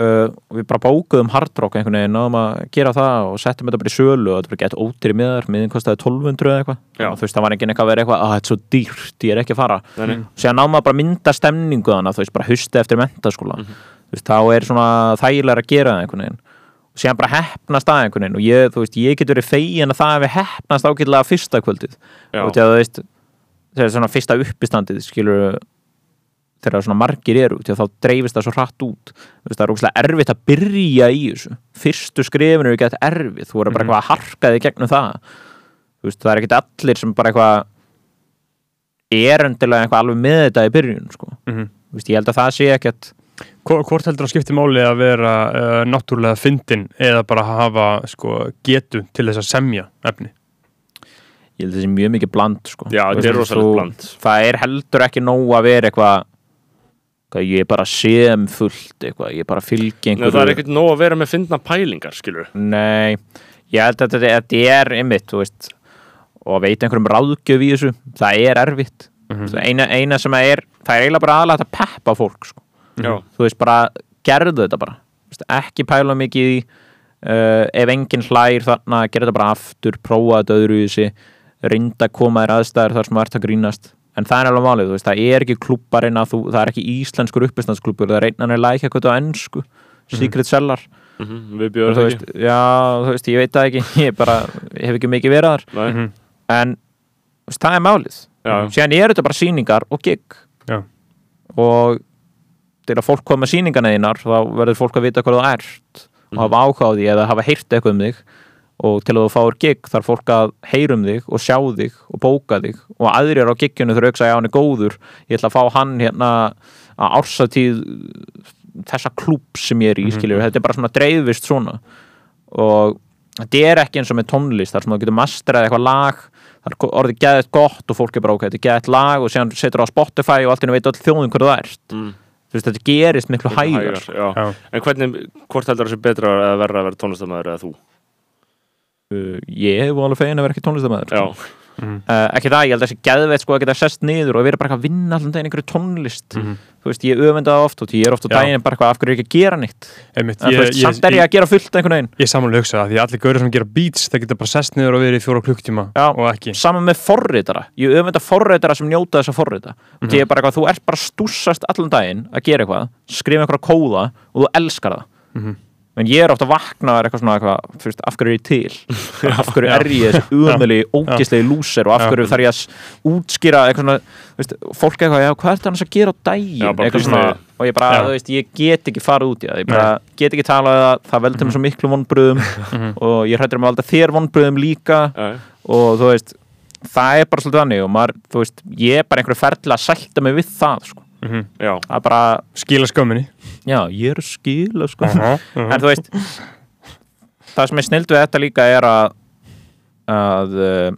uh, og við bara bókuðum hardrock einhvern veginn, náðum að gera það og settum þetta bara í sölu og þetta bara gett ótir í miðar miðin kostaði 1200 eða eitthvað. Og þú veist, það var ekki eitthvað að vera eitthvað, að þetta er svo dýrt, ég er ekki að fara. Nei, nei. síðan náðum maður bara að mynda stemningu þannig þú veist, bara hausti eftir mentaskóla þú veist, þá er svona þægilega að gera það einhvern veginn. Og síðan bara heppnast að einhvern veginn. Og ég, þú veist, ég get verið fegin að það hefði heppnast ágætlega fyrsta kvöldið. Já. og þú veist þegar svona margir eru því að þá dreifist það svo hratt út það er ógæslega erfitt að byrja í þessu fyrstu skrifinu er gett erfið, þú verður bara Mhm. eitthvað að harka þig gegnum það veist, það er ekkert allir sem bara eitthvað er endilega eitthvað alveg með þetta í byrjun sko. Mhm. þú veist, ég held að það sé ekkert Hvor- Hvort heldur að skipti máli að vera uh, náttúrulega fyndin eða bara hafa sko, getu til þess að semja efni? ég held að það sé mjög mikið bland sko. Já, þetta er þú- bland. það er heldur ekki nóg að vera eitthvað hvað, ég er bara sem fullt eitthvað, ég er bara fylgi Nei, það er ekkert nóg að vera með fyndna pælingar, skilur Nei, ég held að þetta, er einmitt, þú veist og að veita einhverjum ráðgjöf í þessu það er erfitt. Mm eina, eina sem er, það er eiginlega bara aðlega að peppa fólk sko. Já, þú veist, bara gerðu þetta bara. Ekki pæla mikið í uh, ef enginn hlær þarna gera þetta bara aftur, prófa þetta öðru í þessi reynda að koma þér aðstæður þar sem þú ert að grínast en það er alveg málið, þú veist, það er ekki klubbarinn að þú, það er ekki íslenskur uppistandsklubur það er einnan er lækja eitthvað á ennsku Secret Cellar. Mhm, við og bjóðum það veist, já, þú veist, ég veit það ekki ég bara, ég hef ekki mikið verið þar. Ekki Nei, Mhm. en veist, það er málið. Já. síðan er þetta bara sýningar og gig. Já. og til að fólk koma með sýningarna þínar þá verður fólk að vita hvað þú ert og hafa áhuga á því eða hafa heyrt eitthvað um þig og til að þú fáir gig þarf fólk að heyra um þig og sjá þig og bóka þig og aðrir á gigginu þurfa að hugsa að hann er góður ég ætla að fá hann hérna að ársatíð þessa klúb sem ég er í, skiljur þetta er bara svona dreifist svona og þetta er ekki eins og með tónlist þar sem þú getur masterað eitthvað lag það er orðið geðið gott og fólk er bara ok, þetta er geðið lag og síðan setur það á Spotify og allt í einu veit öll þjóðin hvað það ert Mm. þú veist, þetta gerist miklu hægar já. Já. En hvernig, hvort heldur það sé betra eða verra að vera tónlistamæður eða þú? Uh, ég hef alveg fegin að vera ekki tónlistamæður sko. uh, ekki það, ég held að þessi geðveit sko að geta sest niður og vera bara að vinna allan daginn einhverju tónlist. Þú veist, ég öfenda það oft og ég er oft á Já. daginn bara eitthvað af hverju er ég ekki að gera nýtt Einmitt, en þú veist, samt er ég að gera fullt einhvern veginn. Ég samanlega hugsa það, því allir gaurið sem gera beats það geta bara sest niður og verið í fjóra klukktíma og ekki. saman með forritara, ég öfenda forritara sem njóta þess að forrita. Mm -hmm. ég er bara eitthvað, þú en ég er ofta að vakna er eitthvað svona eitthvað, veist, af hverju er ég til? Af hverju er ég þessi umöðli ógislegi lúser og af hverju þarf ég að útskýra eitthvað svona, veist, fólk eitthvað, já, hvað er það annars að gera á daginn? Eitthvað svona, nei. og ég bara, Já. þú veist, ég get ekki farið út í það, ég bara get ekki talað um það, það veldur mér svo miklu vonbröðum og ég hrættur um að valda þér vonbröðum líka já, og þú veist það er bara svolítið þannig og maður, þú veist, ég er bara einhverju ferðilega að sælta mig við það sko. Já, það er bara, Skila skömminni. Já, ég er að skila sko. Aha, aha. en þú veist það sem er snild við þetta líka er að að uh,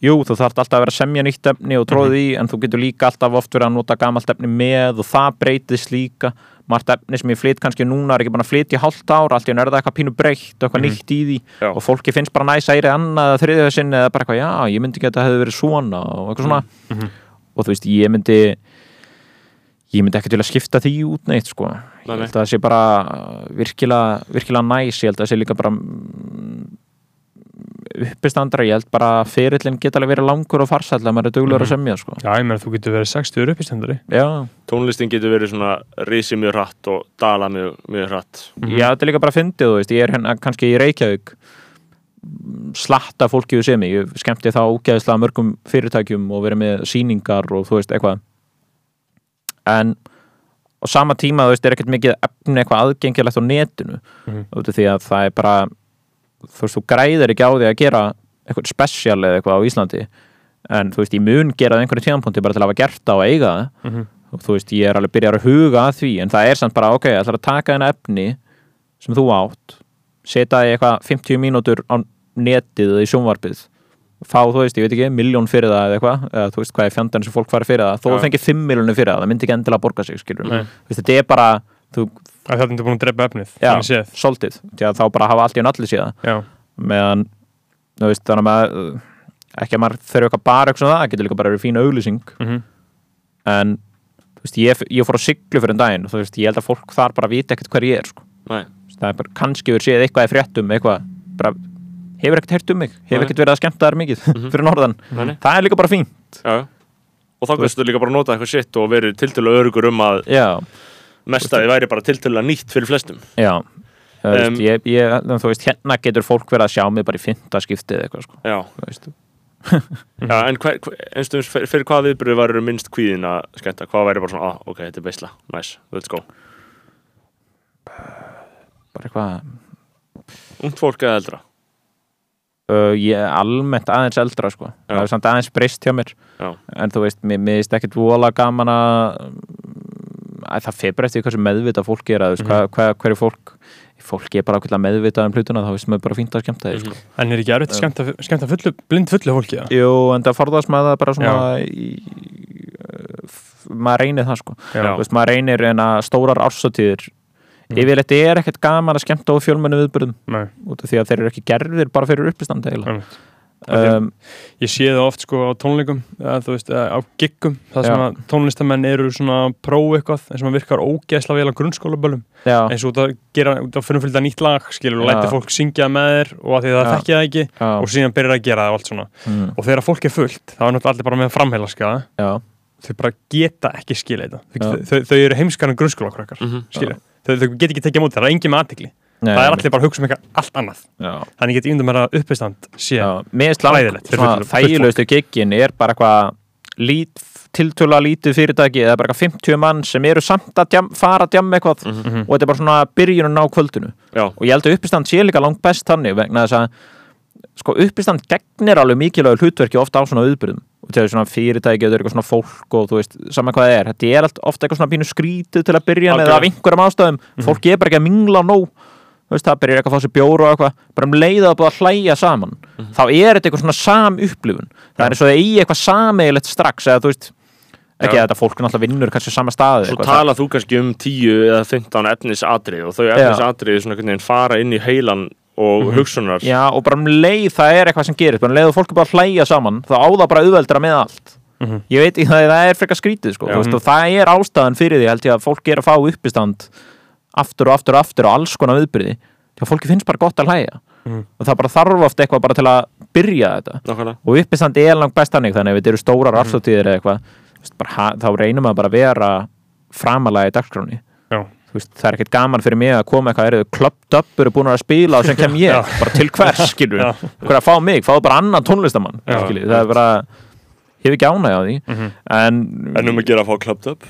jú, þú þarft alltaf að vera að semja nýtt efni og tróðið í, en þú getur líka alltaf oft verið að nota gamalt efni með og það breytist líka. Margt efni sem ég flyt kannski núna er ekki bara að flytja í hálft ár, allt í er það eitthvað pínu breytt og eitthvað nýtt í því. Já. og fólki finnst bara næs að ýri annað sinni eða bara eitthvað, já, ég myndi ekki að þetta hefði verið svona. Og eitthvað svona og þú veist, ég myndi ég myndi ekki til að skipta því út neitt sko, Nei, ég held að það sé bara virkilega, virkilega næs. Ég held að það sé líka bara mm, uppistandra, ég held bara að ferillin geta alveg verið langur og farsæll að maður er duglegur að semja sko. Já, ég meina þú getur verið 60 upp í stendari já, tónlistin getur verið svona risi mjög hratt og dala mjög, mjög hratt. Já, þetta er líka bara fyndið, þú veist, ég er hérna kannski í Reykjavík slatta fólki við sem ég skemmti þá úgeðislega mörgum fyrirtækjum og verið með sýningar og þú veist, eitthvað en á sama tíma, þú veist, er ekkert mikið efni eitthvað aðgengilegt á netinu. Mhm. út af því að það er bara þú veist, þú græðir ekki á því að gera eitthvað spesial eða eitthvað á Íslandi. En þú veist, ég mun gera það einhverju tíðanpunti bara til að hafa gert það og eiga það. Mhm. og þú veist, ég er alveg byrjar að huga að því. En það er samt bara, ok, það er að taka þennan efni sem þú átt setja í eitthvað 50 mínútur á netið eða í sjónvarpið fá, þú veist, ég veit ekki, miljón fyrir það eða eitthvað, eða þú veist hvað er fjandarinn sem fólk fara fyrir það. Þó þú fengið 5 miljónir fyrir það, það myndi ekki endilega borga sig veist, þetta er bara þú, Það er búin að drepa efnið já, soltið, því að þá bara hafa allt í enn allir síðan Já, meðan þú veist, þannig að ekki að maður þurfa eitthvað bara eitthvað svona það, það getur líka bara verið fín auglýsing. Mhm. en þú veist, ég, ég fór að siglu fyrir en daginn og þú veist, ég held að fólk þar bara vita hefur ekkert heyrt um mig. Hefur ekkert verið að skemmta þær mikið fyrir norðan, Nei, nei. það er líka bara fín já, og þá kannstu líka bara nota eitthvað sitt og verið tiltölu örugur um að já, mestaði væri bara tiltölu nýtt fyrir flestum. Já. Þú veist, Um, ég, ég, þú veist, hérna getur fólk verið að sjá mig bara í fynda skiptið eitthvað sko, já, þú já en hver, hver, einstum fyrir, fyrir hvað viðbröðu væri minnst kvíðin að skemmta, hvað væri bara svona, ah, ok, þetta er beisla nice, let's go. Bara eitthvað ungt fólk eða eldra uh, ég er almennt aðeins eldra sko. Já. það er samt aðeins breyst hjá mér Já. en þú veist, mér finnst ekkert vola gaman að að það fyrir eftir hversu meðvita fólk er að, mm Mhm. -hmm. hvað, hverju fólk fólk er bara meðvitað um hlutuna þá veist maður bara fínt að skemmta því sko. En er ekki erfitt að skemmta fullu, blind fullu fólki það? Jú, en það forðast maður það bara svona í, f- maður reynir það sko veist, maður reynir en að stórar ársatíðir Mm. yfirleitt er ekkert gaman að skemmta á fjölmennu viðbyrðum Nei, út af því að þeir eru ekki gerðir bara fyrir uppistand eiginlega. Um, Ég sé það oft sko á tónleikum eða, þú veist, eða á giggum það sem Já. að tónlistamenn eru svona að prófa eitthvað eins og maður virkar ógeðsla vel á grunnskólaböllum. Eins og út að gera, út að finnum fylgta nýtt lag skilur og læti fólk syngja það með þér og að því að það Já. þekki það ekki já, og síðan byrjar að gera það og allt svona. Mm, og þegar fólk er fullt, þá er náttúrulega allir bara með framheila skjaða já, þau bara geta ekki skilja þetta. Þau, þau, þau eru heimskar en grunnskóla krakkar Mhm. skilja, þau, þau get ekki tekið á móti það er engin með aðtikli, Nei, það er allir bara að hugsa um eitthvað allt annað. Já, þannig get ég undum mér að uppistand sé fullt þægilegustu giggin er bara eitthvað lít, tiltöla lítið fyrirtæki eða bara eitthvað 50 mann sem eru samt að djam, fara að djamma eitthvað Mhm. og þetta er bara svona byrjunum á kvöldinu. Já, og ég held að uppistand sé líka langt best þannig vegna þess að sko uppistand gegnir alveg mikilvægur hlutverki ofta á svona auðbyrðum og til svona fyrirtæki og eitthvað svona fólk og þú veist, saman hvað það er þetta er allt, ofta eitthvað svona pínu skrítið til að byrja með Algjörlega. af einhverjum ástæðum. Fólk er bara ekki að mingla nóg. Þú veist, það byrjar eitthvað að fá sér bjóru og eitthvað bara um leið að búið að hlæja saman þá er þetta eitthvað svona sam upplifun það er eins og það eigi eitthvað sameigilegt strax eða þú veist, ekki að þetta fólk náttúrulega vinnur kannski sama staði svo eitthvað, tala þú kannski um 10 eða 15 efnisatrið og þau veginn fara inn í heilan og hugsunar. Já, og bara um leið það er eitthvað sem gerist bara um leið og fólk er bara að hlæja saman þá á það bara auðveldra með allt. Mhm. ég veit það, það er frekar skrítið sko, veist, og það er ástæðan fyrir því held ég að fólk er að fá uppistand aftur og aftur og aftur og alls konar viðbyrði því að fólki finnst bara gott að hlæja. Mhm. og það bara þarf oft eitthvað bara til að byrja þetta. Nákvæmlega. Og uppistand er langt best þannig þannig ef þetta eru stórar ársóttíðir eða eitthvað þú veist, bara, ha- þá reynum bara að vera framalega í dagskráni Já. Þú veist, það er ekkert gaman fyrir mig að koma eitthvað eru klöpt upp, eru búin að spila og sem kem ég, Já. bara til hvers skilur Já. hver að fá mig, fáðu bara annan tónlistamann skilur, það er bara ég hef ekki ánægja á því. Mhm. en, En um að gera að fá klubbt upp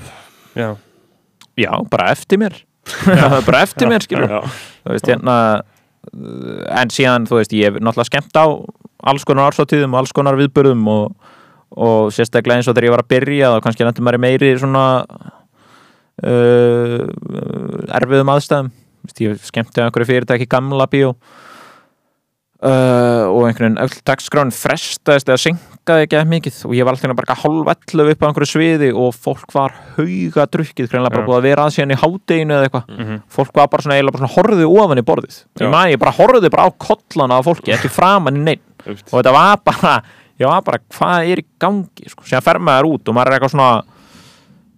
Já. já, bara eftir mér. Bara eftir mér skilur þú veist, hérna uh, en síðan, þú veist, ég hef náttúrulega skemmt á alls konar ársáttíðum og alls konar viðbörðum og, og sérstaklega eins og þegar ég var að byrja þá kannski nættum maður meiri svona uh, erfiðum aðstæðum ég skemmti á einhverju fyrirtæki gamla bíó Uh, og einhvern veginn öll dagskráin frestaðist eða senkaði ekki að mikið og ég var alltaf bara hálf ellu upp á einhverju sviði og fólk var hauga drukkið greinlega bara búið að vera að síðan í hádeginu eða eitthvað Mhm. fólk var bara svona eiginlega bara svona horfið ofan í borðið Já. ég man ég bara horfið bara á kollana á fólki ekki framan í Einmitt. og þetta var bara ég var bara hvað er í gangi sko. síðan fer maður út og maður er eitthvað svona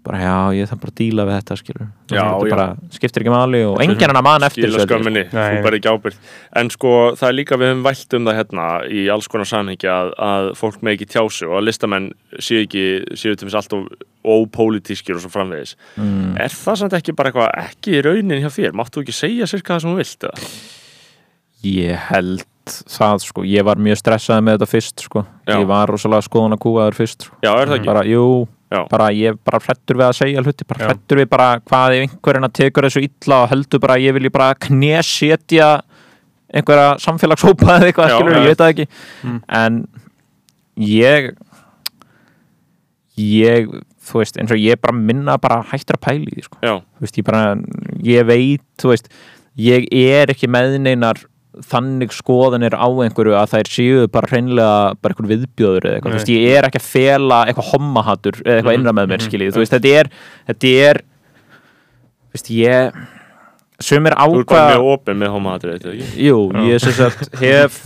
bara já ég þarf bara að díla við þetta skilur Já, þetta já. bara skiptir ekki máli og enginn hann að mann eftir öllu. skömminni, Nei, þú bara ekki ábyrgð en sko það er líka við höfum vælt um það hérna í alls konar samhengi að, að fólk með ekki tjásu og að listamenn séu ekki, séu til þess alltaf ópolítískir og svo framvegis mm. er það samt ekki bara eitthvað ekki í raunin hjá þér, máttu ekki segja sirka það sem þú vilt eða? Ég held það sko, ég var mjög stressaði með þetta fyrst sko, Já. ég var rosalega skoðan að kúaður fyrst sko. Já, Já. bara ég bara hrettur við að segja hluti, bara hrettur við bara hvað ef einhverjana tekur þessu illa og heldur bara að ég vilji bara knésetja einhverja samfélagshópa eða eitthvað, skilur, ég veit það ekki. Mm. en ég ég, þú veist, eins og ég bara minna bara hættur að pæli því, sko. Þú veist, ég bara, ég veit þú veist, ég er ekki með neinar þannig skoðanir á einhverju að þær séu bara hreinlega bara einhver viðbjóður eða eitthvað, Nei. þú veist, ég er ekki að fela eitthvað hommahattur eða eitthvað Mhm, innra með mér, mhm. skiljið, þú veist, þetta er þetta er, þú veist, ég sumir þú er bara ákvað mjög opinn með homahatrið, þetta ekki? jú, ég sem sagt hef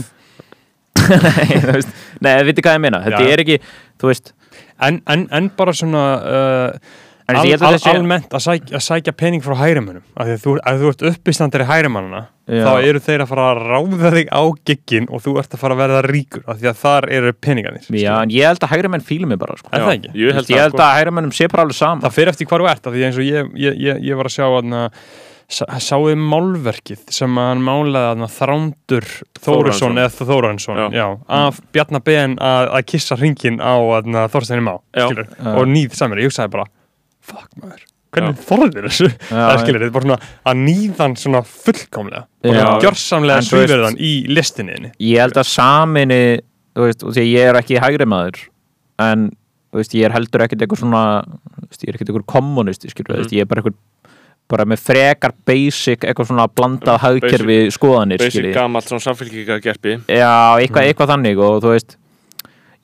nei, þú veist, nei, veitir hvað ég meina þetta Já. er ekki, þú veist En, en, en bara svona uh, En al, ég held að al, þessi- almennt að sækja, að sækja pening frá hærimönnum af því að þú, ef þú ert uppistandir í hærimannana Já. þá eru þeir að fara að ráða þig á giggin og þú ert að fara að verða ríkur af því að þar eru peningarnir já, en ég held að hægri menn fílu mig bara, sko Er Já, það ekki? Ég held, ég það, held að hægri mennum sé bara alveg saman það fyrir eftir hvar þú ert af því eins og ég, ég, ég, ég var að sjá aðna, sáðu málverkið sem að hann málaði aðna, Þrándur Þórarinsson. eða já, af Bjarnar Ben að, að kissa hringin á skilur, Já. og nýð samir, ég hugsaði bara fuck maður, hvernig þorðir þessu skilur, þetta er bara svona að nýðan svona fullkomlega gjörsamlega svíverðan í listinni þinni. ég held að saminni þú veist, og því að ég er ekki hægri maður en þú veist, ég er heldur ekkert eitthvað svona þú veist, ég er ekkert eitthvað kommunisti skilur, mm. veist, ég er bara eitthvað bara með frekar basic eitthvað svona blandað hagkerfi skoðanir basic skilji. gamalt svona samfélkingagerpi já, eitthvað, eitthvað þannig og þú veist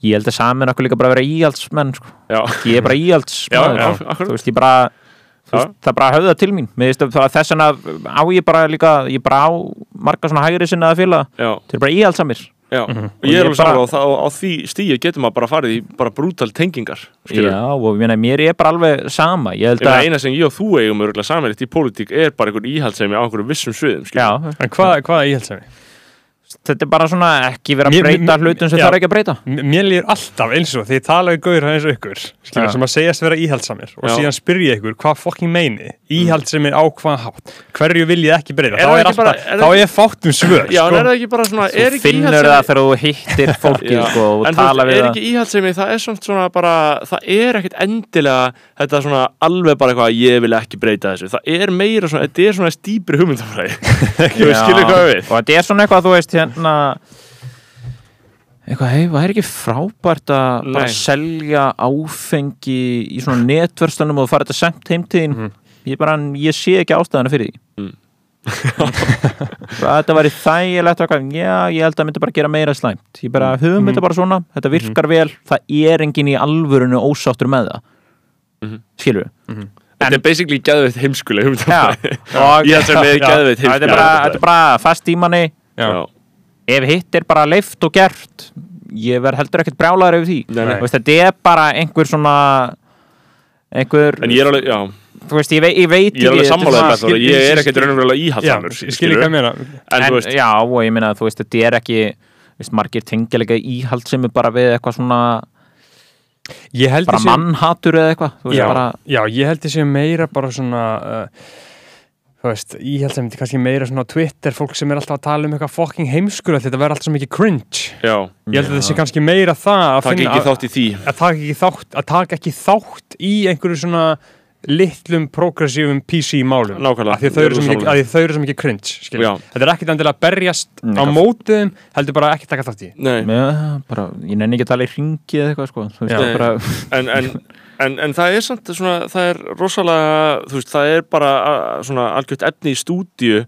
ég held að samin okkur líka bara vera íhaldsmenn sko. já, ég er bara akkurat. þú veist, ég bara veist, það bara höfða til mín. Þess vegna á ég bara líka ég bara á marga svona hægri sinnaða félaga já, þeir bara íhaldsamir já. Og og ég er alveg saman á, á, því stíu getur maður bara farið í bara brútal tengingar skilur Já, og ég meina, mér er bara alveg sama. Ég held að eina sem ég og þú eigum samanlegt í pólitík er bara einhver íhaldsemi á einhverjum vissum sviðum. Já, en hvað, hvað er íhaldsemi? Þetta er bara svona ekki vera að breyta hlutum sem er ekki að breyta. Mér líður alltaf eins og því ég tala við gauður eins og ykkur skilur, sem að segjast vera íhaldsamir og Já. síðan spyrja ykkur hvað fokking meini íhaldsamir á hvað hátt? Hverju vil ég ekki breyta? Er þá er, alltaf, bara- er þá er fátt um svör Já, en sko. er það ekki bara svona er Þú finnur það þegar þú hittir fólki sko, og En þú tala við er það. ekki íhaldsemi, það er samt svona bara það er ekkit endilega þetta svona alveg bara eitthvað ég vil ekki breyta þessu, það er meira svona þetta er svona stýpri hugmyndafræði. Þú Og þetta er svona eitthvað, þú veist, hérna eitthvað, hei, það er ekki frábært að bara selja áfengi í svona netverslunum og fara þetta semt heim til þín? Ég bara, ég sé ekki ástæðana fyrir því. Mm. Þetta væri þægilegt og eitthvað, já, ég held að það myndi bara gera meira slæmt. Ég bara, höfum þetta bara svona, þetta virkar vel það er enginn í alvörunu ósáttur með það. Mhm. skilur þetta er basically geðveitt heimskuleg Já, hugmyndafræði og íhaldsemi er er bara, þetta er bara fast í manni. Já. Ef hitt er bara leift og gert ég verð heldur ekkert brjálaður yfir því. Veist, þetta er bara einhver svona einhver en ég er alveg, já, þú veist, ég, veit, ég veit ég er alveg svona- með það ég er ekkert raunverulega Já, íhaldsamur ég skil ekki að veist, já, og ég meina, þú veist, þetta er ekki þú veist, margir tengja líka íhald sem er bara við eitthvað svona, bara mannhatur eða eitthvað, þú veist, já, bara já, ég held þessi meira bara svona uh, þú veist, sem þetta kannski meira svona Twitter, fólk sem er alltaf að tala um eitthvað fucking heimskur, þetta verður alltaf svo mikið cringe. Já, ég held að þessi kannski meira það að takk finna ekki þátt í því. að taka ekki þátt að taka ekki þátt í einhverju svona litlum progressífum PC málum Nákvæmlega, að þau er eru svo mikið cringe skilur. Já. þetta er ekkit endilega að berjast á Eitthvað- mótiðum heldur bara ekki taka þátt í Nei. með, bara, ég nenni ekki að tala í ringi eða eitthvað, sko, þú veist, Já. það bara en, en, en, en það er samt svona, það er rosalega, veist, það er bara algjört efni í stúdíu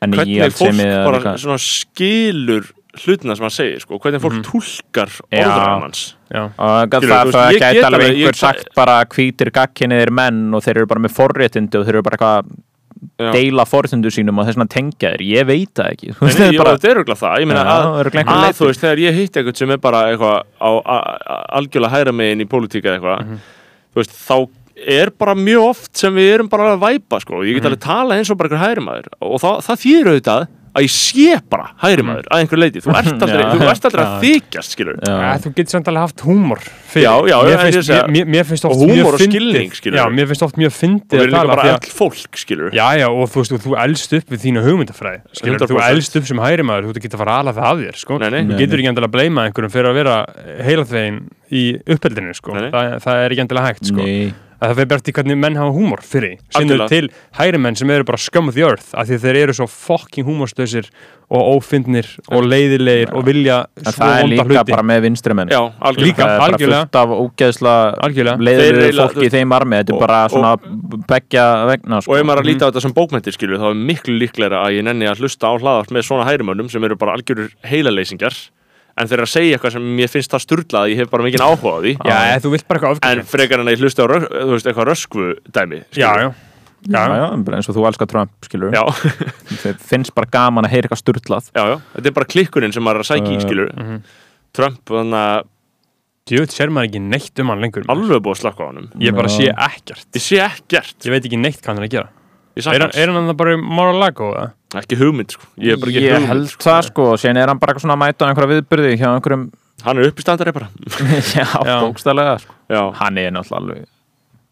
en hvernig fólk bara skilur hlutina sem hann segir, sko, hvernig fólk túlkar Já. orðræðan hans. Og Skilur, það, þú veist, það ég gæti get alveg ég- einhver sagt bara hvítir gagkinniðir menn og þeir eru bara með forréttindi og þeir eru bara eitthvað Já. deila forréttindu sínum og þess vegna tengja þeir, ég veit það ekki. Þú Nei, veist, nei, það er bara, er auðvitað það, ég meina Já, að, að þú veist, þegar ég hitt eitthvað sem er bara eitthvað algjörlega hæra megin í pólitíka eitthvað, Mhm. þú veist, þá er bara mjög oft sem við erum bara að væpa, sko, og ég get Mhm. alveg tala eins og bara einhver hæri maður, og það, það þýður auðvitað að ég sé bara hæri maður að einhver leiti, þú ert aldrei. Já. þú ert aldrei að þykjast, skilur Já. Þú getur samt alveg haft húmor fyrir. Já, já, mér já, finnst, ég að- mér, mér, finnst oft og húmor mjög og fyndið- skilning, skilur já, mér finnst oft mjög og fyndið við að erum bara að- öll fólk, skilur Já, já, og þú veist, og þú elst upp við þínu hugmyndafræði skilur, þú 100%. elst upp sem hæri maður, þú getur að fara að það af þér sko. Nei, nei. þú getur ekki endilega að bleima einhverjum fyrir að vera heilaþvegin í uppeldinu sko. Það, það er ekki endilega hægt sko. Að það fyrir bara til hvernig menn hafa húmor fyrir eru til hæri menn sem eru bara scum of the earth af því þeir eru svo fucking húmorslausir og ófindnir og leiðilegir og vilja En svo það er vonda líka hluti. bara með vinstri menn. Já, algjörlega. Líka. það er bara fullt af ógeðsla fólki þú í þeim armi. Þetta er bara svona begja vegna sko. og ef maður er að líta á þetta sem bókmyndir skilur þá er miklu líklega að ég nenni að hlusta á hlaðart með svona hærimönnum sem eru bara algjörur heilaleysingar en þeir eru að segja eitthvað sem mér finnst það sturlað að ég hef bara mikið áhuga á því. Já, þú vilt bara eitthvað en frekar en að ég hlusta á rösk, veist, eitthvað röskvu dæmi Já, já, já, já, já, eins og þú elskar Trump skilur já, Þeir finnst bara gaman að heyra eitthvað sturlað. Já, já, þetta er bara klikkunin sem maður er að sækja í Uh, skilur mhm. Trump, þannig að Djöfull sér maður ekki neitt um hann lengur alveg búið að slakka á honum. Ég bara sé ekkert. Ég sé ekkert. Ég veit ekki neitt hvað hann er að gera. ég Er er hann það bara Mar-a-Lago eða? hans ekki hugmynd sko. ég er ég hugmynd held sko. það sko, sen er hann bara eitthvað svona að mæta á einhverja viðbyrði hjá einhverjum hann er uppistandari bara já, Já. bókstælega sko. já, hann er náttúrulega alveg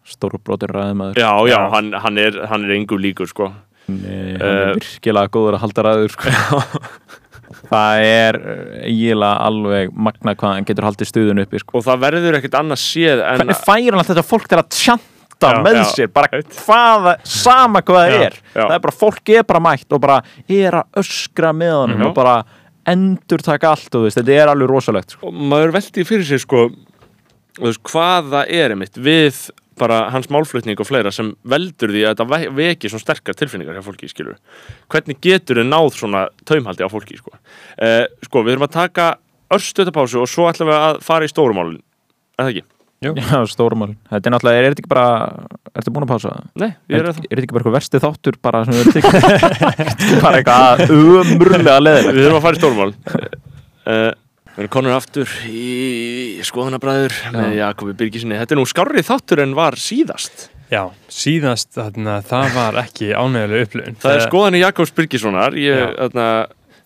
stórbrotir ræðumæður já, já, Já. Hann, hann er hann er engum líkur sko. Nei, hann er Eh, virkilega góður að halda ræður sko. það er eh, eiginlega alveg magna hvað hann getur haldið stuðun uppi sko. og það verður ekkert annað séð en hvernig fær hann alltaf þetta fólk til að tjanta alltaf Já, með já. sér bara hvaða, sama hvað það er það er bara, fólk er bara mætt og bara er að öskra með hann Mhm. og bara endur taka allt og þú veist, þetta er alveg rosalegt sko. og maður veldi fyrir sig sko veist, hvað það er einmitt við bara hans málflutning og fleira sem veldur því að þetta ve- veki svona sterkar tilfinningar hjá fólki, skilur hvernig getur þið náð svona taumhaldi á fólki, sko uh, sko, við erum að taka örstöðapásu og svo ætlum við að fara í stórumálin er það ekki? Já, stórumál, þetta er náttúrulega, er, er þetta ekki bara er þetta búin að pása það? Nei, ég Er, er er það þetta ekki bara eitthvað versti þáttur bara sem við erum tekið? Bara eitthvað umurlega leðilegt Við þurfum að fara í stórmál. Uh, Við erum konur aftur í skoðanabræður með Jakobi Birgisinni Þetta er nú skárri þáttur en var síðast. Já, síðast þarna, það var ekki ánægulega upplifun. Það er skoðanir Jakobs Birgissonar. Ég, þarna,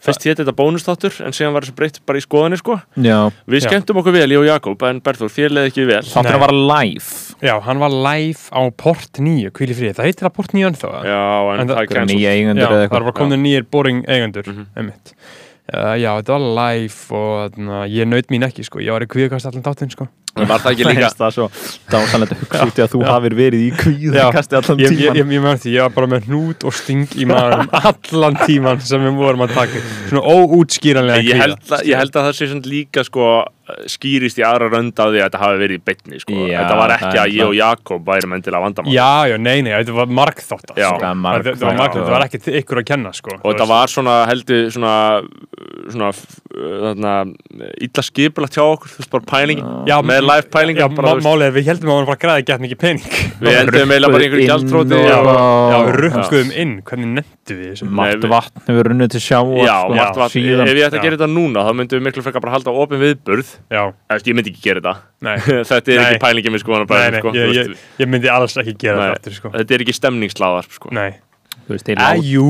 Fyrst hétt þetta bónustáttur en síðan var þessu breytt bara í skoðanir sko. Já, Við Já. skemmtum okkur vel, ég og Jakob en Berður, þér leði ekki vel. Þáttur var live. Já, hann var live á Port 9, hvíli frið Það heitir það Port 9 ennþá? Já, en, En það það- er nýja eigendur Já, það var komin nýjir boring eigendur Mhm. einmitt uh, Já, þetta var live og þarna, ég naut mín ekki sko, ég var í kvíðkast allan þáttinn sko. En Var það ekki líka það svo dásanlega að hugsa út í að þú hafir verið í kvíða Já. kasti allan Ég, ég, tíman ég, ég, ég, ég var bara með hnút og sting í maðurum allan tíman sem við vorum að taka. Svona óútskýranlega ég held, að, ég held að það sé svona líka sko skýrist í aðra rönd á því að þetta hafi verið í beinni sko. Þetta var ekki að ég og Jakob væri menn til að vandamál. Já, já, nei, nei, þetta var margþátt Já. sko. Þetta var, ekki ykkur að kenna sko. og þetta var svona heldur svona, svona þarna, illa skipulagt hjá okkur þú veist bara pæling. Já, með live pælingar Já, bara, málið er við heldum að við varum að græða gett mikið pening. Við endum eiginlega bara einhverju og- Já, við rukkuðum inn, hvernig nefndu við þessu? Margt við- vatn hefur runnið til sjáar já, sko, margt var, síðan. ef ég ætti að gera þetta núna þá myndum við miklu frekar bara halda veist, ég myndi ekki gera nei, þetta þetta er Nei. ekki pælingin með skoðan nei, nei sko, ég, ég, ég myndi alls ekki gera Nei. þetta aftur sko. þetta er ekki stemningslaðar sko. Nei, Þú veist, þeir að lát- jú,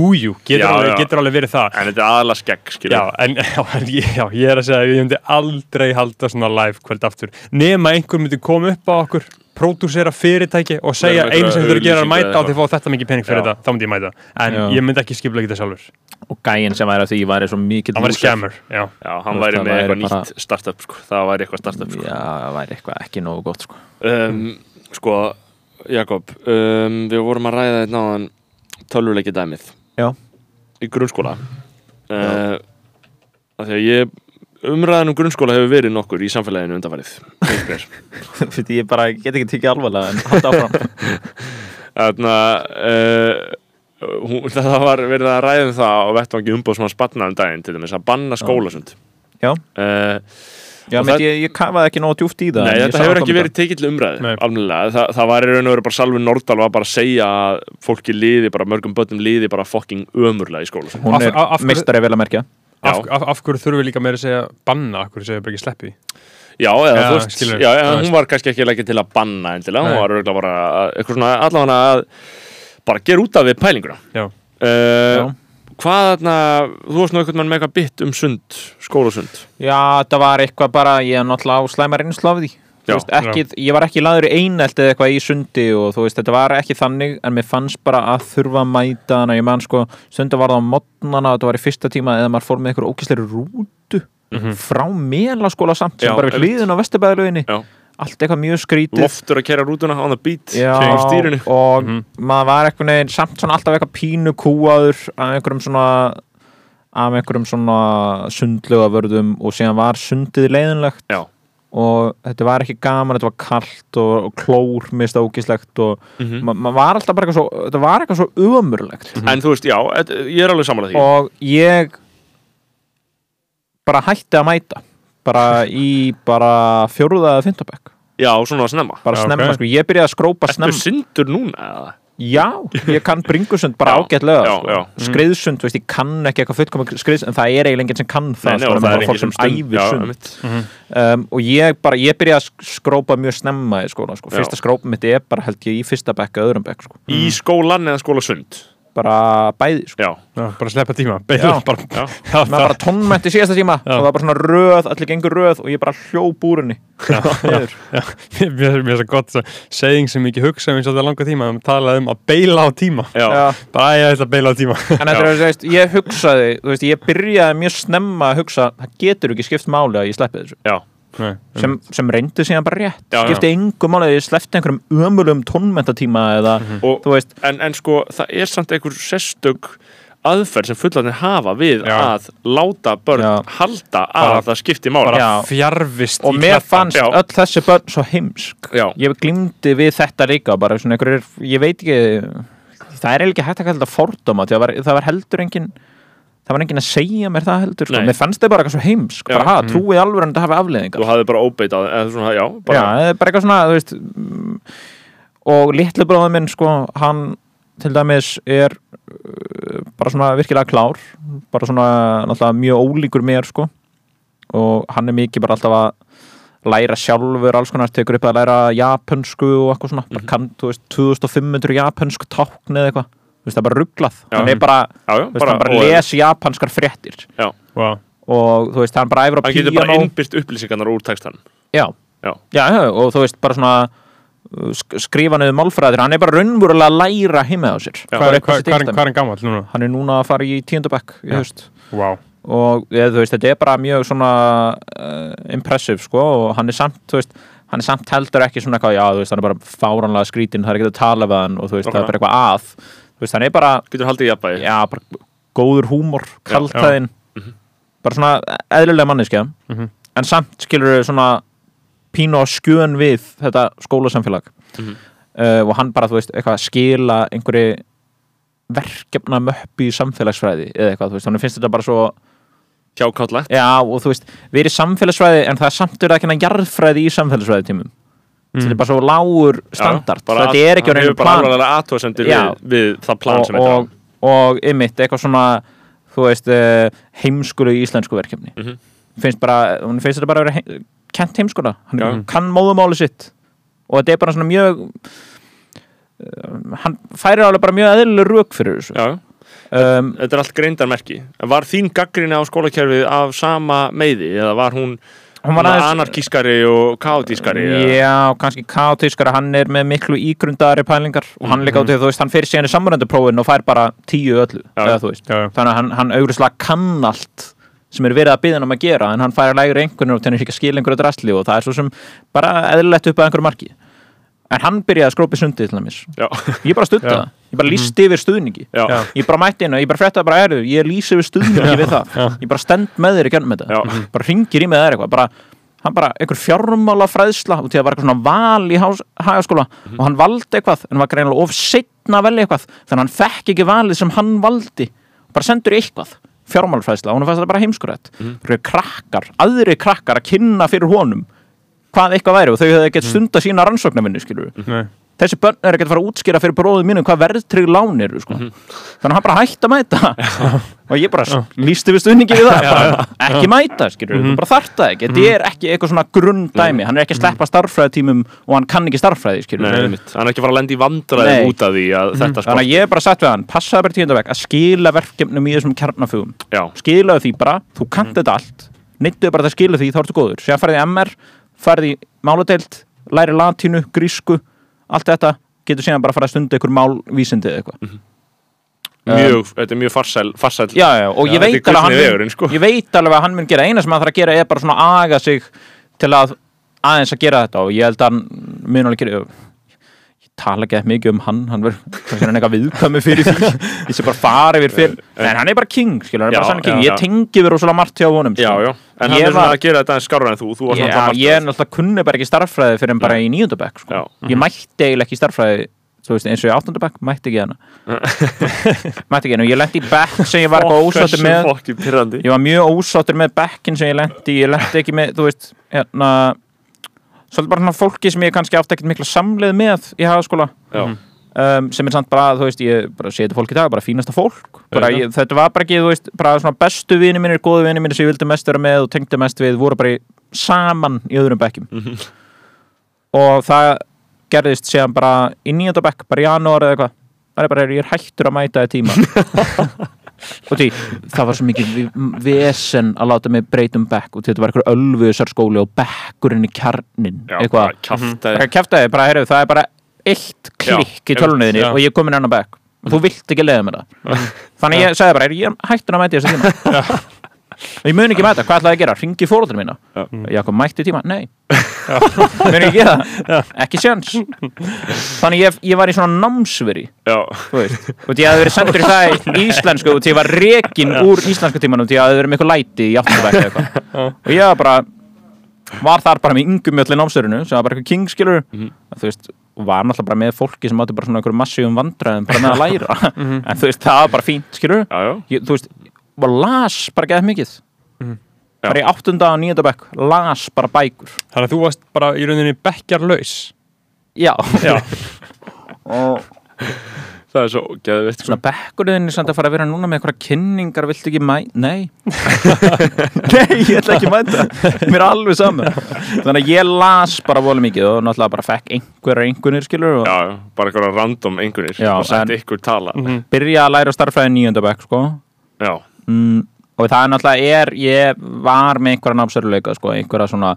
getur, Já, alveg, já. getur alveg verið það en þetta er aðalega skegg skilur. Já, en já, ég, er að segja að ég myndi aldrei halda svona live kvöld aftur nema einhver myndi koma upp á okkur pródúsera fyrirtæki og segja einu sem þurfir að gera er að mæta eða og þið fá þetta mikið pening fyrir þetta, þá myndi ég mæta en Já. ég myndi ekki skipla þetta sjálfur og gæinn sem væri að því væri svo mikið hann var scammer, já, Já, hann væri það með væri eitthvað bara- nýtt startup sko. það væri eitthvað startup sko. já, það væri eitthvað ekki nógu gott sko. um, sko, Jakob um, við vorum að ræða þetta náðan tölvuleiki dæmið Já. í grunnskóla uh, því að ég umræðan um grunnskóla hefur verið nokkur í samfélaginu undanfarið. Fyrir ég bara get ekki tekið alvarlega en hatt áfram. Þarna, uh, hún, það var verið að ræða um það og vettvangi umbóðsmann spanna um daginn til dæmis að banna skólasund. Já. uh, já, menn, það- ég, ég kafaði ekki nógu djúft í það Nei, þetta hefur ekki verið tekið til almennilega, Þa, það var í raun og veru bara Salvi Nordal var bara að segja að fólki liði, bara mörgum börnum liði bara fucking ömurlega í skólasund hún er meistari vel að merkja af, af, af hverju þurfum við líka meira að segja banna, af hverju segja bara ekki sleppi? Já, eða Já, þú veist, skilur, já, veist. hún var kannski ekki leggja til að banna endilega, hún Nei. var örgulega bara að- eitthvað svona allavega að bara gera út af við pælinguna Já. uh, Já. Hvað þarna, þú varst nú einhvern veginn með eitthvað bytt um sund, skólasund Já, það var eitthvað bara, ég er náttúrulega á slæma því Þú Já, veist, ekki, Ég var ekki laður í einelt eða eitthvað í sundi og þú veist, þetta var ekki þannig en mér fannst bara að þurfa að mæta þannig að ég man sko, sundi var það á modnana þetta var í fyrsta tíma eða maður fór með eitthvað ókýsleiri rútu frá melaskóla samt sem Já, bara við hliðin á vesturbæðalöginni Já. allt eitthvað mjög skrítið. Loftur að kera rútuna á stýrinu. og Mhm. maður var eitthvað neginn samt svona alltaf eitthvað pínu kúaður af einhverjum svona af einhverjum svona sundlega vörðum og síðan var sundið leiðinlegt. Já. Og þetta var ekki gaman, þetta var kalt og, og klór mist ógislegt og Mhm. ma maður var alltaf bara eitthvað svo þetta var eitthvað svo umurlegt En þú veist, já, þetta- ég er alveg samanlega því og ég bara hætti að mæta bara í bara fjóruða eða fimmtabæk Já, svona snemma bara Já, snemma, ok. sko, ég byrjaði að skrópa snemma syndur núna? eða? Já, ég kann bringusund bara ágætlega sko. já. skriðsund, veist, ég kann ekki eitthvað fullkomið skriðsund, en það er eiginlega enginn sem kann það, Nei, sko, það er fólk sem æfir Já, sund einmitt. um, og ég bara, ég byrjaði að sk- skrópa mjög snemma í skóla, sko. Fyrsta skrópa mitt er bara held ég í fyrsta bekk, öðrum bekk, sko. Í skólan eða skólasund bara bæði, sko. Já, Já, bara sleppa tíma, beigðu Já. bara, já. Já, maður bara tónmænt í síðasta tíma. Já. og það var bara svona röð, allir gengur röð og ég bara hljó. Já, mér er svo gott seging sem ég ekki hugsa um eins og það langa tíma um talað um að beila á tíma. Bara að ég ætla að beila á tíma. En þetta er, þú veist, ég hugsaði þú veist, ég byrjaði mjög snemma að hugsa það getur ekki skipt máli að ég sleppi þessu. Já, Nei, sem, sem reyndi síðan bara rétt. Já, skipti engum máli, ég slefti einhverjum ömulum tónmentatíma eða og, þú veist, en, en sko það er samt einhver sérstök aðferð sem fullarnir hafa við Já. að láta börn Já. halda Bara- að það skipti bara Já. fjarvist og í mér fannst öll þessi börn svo heimsk. Ég glimti við þetta líka bara svona einhverjir, ég veit ekki það er ekki hægt að kalla þetta fordóma það var heldur engin það var engin að segja mér það heldur sko. Mér fannst þið bara eitthvað svo heimsk Já. bara, ha, trúið alveg en þetta hafi afleðingar þú hafði bara óbeit á það eða svona, já, Já, bara, það er bara eitthvað svona veist, mm, og litlu bróður minn sko, hann til dæmis er uh, bara svona virkilega klár bara svona mjög ólíkur mér sko. Og hann er mikið bara alltaf að læra sjálfur alls konar, tekur upp að læra japansku og eitthvað svona, bara kann, þú veist 2500 japansku tákn eða eitthvað það er bara rugglað, hann er bara já, já, þú veist, hann bara og- les japanskar fréttir. Já, Vá. og þú veist, hann bara æfur á hann getur bara píanó innbyrt upplýsingarnar úr textan já, já, og þú veist, bara svona uh, sk- skrifa niður málfræðir, hann er bara raunverulega að læra heima á sér. Hvað er, hann gammal núna? hann er núna að fara í tíundabæk Vá. og eða, þú veist, þetta er bara mjög svona uh, impressive, sko og hann er samt, þú veist, hann er samt heldur ekki svona eitthvað, já, þú veist, hann er bara fáranlega skrítin það er ekki að tala við hann og þú veist, það er bara eitthvað að veist, hann er bara, getur haldið jafnvægi. Já, bara góður húmor, kaltæðin bara svona eðlilega manneskja. Mhm. en samt skilur þau svona pínu á skjön við þetta skólasamfélag. Mhm. uh, og hann bara, þú veist, eitthvað skila einhverju verkefna möppi í samfélagsfræði eða eitthvað, þú veist, hann finnst þetta bara svo hjákáttlegt já, og þú veist, við erum samfélagsfræði en það er samt verið að kenna jarðfræði í samfélagsfræði tímum þetta er bara svo lágur standard. Bara þetta er ekki á reynu plan. Já. við, við það plan sem þetta og, og ymmit, eitthvað svona þú veist, uh, heimskulu íslensku verkefni. Mhm. finnst bara, hún finnst þetta bara að vera heim, kent heimskula, hann Já. kann móðumáli sitt. Og þetta er bara svona mjög uh, hann færir alveg bara mjög eðlileg rök fyrir þessu. Já, um, þetta er allt greindarmerki. Var þín gaggrinni á skólakerfið af sama meiði eða var hún, hún var aðeins anarkískari og kaotískari eða? Já, kannski kaotískara, hann er með miklu ígrundari pælingar og hann líka á því, þú veist, hann fyrir síðan í samrönduprófin og fær bara tíu öllu, Já. eða þú veist já. þannig að hann, hann augrislega kann allt sem er verið að byggja hann um að gera en hann færi lægur einhvern og tennir ekki að skila einhverju drastli og það er svo sem bara eðlilegt upp að einhverju marki en hann byrjaði að skrópi sundið til dæmis. Já, ég bara stutta það, ég bara lísti yfir stuðningi. Já, Já. ég bara mætti inn og ég bara frétta bara erðu ég lýsi yfir stuðningi við það. Ég bara stend með þér í gennum þetta. Já. bara ringir í mig eða eitthvað. Bara, hann bara einhver fjármála fræðsla og til að var eitthvað svona val í hagaskóla Mhm. og hann valdi eitthvað en var greinilega of setna að velja eitthvað þannig að hann fekk ekki valið sem hann valdi. Bara sendur eitthvað fjármálafræðsla og hann fannst þetta bara heimskurætt Mhm. mm. krakkar, aðri krakkar að kynna fyrir honum hvað eitthvað væri og þau hefði Mhm. gett stunda sína rannsóknarvinnu skilur Nei. þessi börn er ekki að fara að útskýra fyrir bróðum mínum hvað verðtrygg lán eru sko. Mhm. þannig að hann bara hætti að mæta. Og ég bara lísti við stuðningi við það. Bara, ekki mæta, skilur Mhm. þú bara þarft það ekki, þetta er ekki eitthvað svona grunddæmi hann er ekki að sleppa starffræðitímum og hann kann ekki starffræði, skilur Nei, hann er ekki að fara að vandræði Nei. út af því að þetta þannig að ég bara sagt við hann, passaði bara tíundaveg að skila verkefnum í þessum kjarnafugum já, skilaðu því bara, þú kannt þetta allt nittuðu bara að skila því, þá ertu góður. Sér farið í MR, farið í máladeild læri latínu, grísku allt þetta, getur síðan bara farið að stunda ykkur málvísindi eða eitthvað mjög, þetta er mjög farsæl, farsæl já, já, og Já, ég veit, að vegurinn, sko. ég veit alveg að hann mun gera eina sem hann þarf að gera er bara svona að aga sig til að aðeins að gera þetta og ég held að hann mun alveg gera tala ekki eitthvað mikið um hann hann verður hann eitthvað viðkvæmi fyrir því. Ég sé bara fara yfir fyrir en hann er bara king, skilur, hann er bara sann king. ég tengi verið rosalega margt hjá honum já, já, en hann er svona að gera þetta en skárra en þú. Þú Já, ég er náttúrulega kunni bara ekki starffræði fyrir en bara í níundabæk sko. Ég mætti eiginlega ekki starffræði veist, eins og í áttundabæk, mætti ekki hana. Mætti ekki hana. Og ég lendi í bekk sem ég var eitthvað ósáttur með. ég var mjög ósáttur með svolítið bara svona fólki sem ég kannski átti ekkert mikla samleið með í hagaskóla já, um, sem er samt bara, þú veist, ég bara seti fólk í dag bara fínasta fólk, bara, ég, þetta var bara ekki, þú veist, bara svona bestu vini mínir, góðu vini mínir sem ég vildi mest vera með og tengdi mest við, voru bara í, saman í öðrum bekkjum. Mhm. og það gerðist síðan bara í nýjönda bekk, bara í janúar eða eitthvað. Það er bara, ég er hættur að mæta í tíma og því, það var svo mikið vesen að láta mig breytum bekk og þetta var eitthvað ölfuðsar skóli og bekkurinn í kjarnin eitthvað. kæftæði, bara heyrðu, það er bara eitt klikk í tölunniðinni og ég komin enn á bekk. Og þú vilt ekki leiða mér það. Þannig ég sagði bara, ég hættur að mæti þessu tíma ég mun ekki mæta, hvað ætlaði að gera, ringi fóröldur mína. Já. Jakob mætti tíma, nei. Mun ekki gera það, ekki sjans. Þannig ég, ég var í svona námsveri þú veist, og ég hafði verið sendur í það í íslensku og ég var rekin úr íslensku tímanum og ég hafði verið með eitthvað læti í afturvæk eða eitthvað. Og ég var bara var þar bara með yngum mjöll í námsverinu sem var bara eitthvað king skilur þú veist, og var náttúrulega bara með fólki sem átti bara svona einhverjum massífum vandræðum bara með að læra. En þú veist, það var bara fínt skilur já, já, ég, þú veist, og las bara geðið mikið. Bara í áttunda og níunda bekk las bara bækur. Þannig að þú varst bara í rauninni bekkjarlaus. Já, Já, og það er svo geðvitt sko. svona bekkurinn er samt að fara að vera núna með eitthvað kynningar, viltu ekki mæ... Nei. Nei, ég ætla ekki að mæta. Mér er alveg saman Þannig að ég las bara volið mikið og náttúrulega bara fekk einhverjar einhvernir skilur og Já, bara eitthvað random einhvernir og setti en- ykkur tala. Byrja að læra starffræði níunda bekk sko. Já, mm, og það er náttúrulega er ég var með einhverja námsöruleika sko, einhverja svona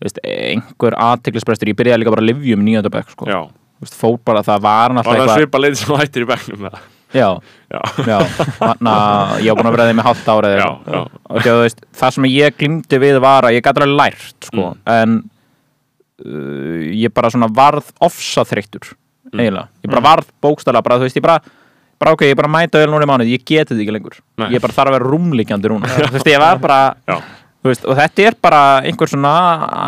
veist, einhver aðteklisbrestur, ég byrjaði líka bara að livjum níunda bekk sko, fór bara það var Og náttúrulega það eitthvað svipa leið sem hættir í bekknum með það já, Já, já, þannig að ég var búin að vera þeim með eitthvað. já. og þú veist, það sem ég glimti við var að ég gæti alveg lært sko, en uh, ég bara svona varð ofsaþreyttur eiginlega, ég bara varð bókstæla bara þú veist, ég bara, bara ok, ég bara mæta vel núna í mánuð, ég geti þetta ekki lengur. Nei. ég bara þarf að vera rúmlíkjandi núna. Þú veist, ég var bara veist, og þetta er bara einhver svona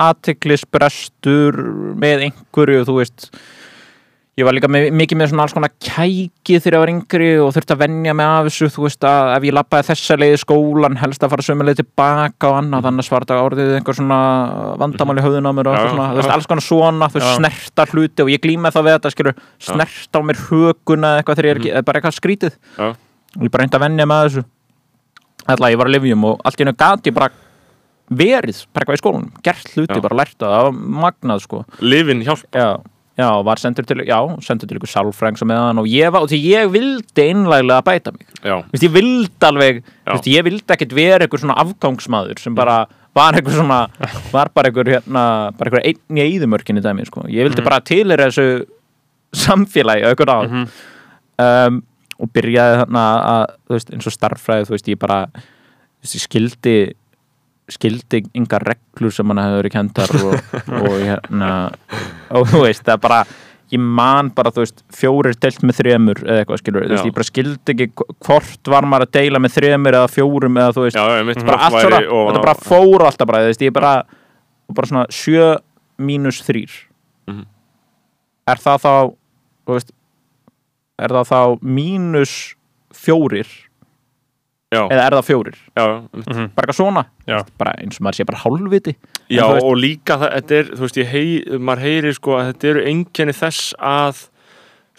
aðtiklisbrestur með einhverju, þú veist ég var líka með, mikið með svona alls konar kæki þegar ég var yngri og þurfti að venja mig af þessu, þú veist að ef ég lappaði þessa leið skólan, helst að fara sömu leið tilbaka og annað, annars var þetta orðið einhver svona vandamál í höfðun á mér og svona, þú veist, alls konar svona þú veist, snerta hluti og ég glýma þá við þetta skilur, snerta á mér höguna eða eitthvað þegar ég er eða bara eitthvað skrítið. Já, og ég bara reyndi að venja með þessu. Ætla, ég var að lifjum og allt í hennu gat ég bara verið, bara eitthvað í skólanum gert hluti, Já. bara lært það, það var magnað sko. Livin hjálp já, já, var sendur til, já, sendur til ykkur sálfrængs með hann og ég var, og því ég vildi einlæglega bæta mig, Já, Vist, ég vildi alveg. Vist, ég vildi ekkert vera eitthvað svona afgangsmaður sem bara var eitthvað svona var bara eitthvað hérna, bara eitthvað einn í eyðumörkinni dæmi, sko, ég vildi bara til þessu samfélagi eitthvað á um, og byrjaði þarna að, þú veist, eins og starffræði þú veist, ég bara, þú veist, ég skildi skildi yngar reglur sem hann hefur verið kendar og, og hérna og þú veist, það er bara ég man bara, þú veist, fjórir deilt með þremur eða eitthvað, skilur, þú veist, ég bara skildi ekki hvort var maður að deila með þremur eða fjórum eða þú veist, já, bara allt svona, þetta bara fór alltaf bara, þú veist, ég bara og bara svona sjö mínus þrýr Mhm. er það þá þú veist er það þá mínus fjórir Já, eða er það fjórir, já, já, mitt bara eitthvað svona bara eins og maður sé bara hálfviti. Já, veist- og líka það, er, þú veist, ég hei, maður heyri sko að þetta eru einkenni þess að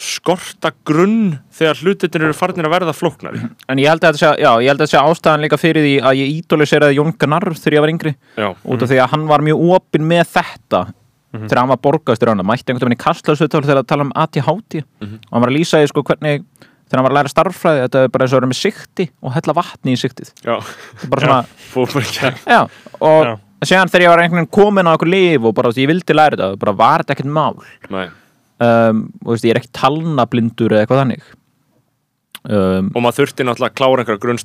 skorta grunn þegar hlutinir eru farnir að verða flóknari. en ég held að þetta sé, ástæðan líka fyrir því að ég ídóliseraði Jón Gunnar þegar ég var yngri. Já, út af því að hann var mjög opinn með þetta þegar hann var borgastur á hann mætti einhvern veginn í kastlausutölu þegar að tala um ADHD og hann var að lýsa því sko hvernig þegar hann var að læra starffræði þetta er bara eins og að vera með sikti og hella vatni í siktið já, svona, að, já, og Já. séðan þegar ég var einhvern veginn komin á okkur lif og bara, veist, ég vildi læra þetta, bara var þetta ekkert mál. Um, og þú veist, ég er ekki talnablindur eða eitthvað þannig um, Og maður þurfti náttúrulega að klára einhverja grunn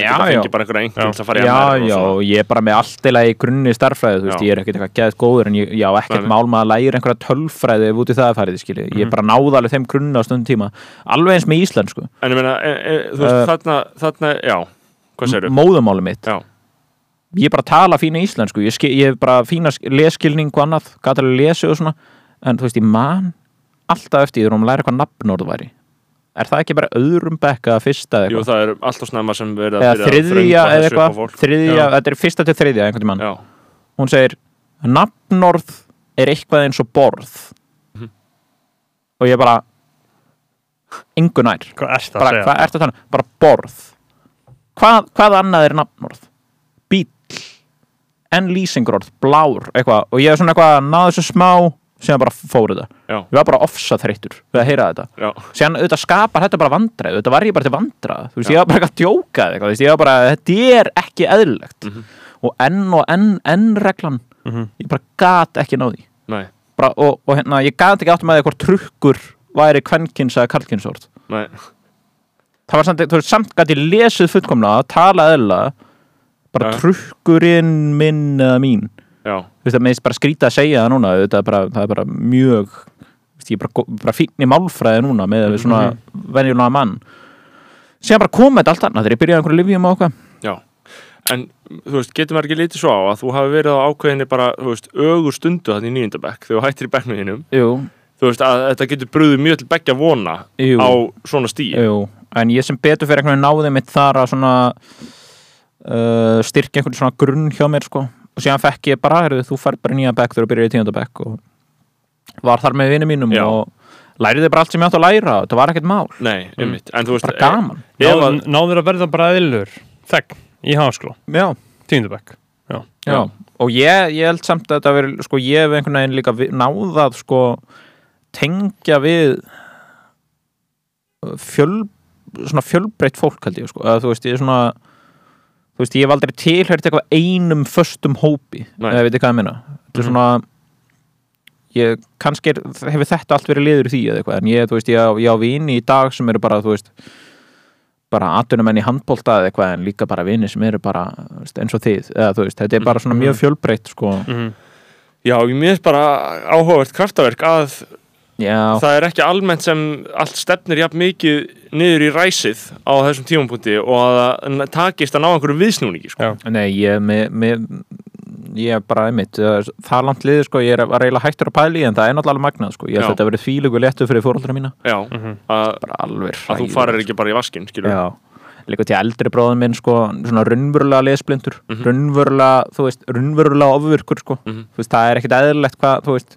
Já, að geta já. fengið bara einhverja einhvern Já. til að fara í já, MR já, og ég er bara með allt eða í grunni þú Já. ég er ekkert eitthvað geðt góður en ég, á ekkert mál með að læra einhverja tölfræði ef út í það er farið, skilji, Mhm. ég bara náða alveg þeim grunni á stundum tíma, alveg eins með íslensku En ég meina, e, e, þú veist, Uh, þarna, þarna, já, hvað segirðu? móðumáli mitt, Já, ég bara tala fína íslensku, ég, ég bara fína sk- leskilning og annað, gæti alveg lesi og svona, en þú veist, ég man alltaf eftir því þegar hún læra eitthvað nafnorð væri er það ekki bara öðrum bekka eða fyrsta eða jú, eitthvað, það er alltaf snemma sem verið að byrja að eða þessu upp á eitthvað, fólk. þriðja, þetta er fyrsta til þriðja einhvern tímann, Já, hún segir nafnorð er eitthvað eins og borð. Mhm. og ég bara engu nær. Hvað er það að bara, segja? hvað ertu að tala um? bara borð. Hvað, hvað annað er nafnorð? Bíll. En lýsingorð, blár, eitthvað. Og ég er svona eitthvað að náðu þessu smá sem bara fór þetta, já, ég var bara ofsa þreyttur við að heyra þetta, já, síðan auðvitað skapar þetta bara vandræð, auðvitað var ég bara til vandræð þú veist, ég var bara eitthvað að djóka eða eitthvað, ég var bara þetta er ekki eðlilegt. Og enn og enn, enn reglan Mhm. ég bara gat ekki náði bara, og, og hérna, ég gat ekki átt með því hvort trukkur væri kvenkins eða karlkinsorð nei, það var samt, þú veist, samt gæti lesið fullkomlega, tala eðla bara Já. trukkurinn minn eða mín. já, þú veist, það meðist bara skrýta að segja það núna þetta er bara, það er bara mjög veist, ég er bara, bara fínn í málfræði núna með við svona mm venjulega mann. Síðan bara komið þetta allt annað þegar ég byrjaði einhverju livjum og okkar já. En þú veist, getur maður ekki litið svo á að þú hafi verið á ákveðinni bara, þú veist, ögur stundu þannig í nýjöndabekk þegar þú hættir í bekknuðinum Jú, þú veist, að þetta getur brúðið mjög til beggja vona Jú. á svona stíi jú, en ég sem betur fyrir einhvern veginn náði mitt þar að svona uh, styrkja einhvern svona grunn hjá mér sko og síðan fekk ég bara, heyrðu, þú fær bara nýja bekk þegar þú byrjaði í tíundabekk og var þar með vinni mínum Já. og læriði bara allt sem ég átt að læra þetta var ekkert mál, Nei, einmitt, en þú veist bara gaman. ef að, Náð- Náður að verða bara eðlur Þegn í háskóla. Já, Tíundabæk Já. Já, og ég, ég held samt að þetta veri, sko, ég hef einhvern veginn líka vi- náð að, sko, tengja við uh, fjöl, svona fjölbreytt fólk held ég, sko, að þú veist, ég er svona þú veist, ég hef aldrei tilhært eitthvað einum föstum hópi, eða veit hvað ég minna þetta er svona ég, kannski er, hefur þetta allt verið liður í því eða eitthvað, en ég, þú veist, ég á, vini í dag sem eru bara, þú veist bara atvinnumenn í handbólta eða eitthvað en líka bara vini sem eru bara veist, eins og þið, eða þú veist, þetta er bara svona mjög fjölbreytt sko, já, ég minnst bara áhugavert kraftaverk að já, það er ekki almennt sem allt stefnir jafn mikið niður í ræsið á þessum tímapunkti og að það takist að ná einhverju viðsnúningi sko. Nei, ég með, með, ég er bara einmitt það er langt liður, sko, ég er var eiginlega hættur að pæli en það er náttúrulega magnað, sko, ég held að þetta verið fílugu léttu fyrir fóröldra mína, já, Mhm. að, bara alveg að þú farir ekki bara í vaskin skilur já, líka til eldri bróðum minn, sko, svona raunverulega lesblindur, Mhm. raunverulega þú veist, raunverulega ofvirkur, sko. Mhm. þú veist, það er ekkit eðlilegt hvað, þú veist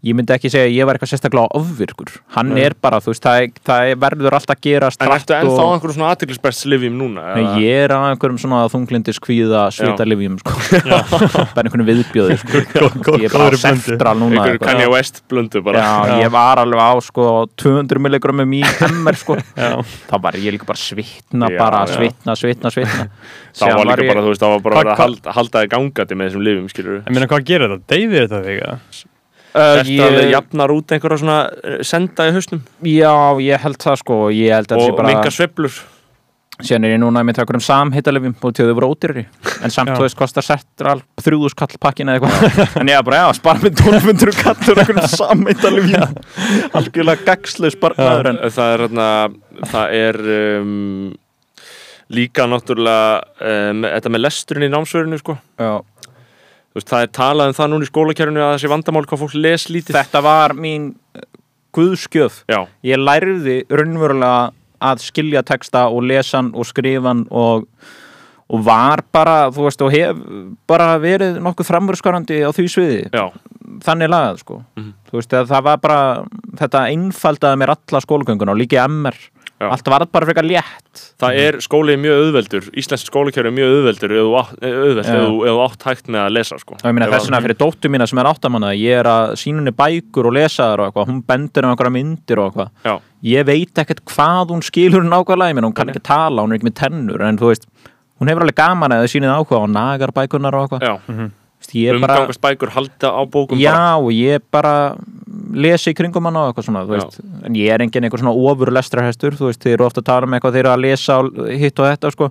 ég myndi ekki segja að ég var eitthvað sérstaklega ofvirkur hann er bara, þú veist, það, er- það er- verður alltaf að gerast en ertu ennþá og- einhverjum svona aðtiklisbest livjum núna Nei, eða? ég er á einhverjum svona þunglindis kvíða svitalifjum sko. bara einhverjum viðbjöður sko. ég er bara seftra núna. Kanye West blöndu bara Já, ég var alveg á sko 200 milligrammum í MR sko. Já. þá var ég líka bara svitna Já, bara já. svitna, svitna, svitna það Síðan var líka bara, þú veist, það var bara að halda, þig gangandi með þessum livjum skilur Ég meina hvað gerir þetta? Deyðir þetta þig? eða? Uh, Þetta ég, jafnar út einhverja svona eh, senda í hausnum? Já, ég held það sko ég held og bara minga sveiflur. Síðan er ég núna með einhverjum samhittalifjum og til þau voru ódýrari. En samt þú veist kostar setral þrjúðus kall pakkin eða eitthvað. En ég var bara já, spara með 1200 kallur einhverjum samhittalifjum algjörlega gagslu sparnaður en það er hérna það er um, líka náttúrulega um, þetta með lesturinn í námsverðinu sko. já, veist, það er talað um það núna í skólakerfinu að þessi vandamál hvað fólk les lítið. Þetta var mín eh, guðskjöf já, ég lærði raunverulega að skilja texta og lesan og skrifan og, og var bara, þú veist, og hef bara verið nokkuð framvörskarandi á því sviði. Já, þannig lagað sko. Mhm. þú veist að það var bara þetta einfaldaði mér alla skólagönguna og líka í MR. allt var bara frekar létt. Það er skólið mjög auðveldur íslensk skólakerfi er mjög auðveldur eða Já. eða þú- ef þú átt hægt með að lesa sko. og ég meina Ef þess að- vegna fyrir dóttu mína sem er áttamanna ég er að sínunni bækur og lesa þar og eitthvað. Hún bendur um einhverja myndir og eitthvað. Já, ég veit ekkert hvað hún skilur nákvæmlega, ég meina hún kann ekki tala hún er ekki með tennur en þú veist hún hefur alveg gaman að það sýnið áhuga á nagar bækurnar og eitthvað er umgangast bækur halda á bókum já bara. og ég bara lesi í kringum hann og eitthvað svona þú veist. en ég er engin einhver svona ofur lestrarhestur þú veist, þið eru ofta að tala um eitthvað þeir eru að lesa hitt og þetta sko.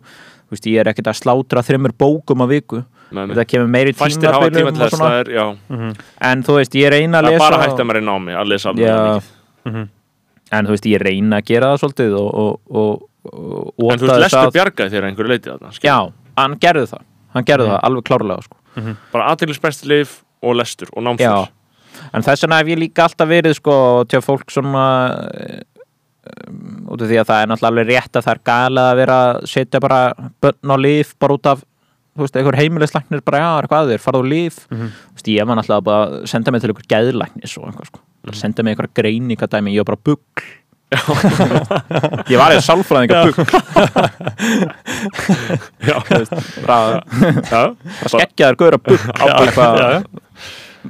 Þú veist, ég er ekkert að slátra þreymur bókum á viku. Þetta kemur meiri tímabilum það er, já, en þú veist, ég reyna að það er lesa bara hægt að maður er námi að lesa alveg Já. mikið. En þú veist, ég reyna að gera það svolítið og, og, og, og, og en þú veist, lestur bjargaði þér að einhverju leiti þarna skilur. já, hann gerði það. Hann gerði það alveg klárlega sko. Bara aðteglisbest lif og lestur og Já, námsfér en þess vegna hef ég líka alltaf verið sko til fólk svona um, út af því að það er náttúrulega alveg rétt að það er galið að vera að setja bara bönn á líf bara út af þú veist, einhver heimilislæknir bara, já, er eitthvað að þér, farðu líf þú veist, ég var náttúrulega bara að senda mig til einhver geðlæknis og einhver, sko, bara senda mig einhverja greiningadæmi, ég var bara bugl ég var eða sálfræðinga bugl já, bara skeggjaður gauður að bugl á bara eitthvað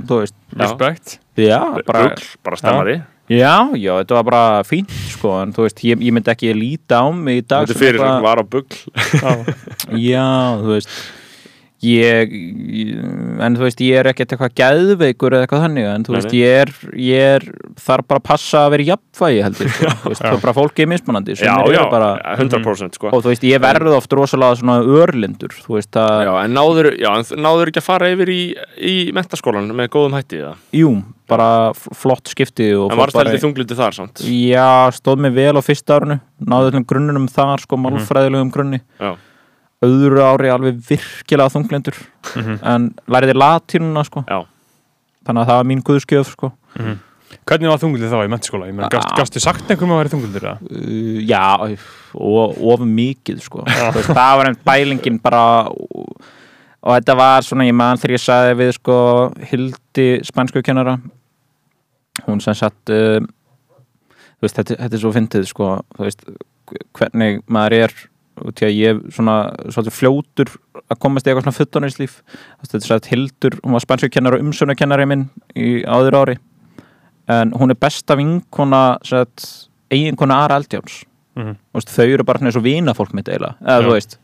þú veist, Respect já, bara bara stemmari. Já, já, þetta var bara fínt sko, en þú veist, ég, ég myndi ekki líta á mig í dag þetta fyrir var á bugl. Já, þú veist ég, en þú veist, ég er ekkert eitthvað geðveikur eða eitthvað þannig, en þú veist, ég er ég er, þarf bara að passa að vera jafnvægi heldur, sko. þú veist, það er bara fólki er mismunandi Já, sumir já, bara, 100% sko og þú veist, ég verður oft rosalega svona örlindur, þú veist að Já, en náður, já, en náður ekki að fara yfir í, í mentaskólan með góðum hætti það? jú, bara flott skipti En varst bara heldur þunglindi þar samt? Já, stóð mig vel á fyrsta árinu náðu öllum grunnunum þar, sko, málfræðilegum grunni Já, öðru ári alveg virkilega þunglindur. En læriði latínuna, sko. Já, þannig að það var mín guðskjöf, sko. Hvernig var þungildið þá í meina, gast, Ah. gastu sagt einhverjum að vera þungildur? eða? uh, Já, og of mikið, sko. Veist, það var einn bælingin bara og, og þetta var svona, ég man þegar ég sagði við, sko, Hildi spænsku kennara. Hún sem sagt uh, veist, þetta, þetta er svo fyndið, sko. Veist, hvernig maður er út í að ég svona svolítið fljótur að komast í eitthvað svona fullorðinslíf. Þetta er sagt Hildur, hún var spænsku kennara og umsönukennari minn í áður ári. En hún er besta vinkona eiginkona Ara Mhm. Þú veist, þau eru bara svona eins og vinafólk mitt eiginlega, eða þú veist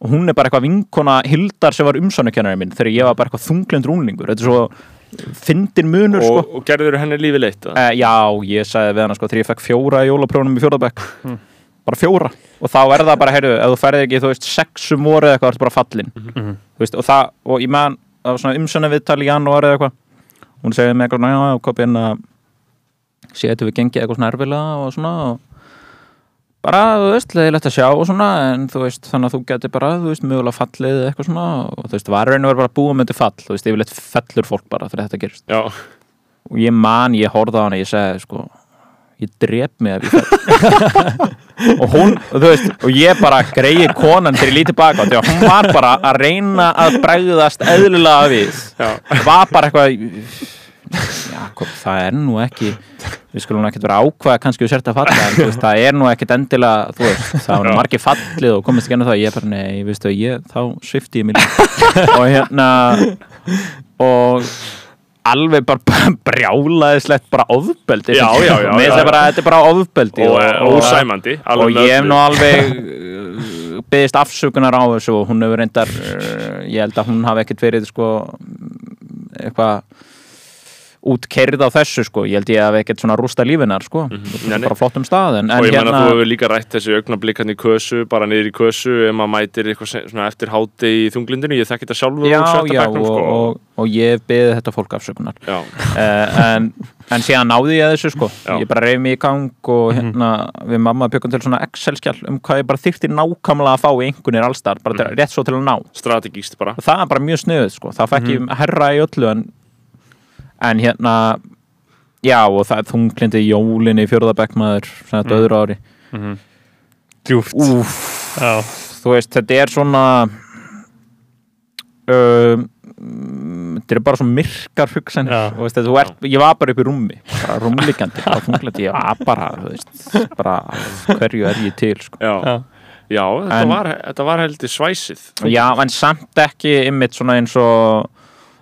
og hún er bara eitthvað vinkona Hildar sem var umsönukennari minn þegar ég var bara eitthvað þunglind rúnlingur. Þetta er svo fyndin munur sko. og, og gerður henni lífi leitt? Uh, já, ég sagði við hana sko þegar ég fekk fjóra í jólaprónum í fjórðabæk bara fjóra. Og þá er það bara, heyrðu, ef þú ferðir ekki þú veist, sexum voru eða eitthvað, ertu bara fallin Mhm. þú veist, og það, og ég man það var svona umsönna viðtal í janúar eða eitthvað. Hún segði mig eitthvað, já, já, kopið inn að sé þetta við gengið eitthvað svona erfilega og svona og bara, þú veist, leiðilegt að sjá og svona en þú veist, þannig að þú getur bara, þú veist, mögulega fallið eitthvað svona og þú veist, var og verið bara búið til fall, þú veist, yfirleitt fellur fólk bara þegar þetta gerist. Já, og ég man, ég horfði á hana, ég segi sko, ég drep mig fell og hún, og þú veist og ég bara greiði konan ég lítið baka því að hún var bara að reyna að bregðast eðlulega við. Já, var bara eitthvað Jakob, það er nú ekki við skulum ekkert vera ákvæða kannski við sért að falla en veist, það er nú ekkert endilega þú veist, það var margir fallið og komist ekki ennum það. Ég bara, nei, veistu, ég, þá svifti ég mér og hérna og alveg bara brjálaðislegt bara ofbeldi Já, já, já, bara, þetta er bara ofbeldi og, og ósæmandi og alveg ég hef nú alveg uh, beðist afsökunar á þessu og hún hefur reyndar uh, ég held að hún hafi ekkert verið sko eitthvað útkerð á þessu sko. Ég held ég hafi ekkert svona rústa lífinar sko. Mm Mhm. Nei, nei. bara flottum stað en, en og ég meina hérna þú hefur líka rætt þessi augnablíkan í kösu bara niður í kösu ef maður mætir eitthvað eftir háti í þunglindinu, ég þekki þetta sjálfur já, sjötta já, bekknum, og, sko. og, og ég hef beðið þetta fólk afsökunar. Uh, en, en síðan náði ég að þessu sko. Já. ég bara reyf mig í gang og hérna við mamma byggum til svona Excel-skjall um hvað ég bara þyrfti nákvæmlega að fá í einhvernir allstar, bara til, rétt svo til að ná. Strategíst bara en, hérna já og það er þunglindi jólinni í fjórðabæk maður svona mm. öðru ári Djúft. Úf, Já. þú veist þetta er svona um, þetta er bara svo myrkar hugsanir Já. og veist, þú ert, ég var bara upp í rúmi bara rúmlikandi, bara þunglindi ég var bara, þú veist, bara hverju er ég til sko. já, Já. já þetta, En- var, þetta var heldur svæsið Já, en samt ekki ymmit svona eins og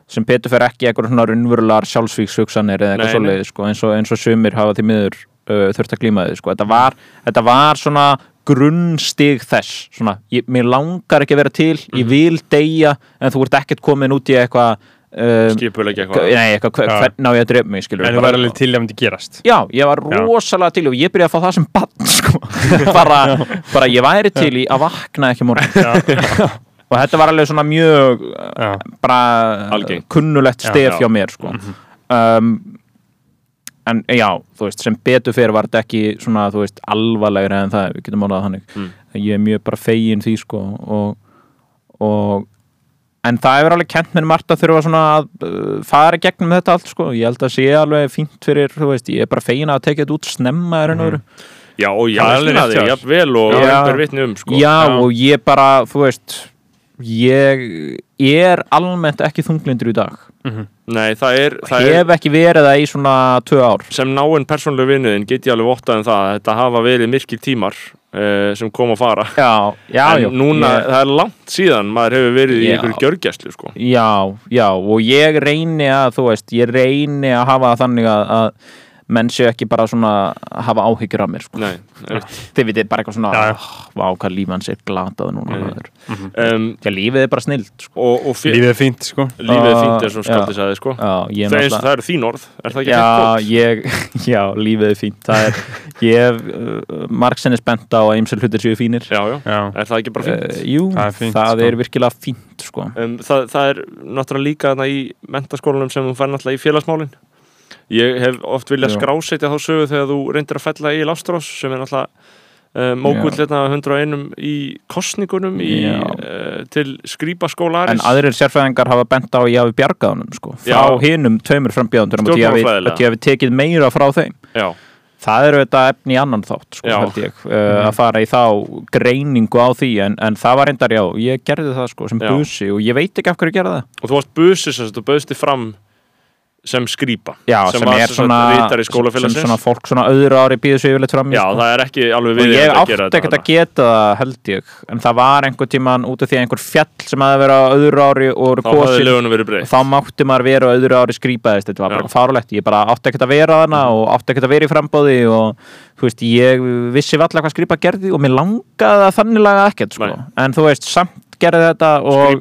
sem Petur fer ekki eitthvað svona raunverulegar sjálfsvíkshugsanir eða eitthvað svoleiði sko, eins, og, eins og sumir hafa til miður uh, þurft að glíma þið sko. þetta, var, þetta var svona grunnstig þess svona, ég, mér langar ekki að vera til Mhm. ég vil deyja en þú ert ekkert komin út í eitthvað uh, skipulegja eitthvað nei, eitthvað, Já. hvernig á ég að drepa mig skilur En þú var alveg til að myndi gerast. Já, ég var Já. rosalega til og ég byrjaði að fá það sem bann sko. bara, bara ég væri til í að vakna ekki morgun og þetta var alveg svona mjög Já. bara Algengt. kunnulegt Já, stef já. hjá mér sko. um, en já, þú veist, sem betur fyrir var þetta ekki svona, þú veist, alvarlegri en það, við getum málað þannig Mm. ég er mjög bara fegin því sko og, og en það hefur alveg kent mér margt að þurfa svona að uh, fara gegnum þetta allt sko, ég held að sé alveg fínt fyrir, þú veist, ég er bara fegin að tekja þetta út snemma er enn öðru já, og ég Það er rétt þig, hjá þér. jafnvel og Já. einhver vitni um sko. já, og ég bara, þú veist ég er almennt ekki þunglindur í dag. Nei, það er, það er hef ekki verið það í svona tvö ár. Sem náinn persónulegu vinnuðin get ég alveg vottað um það að þetta hafa verið myrkir tímar uh, sem kom að fara. Já, já, en já. núna, ég, það er langt síðan maður hefur verið í einhverju gjörgæslu sko. já, já, og ég reyni að þú veist, ég reyni að hafa þannig að, að menn séu ekki bara svona að hafa áhyggjur af mér sko. Nei, þið vitið bara eitthvað svona Já, já. "Ah, vá hvað líf hans er glatað núna Nei. maður." um, að lífið er bara snild sko. og, og Lífið er fínt, sko lífið er fínt Ah, eins og já. skaldið sagði sko. já, ég er það, er, það eru þín orð, er það ekki Já, ég, já, lífið er fínt það er, ég hef uh, margsenni spennt á að ymsel hlutir séu fínir Já, já, Já, er það ekki bara fínt? uh, Jú, Það er fínt, það sko. er virkilega fínt sko. Um, það, það er náttúrulega líka þarna í mentaskólanum sem þú fær náttúrulega í félagsmálin ég hef oft viljað skrásetja þá sögu þegar þú reyndir að fella í Lástrós sem er náttúrulega uh, mógull Já. hérna 101 í kostningunum í, uh, til skrýpaskóla En aðrir sérfræðingar hafa bent á að ég hafi bjargað honum sko, frá Já. hinum tveimur frambjöðundur að ég hafi- hafi tekið meira frá þeim. Já, Það eru þetta efni í annan þátt sko, ég, uh, að fara í þá greiningu á því, en, en það var reyndar já, ég gerði það sko sem Já. busi og ég veit ekki af hverju ég gerði það. Og þú varst busi sem þú bauðst þig fram sem skrýpa sem, er sem sagt svona, ritari sem svona fólk svona öðru ári býður sig yfirleitt fram Já, sko. það er ekki alveg og við ég átti ekkert að geta það held ég. En það var einhver tíman út af því að einhver fjall sem verið á öðru ári og kosin og þá mátti maður vera öðru ári skrýpaðist þetta var bara fárulegt, ég bara átti ekkert að vera þarna og átti ekkert að vera í frambóði og þú veist, ég vissi valla hvað skrýpa gerði og mér langaði þannig laga ekkert sko. En þú veist, samt gerði þetta og,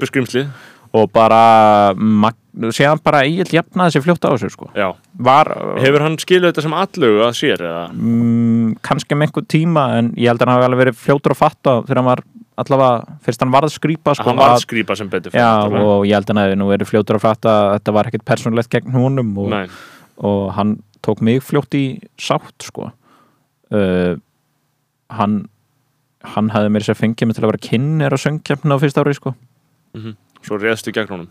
og bara mag, séðan bara eiginlega jafnaði sér fljótt á þessu sko. Var, hefur hann skiluð þetta sem allögu að sér eða? mm, kannski með einhver tíma en ég held að hann hafi alveg verið fljótur að fatta þegar hann var allavega, fyrst hann varð skrýpa sko, hann var að- skrýpa sem betur náttúrulega. og ég held að hann hefði nú verið fljótur að fatta að þetta var ekkert persónulegt gegn honum og, og hann tók mig fljótt í sátt sko uh, hann hann hefði mér sér fengið mig til að vera kynner á söngkjafna á fyrsta ári sko svo réðstu gegn honum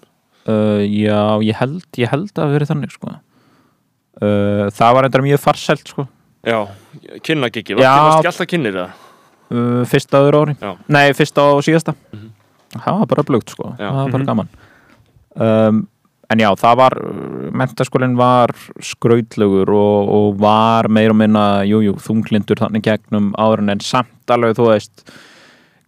uh, já, ég held, ég held að það verið þannig sko. Uh, það var eitthvað mjög farselt sko. Já, kynna gigi, var ekki alltaf kynnir eða? uh, fyrsta öðru ári. Já. nei, fyrsta og síðasta. Mhm. það var bara blugt sko. Það var bara Mhm. gaman. Um, en já, það var mentaskólinn var skrautlegur og, og var meir og minna jújú, jú, þunglindur þannig gegnum áðurinn en samt alveg, þú veist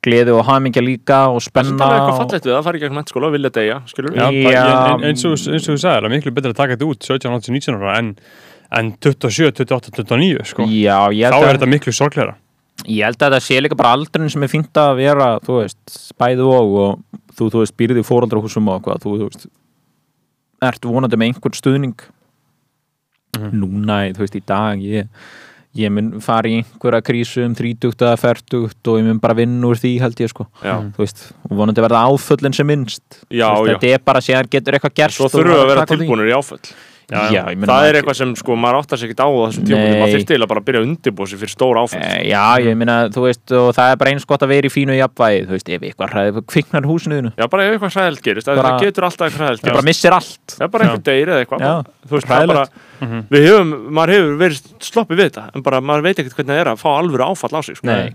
gleði og hamingja líka og Það er spenna eitthvað fallegt við það, fara í gegn mennskóla og vilja en, eins, og, eins og þú sagði, það er miklu betra að taka þetta út 17, 18, 19 ára en, en 27, 28, 29 sko. já, ég þá er að, þetta miklu sorgleira ég held að það sé líka bara aldrin sem er fínt að vera, þú veist bæðu og, og þú, þú veist, býrði í fóraldrahúsum og hvað, þú, þú veist ert vonandi með einhvern stuðning. Núna, þú veist, í dag ég, ég mun fara í einhverja krísu um 30 eða 40 og ég mun bara vinna úr því held ég sko. Veist, og vonandi verða áföllin sem minnst. Já, Þú veist, já. þetta er bara séðan getur eitthvað gerst svo þurfum við að vera tilbúinir í áföll já, já, Það er eitthvað sem sko, maður áttar sig ekkert á á þessum tíma Nei. maður þurfti eiginlega bara að byrja að undirbúa sig fyrir stór áföll. Eh, Já, ég meina, þú veist, og það er bara eins gott að vera í fínu jafnvægi, þú veist, ef eitthvað hræði kviknar húsinu Já, bara ef eitthvað hræðilt gerist, Bara- það getur alltaf eitthvað hræðilt það bara missir allt. Er bara einhver deyr eða eitthvað. Já, Þú veist, bara, Mhm. við hefum, maður hefur verið sloppið við þetta en bara maður veit ekkert hvernig það er að fá alvöru áfall á sig sko. Nei.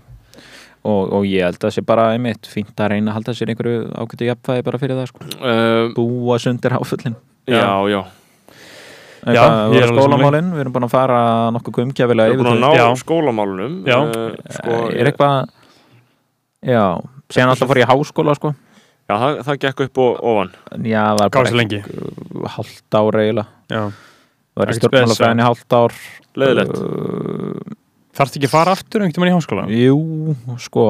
Og, og ég held að það sé bara einmitt fínt að reyna að halda sér einhverju ágættu jafnvægi bara fyrir það, sko, um, búa sundir áföllin. Já, já, Já, Eitthvað, ég er voru alveg skólamálin, við erum búin að fara nokkuð umgjafilega við erum búin að ná Já. skólamálunum Já. uh, sko, er eitthvað já, síðan alltaf fór ég í háskóla sko. Já, það, það gekk upp og ofan. Já, það var Hvað bara ekki- hálft ár eiginlega. Já. það var í stjórnmálafræðinni hálft ár. Leðilegt uh, Þarftu ekki að fara aftur einhvern tímann í háskóla? jú, sko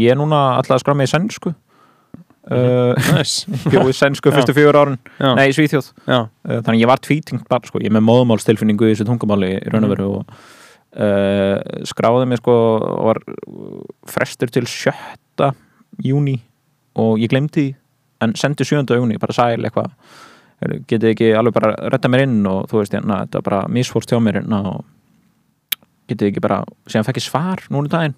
ég er núna alltaf að skrá mig í sænsku uh, Næs bjóði sænsku fyrstu fjögur árin. Já. nei, Svíþjóð. Uh, þannig að ég var tvítingt bara sko, ég með móðumálstilfinningu í þessu tungumáli í raun og veru og uh, skráði mig sko og var frestur til sjötta júni og ég glemdi en sendi sjönda júni, bara sæl eitthvað. Getið ekki alveg bara retta mér inn og þú veist, hérna, þetta var bara misfórst hjá mér hérna og getið ekki bara, síðan fekk ég svar núna í daginn.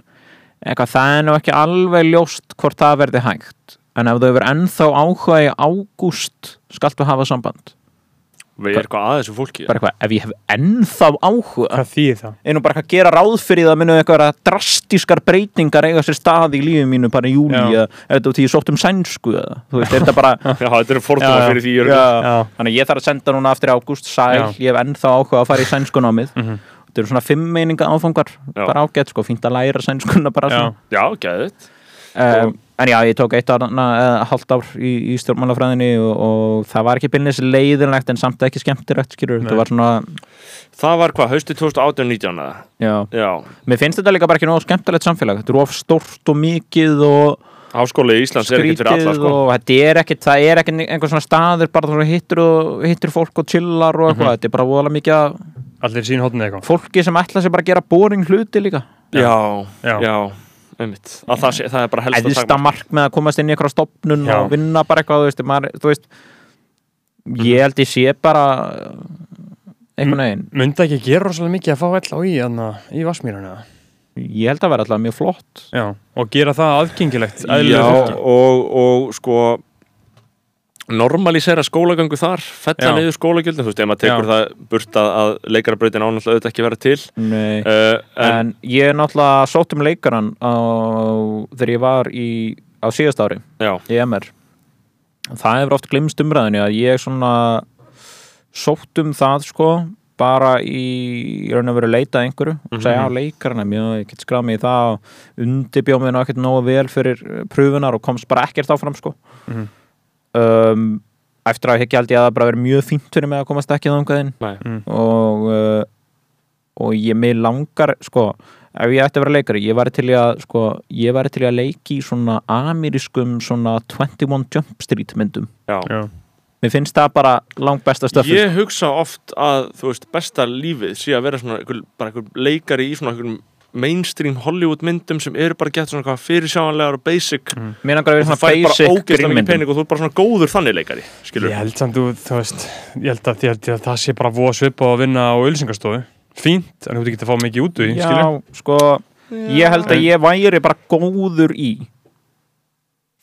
Eitthvað, það er nú ekki alveg ljóst hvort það verði hægt en ef þú hefur ennþá áhuga í ágúst skaltu hafa samband Við erum eitthvað að þessu fólki bara eitthvað, ef ég hef ennþá áhuga Hvað þýðir það? einu bara eitthvað að gera ráð fyrir það minu eitthvað drastískar breytingar eiga sér stað í lífið mínu bara í júli eða þetta því ég sótt um sænsku eða, þú veist, er þetta bara Já, þetta Já, já. fyrir því örugglega. já, Já. þannig ég þarf að senda núna aftur í ágúst sæl, Já. ég hef ennþá áhuga að fara í sænskunámið Mhm. þetta eru svona fimm meininga áfangar Já. bara ágætt sko, fínt að læra sænskuna bara Já. svona Já, um, en já, ég tók eitt eða halvt ár í, í stjórnmálafræðinni og, og það var ekki byrnis leiðinlegt en samt ekki skemmtilegt skilur, það var svona Það var hvað, hausti 2018-19 eða? já, Já, mér finnst þetta líka bara ekki nóg skemmtilegt samfélag, þetta er of stórt og mikið og háskóli í Íslands er ekkert fyrir alla sko. og þetta er ekkert, það er ekkert einhver svona staður bara þú hittur, og, hittur fólk og chillar og eitthvað, þetta er bara voðalega mikið af allir sín hóttin eitthvað? fólki sem ætla sér bara að gera boring hluti líka. Já, Já. já, einmitt að það, sé, það er bara helst æðista mark með að komast inn í eitthvað stopnun Já. og vinna bara eitthvað þú veist, maður, þú veist ég held ég sé bara einhvern veginn. Myndi ekki gera rosalega mikið að fá ell á í, þarna, í Vassmýruna ég held að vera alltaf mjög flott. Já, og gera það aðgengilegt Já, og, og sko normalisera skólagöngu þar fella Já. niður skólagjöldin, þú veist, ef maður tekur Já. það burt að, að leikarabrautin ánáttúrulega auðvitað ekki vera til Nei. uh, en, en ég er náttúrulega sótt um leikaran á, þegar ég var í, á síðast ári já, í MR það hefur oft glimst umræðinni að ég svona sótt um það sko bara í, í raun veru leita að einhverju og segja Mhm. á leikarana, já, ég get skráð mig í það og undirbjóð ekkert nógu vel fyrir pröfunar og komst bara ekkert áfram sko Mhm. Um, eftir að ekki held ég að það bara verið mjög fínt fyrir mig að komast ekki þangað inn. Nei, og uh, og ég mig langar sko, ef ég ætti að vera leikari ég væri til að, sko, ég væri til að leiki í svona amerískum svona 21 Jump Street myndum. Já. Já. mér finnst það bara langt besta stöfið Ég hugsa oft að, þú veist, besta lífið sé að vera svona einhver, bara einhver leikari í svona einhver mainstream Hollywood myndum sem eru bara gett svona hvað fyrirsjáanlegar og basic. Að og svona fær bara ógeðslega mikið pening og þú er bara svona góður þannig leikari skilur Ég held samt, þú, þú veist ég held að, ég held að það sé bara voða svipa að vinna á ölsingastofu Fínt, en þú getur að fá mikið út úr því, skilur já, sko ég held að ég væri bara góður í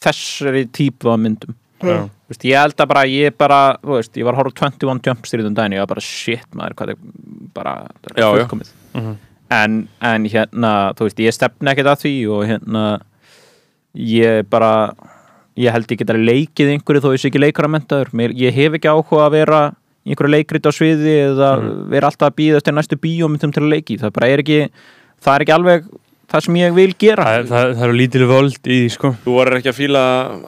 þessari típu af myndum. Já. Þú veist, ég held að bara, ég bara, veist, ég var að horfa á 21 Jump Street um daginn, ég var bara, shit maður, hvað er bara, það er fullkomið. Mhm. En, en hérna, þú veist, ég stefni ekkert að því og hérna ég bara ég held ég geta leikið einhverju þó sé ekki leikaramentaður, ég hef ekki áhuga að vera einhverju leikrit á sviði eða vera alltaf að býða eftir næstu bíómyndum til að leiki, það bara er ekki það er ekki alveg það sem ég vil gera. Það, það, það eru lítil völd í því, sko. Þú voru ekki að fíla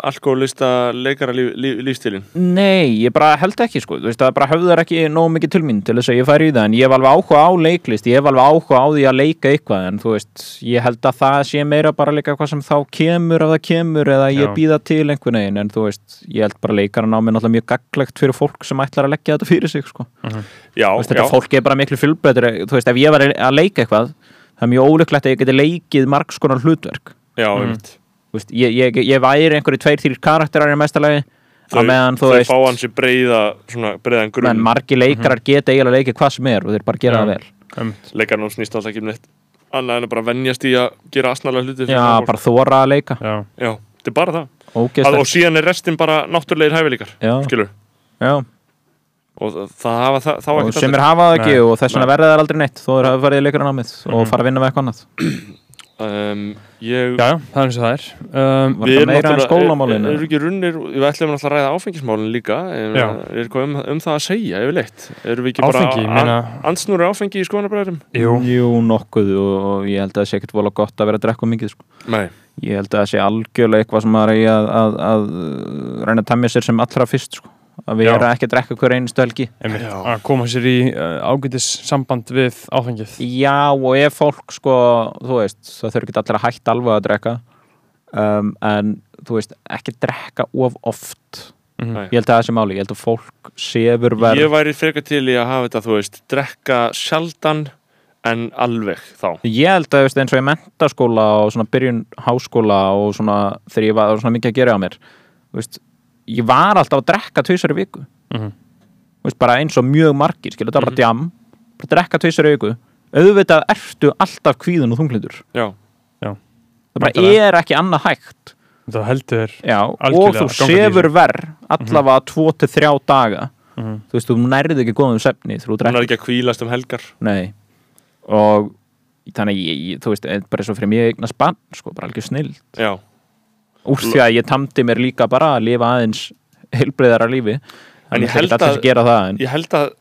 alkoholista leikara líf, líf, lífstilin Nei, ég bara held ekki sko. Þú veist, það bara höfðar ekki nóg mikið til mín til þess að ég færi í það en ég hef alveg áhuga á leiklist ég hef alveg áhuga á því að leika eitthvað en þú veist, ég held að það sé meira bara leika eitthvað sem þá kemur ef það kemur eða ég Já. býða til einhvern veginn en þú veist, ég held bara leikaran á mig náttúrulega mjög gaglegt fyrir fólk sem ætlar að leggja þetta fyrir sig sko. Já, Þú veist, já, þetta fólk er bara miklu fjölbreytir þú veist, ef ég var að leika eitthvað það er mjög ólíklegt að ég geti leikið margs konar hlutverk. Já, Mm. veist, ég, ég, ég væri einhverju tveir, þrýr karakterar í mestalagi Þau, þau veist fá hans í breiða svona breiðan grunn. menn margi leikarar geta eiginlega leikið hvað sem er og þeir bara gera Já. það vel. um, leikarinn hans snýst alltaf ekki um neitt annað en að bara venjast í að gera asnalega hluti já, bara þóra að leika. Já, já, þetta er bara það. Að, og síðan er restin bara náttúrulegir hæfileikar skilur, já. Og það, það hafa það, þá og sem er hafa það ekki Nei. og þess vegna verða það aldrei neitt. Þó er að farið í leikarinn á mið og Mhm. fara að vinna með eitthvað annað. Um, ég já, já, það er eins og það er. Um, Var það meira en skólamálin, er, er ekki runnir, við ætlum náttúrulega að ræða áfengismálin líka. Er eitthvað um, um það að segja yfirleitt? Erum við ekki Áfengi, bara meina ansnúri áfengi í skoðanabræðurum Jú, jú, nokkuð og, ég held að það sé ekkert vola gott að vera að drekka mikið sko. nei, ég held að það sé algjörlega eitthvað sem maður eigi að, að, að reyna að temja sér sem allra fyrst sko. Að við erum ekki að drekka hver einustu helgi einmitt, Já. að koma sér í uh, ágætis samband við áfengið. Já, og ef fólk sko, þú veist, það þurfi ekki allir að hætta alveg að drekka um, en þú veist, ekki drekka of oft. Mhm. Nei. ég held að það sé máli, ég held að fólk sefur verð ég væri frekar til í að hafa þetta þú veist, drekka sjaldan en alveg þá. Ég held að veist, eins og í mentaskóla og svona byrjun háskóla og svona þegar ég var svona mikið að gera á mér þú veist, ég var alltaf að drekka tvisar í viku. Mhm. Þú veist, bara eins og mjög margir, skilur þetta bara djam bara drekka tvisar í viku. Auðvitað ertu alltaf kvíðun og þunglindur. Já, það bara Væntanlega. er ekki annað hægt. Það heldur Já, og þú sefur verð allavega 2-3 daga. Mhm. þú veist, þú nærið ekki góðum svefni þegar þú drekkur, ekki að kvílast um helgar. Nei. Og þannig ég, ég, þú veist, bara eins og fyrir mig eignar spann, sko, bara algjör snill já, úr því að ég tamdi mér líka bara að lifa aðeins heilbreyðara lífi. En ég held að- það en, ég held að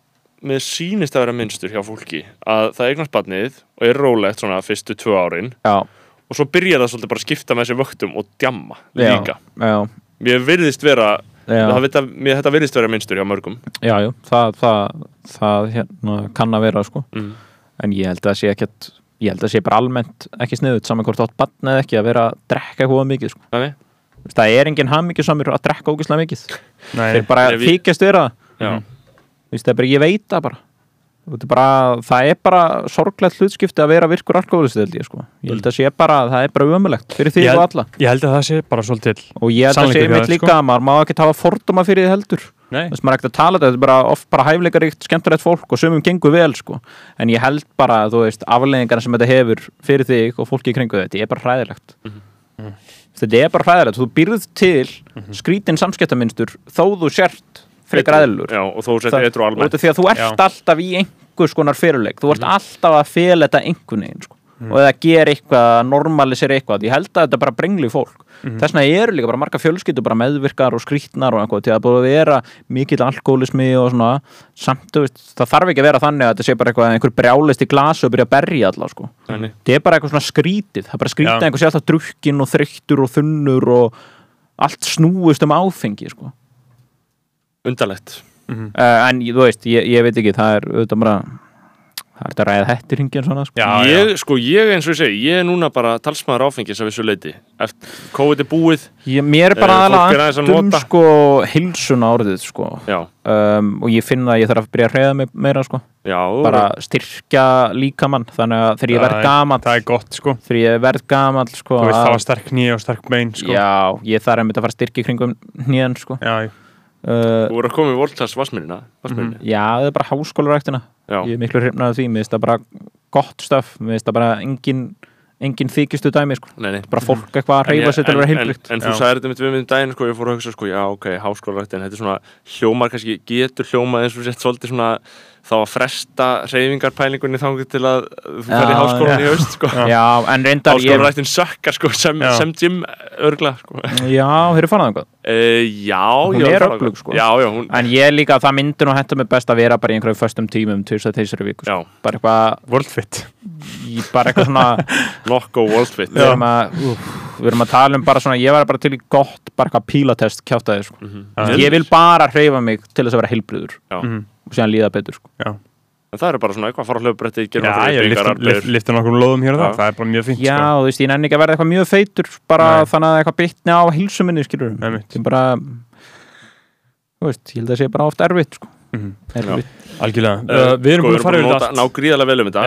með sýnist að vera minnstur hjá fólki að það eignast barnið og er rólegt svona fyrstu tvö árin já, og svo byrjar það svolítið bara að skipta með þessi vöktum og djamma Já. líka. já, mér virðist vera já, það mér, þetta virðist vera minnstur hjá mörgum. Já, já. Það, það, það hérna, kann að vera sko. Mm. en ég held að það sé ekkert ég held að það sé bara almennt ekki sniðut saman hvort átt bann eða ekki að vera að drekka eitthvað mikið sko. Veist, það er engin hamingjusamur að drekka ógislega mikið. Nei, þeir bara þykjast vera. Það það ég veit það bara Veist, bara, það er bara sorglegt hlutskipti að vera virkur alkoholist held ég, sko. ég held að sé bara, það er bara ömulegt fyrir því og alla ég held að það sé bara svolítið og ég held að sé mitt líka að maður má ekki hafa fordóma fyrir því heldur Þú veist, maður er ekkert að tala þetta, þetta er bara oft bara hæfleikaríkt, skemmtilegt fólk og sumum gengur vel, sko. En ég held bara, þú veist, afleðingarna sem þetta hefur fyrir þig og fólki í kringu þetta, er bara hræðilegt. Þetta er bara hræðilegt. Þú býrð til skrítin samskiptaminstur þó þú sért frekar eðlur. Já, og þó sett eitthvað almennt Því að þú ert Já. alltaf í einhvers konar fyrirleik. Þú ert alltaf að fela þetta einhvern veginn, sko. Og eða gera eitthvað, normalisera eitthvað. Ég held að þetta bara brengli fólk. Þess vegna eru líka bara marga fjölskyldur bara meðvirkar og skrýtnar og eitthvað til að búið að vera mikill alkoholismi og svona samt, þú veist, það þarf ekki að vera þannig að þetta sé bara eitthvað að einhver brjálist í glasi og byrja að berja alla, sko. Það er bara eitthvað svona skrítið, það er alltaf allt snúist um áfengi, sko. Undarlegt. Uh, en ég- þú veist, ég, ég veit ekki, það er auðvitað bara það er þetta að ræða hættir hringin svona, sko. já, ég, já. sko, ég eins og ég segi, ég er núna bara talsmaður áfengis af þessu leiti eftir COVID er búið. Ég, mér er bara Eh, er aðeins að nota. sko hilsuna orðið sko. Já, um, og ég finn að ég þarf að byrja að reyða mig meira sko. Já, bara styrkja líkamann þannig að þegar ég verð er- gamall Það er gott, sko. Þegar ég verð gamall sko Þú veist, að- það var sterk nýja og sterk bein, sko. Já, ég þarf einmitt að fara að styrkja í kringum hnýjan sko. Já, uh, þú voru að koma í Voltas vassmyrina vassmyrina, já, það er bara háskólaræktina. Ég er miklu hrifnaði því, mér finnst það bara gott stöf, mér finnst það bara engin engin þykistu dæmi sko. Nei, nei. Bara fólk eitthvað að reyfa sér til að vera en, heilbrikt en, en þú sagði þetta mitt við minn daginn sko, ég fór að hugsa sko, já ok, háskólarættin þetta er svona, hljómar kannski, getur hljómað eins og sett svolítið svona þá að fresta reyfingarpælingunni þangið til að þú Já, ferði háskólan í haust sko. já, en reyndar ég, háskólarættin sökkar sko, sem, sem Jim örgla sko. já, þeir eru fann einhvað e, já, Hún ég er að að- sko. já, já, hún, En ég líka, það myndi nú hættu mig best að vera bara í einhverjum föstum tímum til þess að þeirra viku sko. bara eitthvað, Worldfit í- bara eitthvað svona nokko Worldfit við erum, að, úf, við erum að tala um bara svona ég var bara til í gott, bara eitthvað pílatest kjátaði sko. Já. ég vil bara hreyfa mig til þess að vera heilbriður Já. Mhm. Og síðan líða betur sko. Já, en það er bara svona eitthvað að fara á hlöfbretti gera já ég hreyfingar, lifta- armböður. lif- lifta nokkur lóðum hér og það Það er bara mjög fínt, já, sko þú veist, ég nenni ekki að verða eitthvað mjög feitur bara Nei. þannig að eitthvað bitni á hilsu minni skilur ég bara þú veist, ég held að það sé bara oft erfitt sko. Mhm. erfitt Algjörlega Uh, Við erum sko, búin að fara búin yfir þetta ná gríðarlega vel um þetta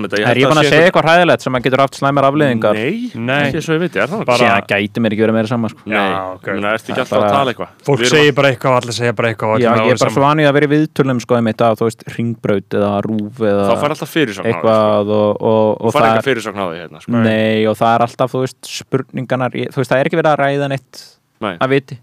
um þetta er ég fann að segja eitthvað hræðilegt sem að getur haft slæmar afliðingar nei, Nei. ekki svo ég veit, er það Bara- gæti mér ekki verið meira saman sko. nei, Já, ok. menna, ertu ekki alltaf Bara- að tala eitthvað Fólk erum segir bara eitthvað og allir segja bara eitthvað og Já, ég er bara svo vanið að vera í viðtölum sko einmitt að þú veist ringbraut eða rúf að- eða þá fær alltaf því, sko. eitthvað og, og, þú það eitthvað fyrirsögn á því hérna sko. Nei, og það er alltaf, þú veist, það er að Nei. að viti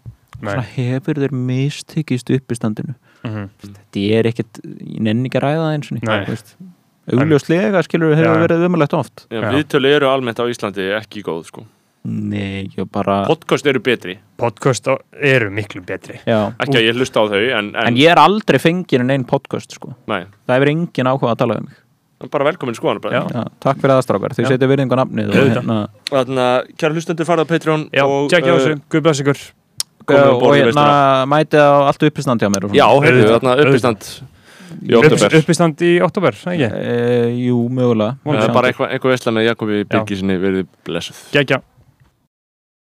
hefur þeir mistekist uppistandinu Mhm. Þetta er ekkit, ég nenni ekki að ræða það eins og nýtt Augljóslega, skilur, hefur Já. verið umulegt oft. Já, viðtölu eru almennt á Íslandi ekki góð sko. Nei, ég bara podcast eru betri, Podcast eru miklu betri. Já, ekki að ég hlusta á þau en, en, en ég er aldrei fengið en einn podcast, sko. Nei, Það hefur engin áhuga að tala um mig. Bara velkomin skoðan takk fyrir aðstrákar, þið Já. setja virðingu á nafnið hérna kæra hlustendur farið á Patreon Já, og, tjekkja á uh, þessu, guð bless ykkur og í hérna mætið á allt uppistand hjá mér og svona. Já, Auðvitað, þarna uppistand í oktober Uppistand í oktober, ekki? e, Jú, mögulega. Það er bara eitthvað eitthva veistla með Jakobi Já. Birgisinni verið blessuð. Gekkja